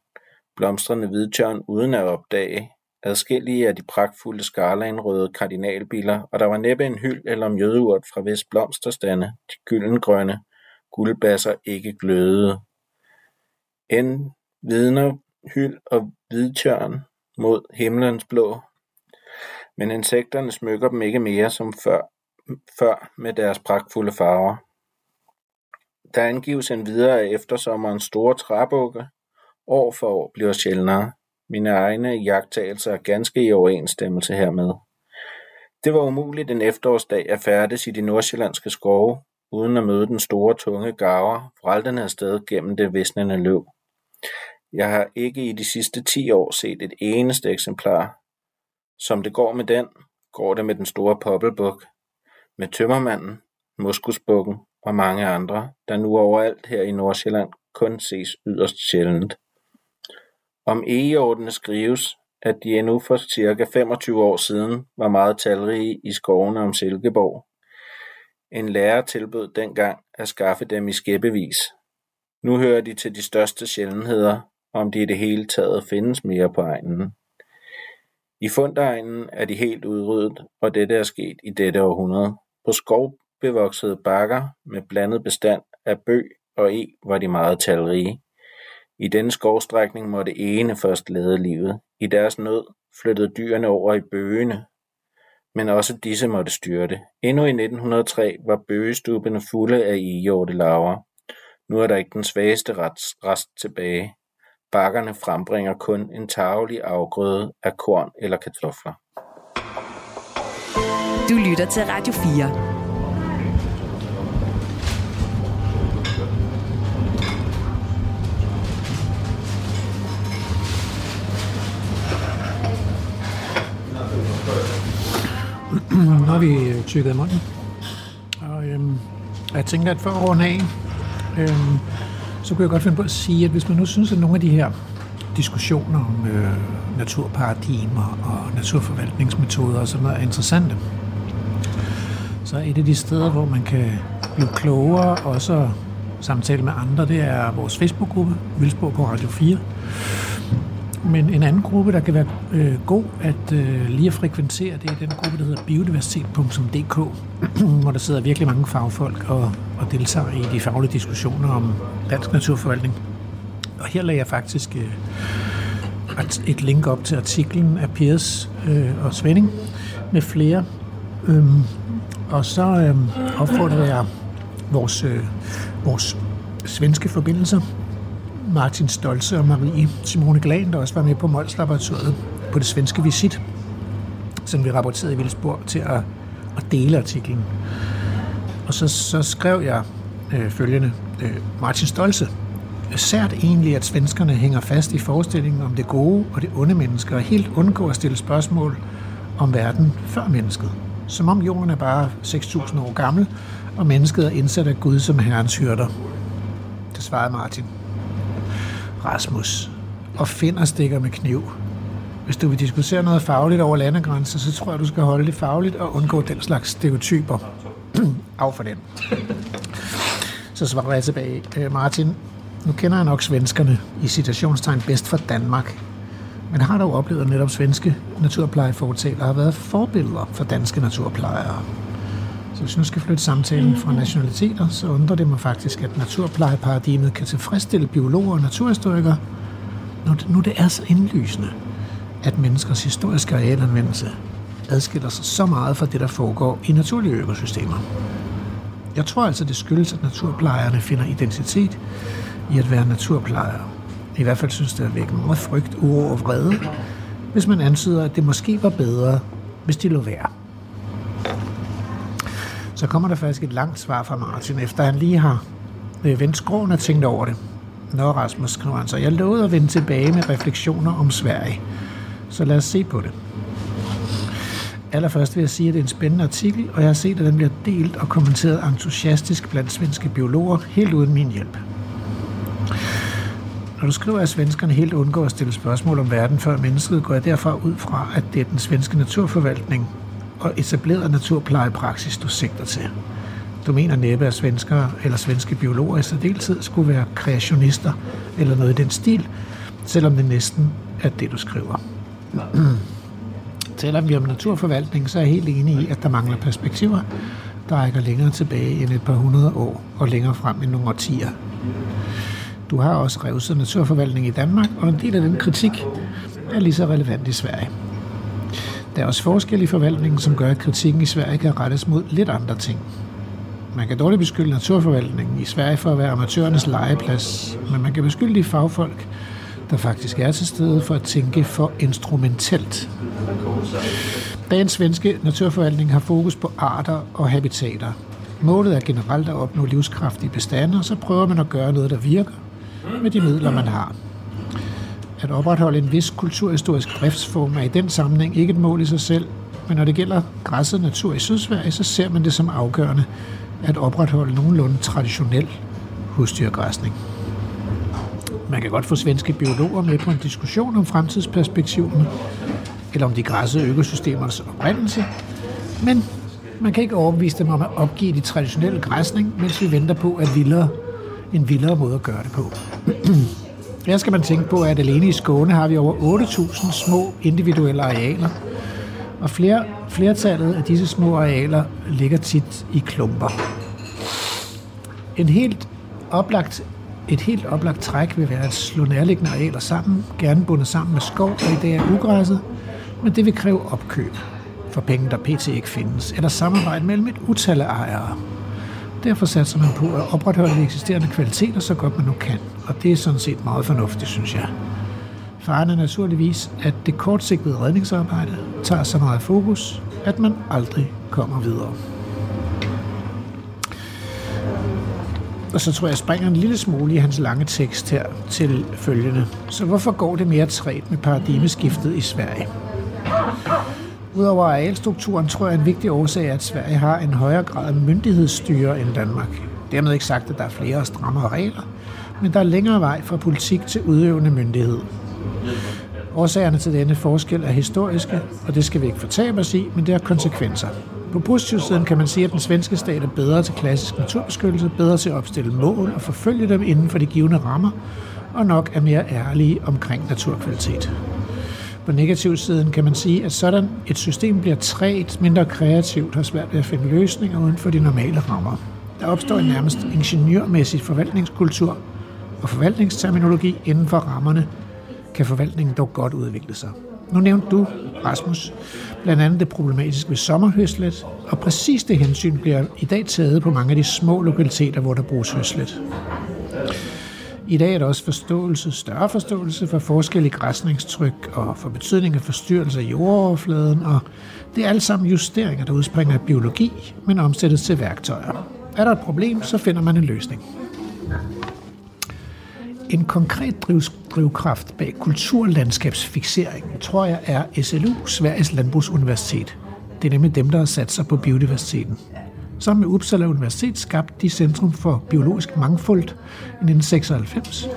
blomstrende hvidtjørn uden at opdage adskillige af de pragtfulde skarlagenrøde kardinalbiller, og der var næppe en hyld eller mjødeurt fra hvis blomsterstande, de gyldengrønne guldbasser ikke glødede. End vidner hyld og hvidtjørn mod himlens blå, men insekterne smykker dem ikke mere som før, før med deres pragtfulde farver. Der angives endvidere, at eftersommerens store træbukke år for år bliver sjældnere. Mine egne jagttagelser er ganske i overensstemmelse hermed. Det var umuligt en efterårsdag at færdes i de nordsjællandske skove, uden at møde den store tunge gaver vraltende afsted gennem det visnende løv. Jeg har ikke i de sidste 10 år set et eneste eksemplar. Som det går med den, går det med den store poppelbuk, med tømmermanden, muskusbukken og mange andre, der nu overalt her i Nordsjælland kun ses yderst sjældent. Om egeordene skrives, at de endnu for cirka 25 år siden var meget talrige i skovene om Silkeborg. En lærer tilbød dengang at skaffe dem i skæbevis. Nu hører de til de største sjældenheder, om de i det hele taget findes mere på egnen. I fundegnen er de helt udryddet, og dette er sket i dette århundrede. På skov bevoksede bakker med blandet bestand af bøg og e var de meget talrige. I denne skovstrækning måtte ene først lade livet. I deres nød flyttede dyrene over i bøgene, men også disse måtte styrte. Endnu i 1903 var bøgestubene fulde af larver. Nu er der ikke den svageste rest tilbage. Bakkerne frembringer kun en tagelig afgrøde af korn eller kartofler. Du lytter til Radio 4. nu har vi øh, tykket munden. Og øhm, jeg tænker, at for at runde af, øhm, så kunne jeg godt finde på at sige, at hvis man nu synes, at nogle af de her diskussioner om øh, naturparadigmer og naturforvaltningsmetoder og sådan noget er interessante, så er et af de steder, hvor man kan blive klogere og så samtale med andre, det er vores Facebook-gruppe, Vildsborg på Radio 4. Men en anden gruppe, der kan være øh, god at øh, lige at frekventere, det er den gruppe, der hedder biodiversitet.dk, hvor der sidder virkelig mange fagfolk og, og deltager i de faglige diskussioner om dansk naturforvaltning. Og her lagde jeg faktisk øh, et link op til artiklen af Piers øh, og Svending med flere. Øhm, og så øh, opfordrer jeg vores, øh, vores svenske forbindelser Martin Stolze og Marie Simone Glan, der også var med på Mols på det svenske visit, som vi rapporterede i Vildsborg, til at, at dele artiklen. Og så, så skrev jeg øh, følgende. Øh, Martin Stolze. Sært egentlig, at svenskerne hænger fast i forestillingen om det gode og det onde menneske, og helt undgår at stille spørgsmål om verden før mennesket. Som om jorden er bare 6.000 år gammel, og mennesket er indsat af Gud som herrens hyrder. Det svarede Martin. Rasmus, og finder stikker med kniv. Hvis du vil diskutere noget fagligt over landegrænser, så tror jeg, du skal holde det fagligt og undgå den slags stereotyper. Af for den. Så svarer jeg tilbage. Øh, Martin, nu kender jeg nok svenskerne i citationstegn bedst for Danmark. Men har du oplevet, at netop svenske naturplejefortaler har været forbilleder for danske naturplejere? Så hvis nu skal flytte samtalen fra nationaliteter, så undrer det mig faktisk, at naturplejeparadigmet kan tilfredsstille biologer og naturhistorikere, når det, nu det er så indlysende, at menneskers historiske arealanvendelse adskiller sig så meget fra det, der foregår i naturlige økosystemer. Jeg tror altså, det skyldes, at naturplejerne finder identitet i at være naturplejere. I hvert fald synes det at vække meget frygt, uro og vrede, hvis man antyder, at det måske var bedre, hvis de lå være så kommer der faktisk et langt svar fra Martin, efter han lige har øh, vendt skråen og tænkt over det. Nå, Rasmus, skriver han så, jeg lovede at vende tilbage med refleksioner om Sverige. Så lad os se på det. Allerførst vil jeg sige, at det er en spændende artikel, og jeg har set, at den bliver delt og kommenteret entusiastisk blandt svenske biologer, helt uden min hjælp. Når du skriver, at svenskerne helt undgår at stille spørgsmål om verden før mennesket, går jeg derfor ud fra, at det er den svenske naturforvaltning og etableret naturplejepraksis, du sigter til. Du mener næppe, at svenskere eller svenske biologer i særdeleshed skulle være kreationister eller noget i den stil, selvom det næsten er det, du skriver. Taler vi om naturforvaltning, så er jeg helt enig i, at der mangler perspektiver, der rækker længere tilbage end et par hundrede år og længere frem end nogle årtier. Du har også revset naturforvaltning i Danmark, og en del af den kritik er lige så relevant i Sverige. Der er også forskel i forvaltningen, som gør, at kritikken i Sverige kan rettes mod lidt andre ting. Man kan dårligt beskylde naturforvaltningen i Sverige for at være amatørernes legeplads, men man kan beskylde de fagfolk, der faktisk er til stede for at tænke for instrumentelt. Dagens svenske naturforvaltning har fokus på arter og habitater. Målet er generelt at opnå livskraftige bestande, og så prøver man at gøre noget, der virker med de midler, man har. At opretholde en vis kulturhistorisk driftsform er i den sammenhæng ikke et mål i sig selv, men når det gælder græsset natur i Sydsverige, så ser man det som afgørende at opretholde nogenlunde traditionel husdyrgræsning. Man kan godt få svenske biologer med på en diskussion om fremtidsperspektiverne, eller om de græssede økosystemers oprindelse, men man kan ikke overbevise dem om at opgive de traditionelle græsning, mens vi venter på at vildere, en vildere måde at gøre det på. Her skal man tænke på, at alene i Skåne har vi over 8.000 små individuelle arealer, og flere, flertallet af disse små arealer ligger tit i klumper. En helt oplagt, et helt oplagt træk vil være at slå nærliggende arealer sammen, gerne bundet sammen med skov, og i dag er ugræsset, men det vil kræve opkøb for penge, der pt. ikke findes, eller samarbejde mellem et utal af ejere. Derfor satser man på at opretholde de eksisterende kvaliteter så godt man nu kan, og det er sådan set meget fornuftigt, synes jeg. Faren er naturligvis, at det kortsigtede redningsarbejde tager så meget fokus, at man aldrig kommer videre. Og så tror jeg, jeg springer en lille smule i hans lange tekst her til følgende. Så hvorfor går det mere træt med paradigmeskiftet i Sverige? Udover arealstrukturen tror jeg, en vigtig årsag er, at Sverige har en højere grad af myndighedsstyre end Danmark. Dermed ikke sagt, at der er flere strammere regler, men der er længere vej fra politik til udøvende myndighed. Årsagerne til denne forskel er historiske, og det skal vi ikke fortabe os i, men det har konsekvenser. På positivsiden kan man sige, at den svenske stat er bedre til klassisk naturbeskyttelse, bedre til at opstille mål og forfølge dem inden for de givende rammer, og nok er mere ærlige omkring naturkvalitet. På negativsiden kan man sige, at sådan et system bliver træt, mindre kreativt og svært ved at finde løsninger uden for de normale rammer. Der opstår en nærmest ingeniørmæssig forvaltningskultur og forvaltningsterminologi inden for rammerne, kan forvaltningen dog godt udvikle sig. Nu nævnte du, Rasmus, blandt andet det problematiske ved sommerhøslet, og præcis det hensyn bliver i dag taget på mange af de små lokaliteter, hvor der bruges høslet. I dag er der også forståelse, større forståelse for forskellige græsningstryk og for betydning af forstyrrelse af jordoverfladen, og det er alt sammen justeringer, der udspringer af biologi, men omsættes til værktøjer. Er der et problem, så finder man en løsning. En konkret drivkraft bag kulturlandskabsfixeringen, tror jeg, er SLU, Sveriges Landbrugsuniversitet. Det er nemlig dem, der har sat sig på biodiversiteten. Sammen med Uppsala Universitet skabte de Centrum for Biologisk Mangfold i 1996.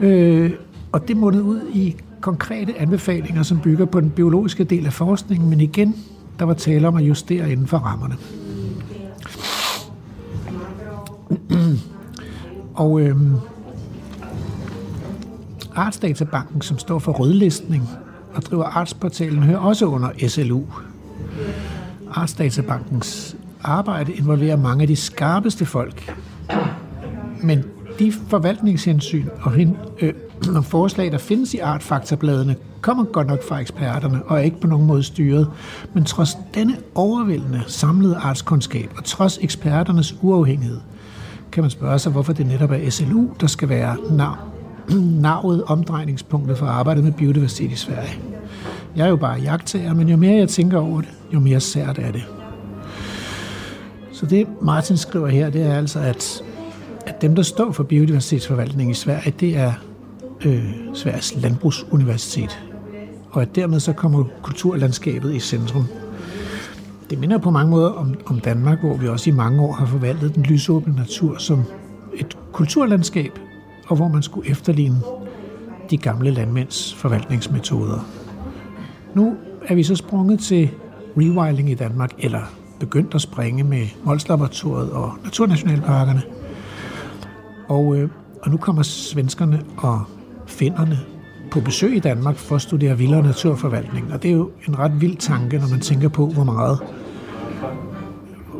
Øh, og det mundede ud i konkrete anbefalinger, som bygger på den biologiske del af forskningen, men igen, der var tale om at justere inden for rammerne. og øh, Artsdatabanken, som står for rødlistning og driver artsportalen, hører også under SLU. Artsdatabankens arbejde involverer mange af de skarpeste folk. Men de forvaltningshensyn og, hen, øh, og forslag, der findes i artfaktorbladene, kommer godt nok fra eksperterne og er ikke på nogen måde styret. Men trods denne overvældende samlede artskundskab og trods eksperternes uafhængighed, kan man spørge sig, hvorfor det netop er SLU, der skal være navn navet omdrejningspunktet for arbejdet med biodiversitet i Sverige. Jeg er jo bare jagttager, men jo mere jeg tænker over det, jo mere sært er det. Så det Martin skriver her, det er altså, at, at dem, der står for biodiversitetsforvaltning i Sverige, det er øh, Sveriges Landbrugsuniversitet. Og at dermed så kommer kulturlandskabet i centrum. det minder på mange måder om, om Danmark, hvor vi også i mange år har forvaltet den lysåbne natur som et kulturlandskab, og hvor man skulle efterligne de gamle landmænds forvaltningsmetoder. Nu er vi så sprunget til rewilding i Danmark, eller begyndt at springe med Molslaboratoriet og Naturnationalparkerne. Og, øh, og nu kommer svenskerne og finnerne på besøg i Danmark for at studere vildere naturforvaltning. Og det er jo en ret vild tanke, når man tænker på, hvor meget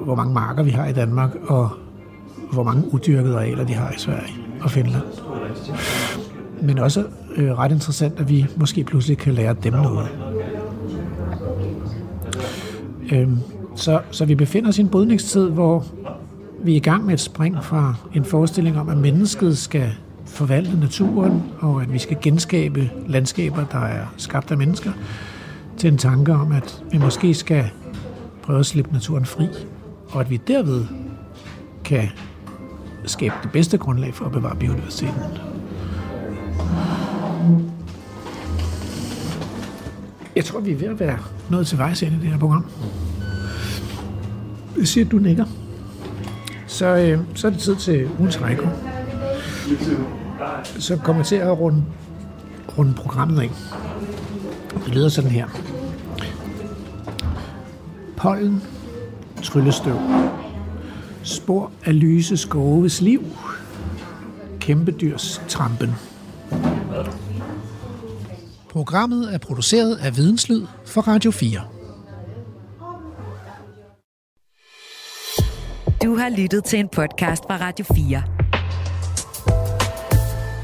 hvor mange marker vi har i Danmark, og hvor mange udyrkede arealer de har i Sverige og Finland. Men også øh, ret interessant, at vi måske pludselig kan lære dem noget. Øhm, så, så vi befinder os i en brydningstid, hvor vi er i gang med et spring fra en forestilling om, at mennesket skal forvalte naturen, og at vi skal genskabe landskaber, der er skabt af mennesker, til en tanke om, at vi måske skal prøve at slippe naturen fri, og at vi derved kan skabe det bedste grundlag for at bevare biodiversiteten. Jeg tror, vi er ved at være nået til vejs ende i det her program. Jeg siger, at du nikker. Så, øh, så er det tid til ugens række. Så kommer jeg til at runde, runde programmet af. Det lyder sådan her. Pollen, tryllestøv, spor af lyse skoves liv, kæmpedyrs trampen. Programmet er produceret af Videnslyd for Radio 4. Du har lyttet til en podcast fra Radio 4.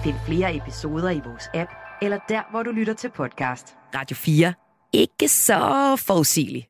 Find flere episoder i vores app, eller der, hvor du lytter til podcast. Radio 4. Ikke så forudsigeligt.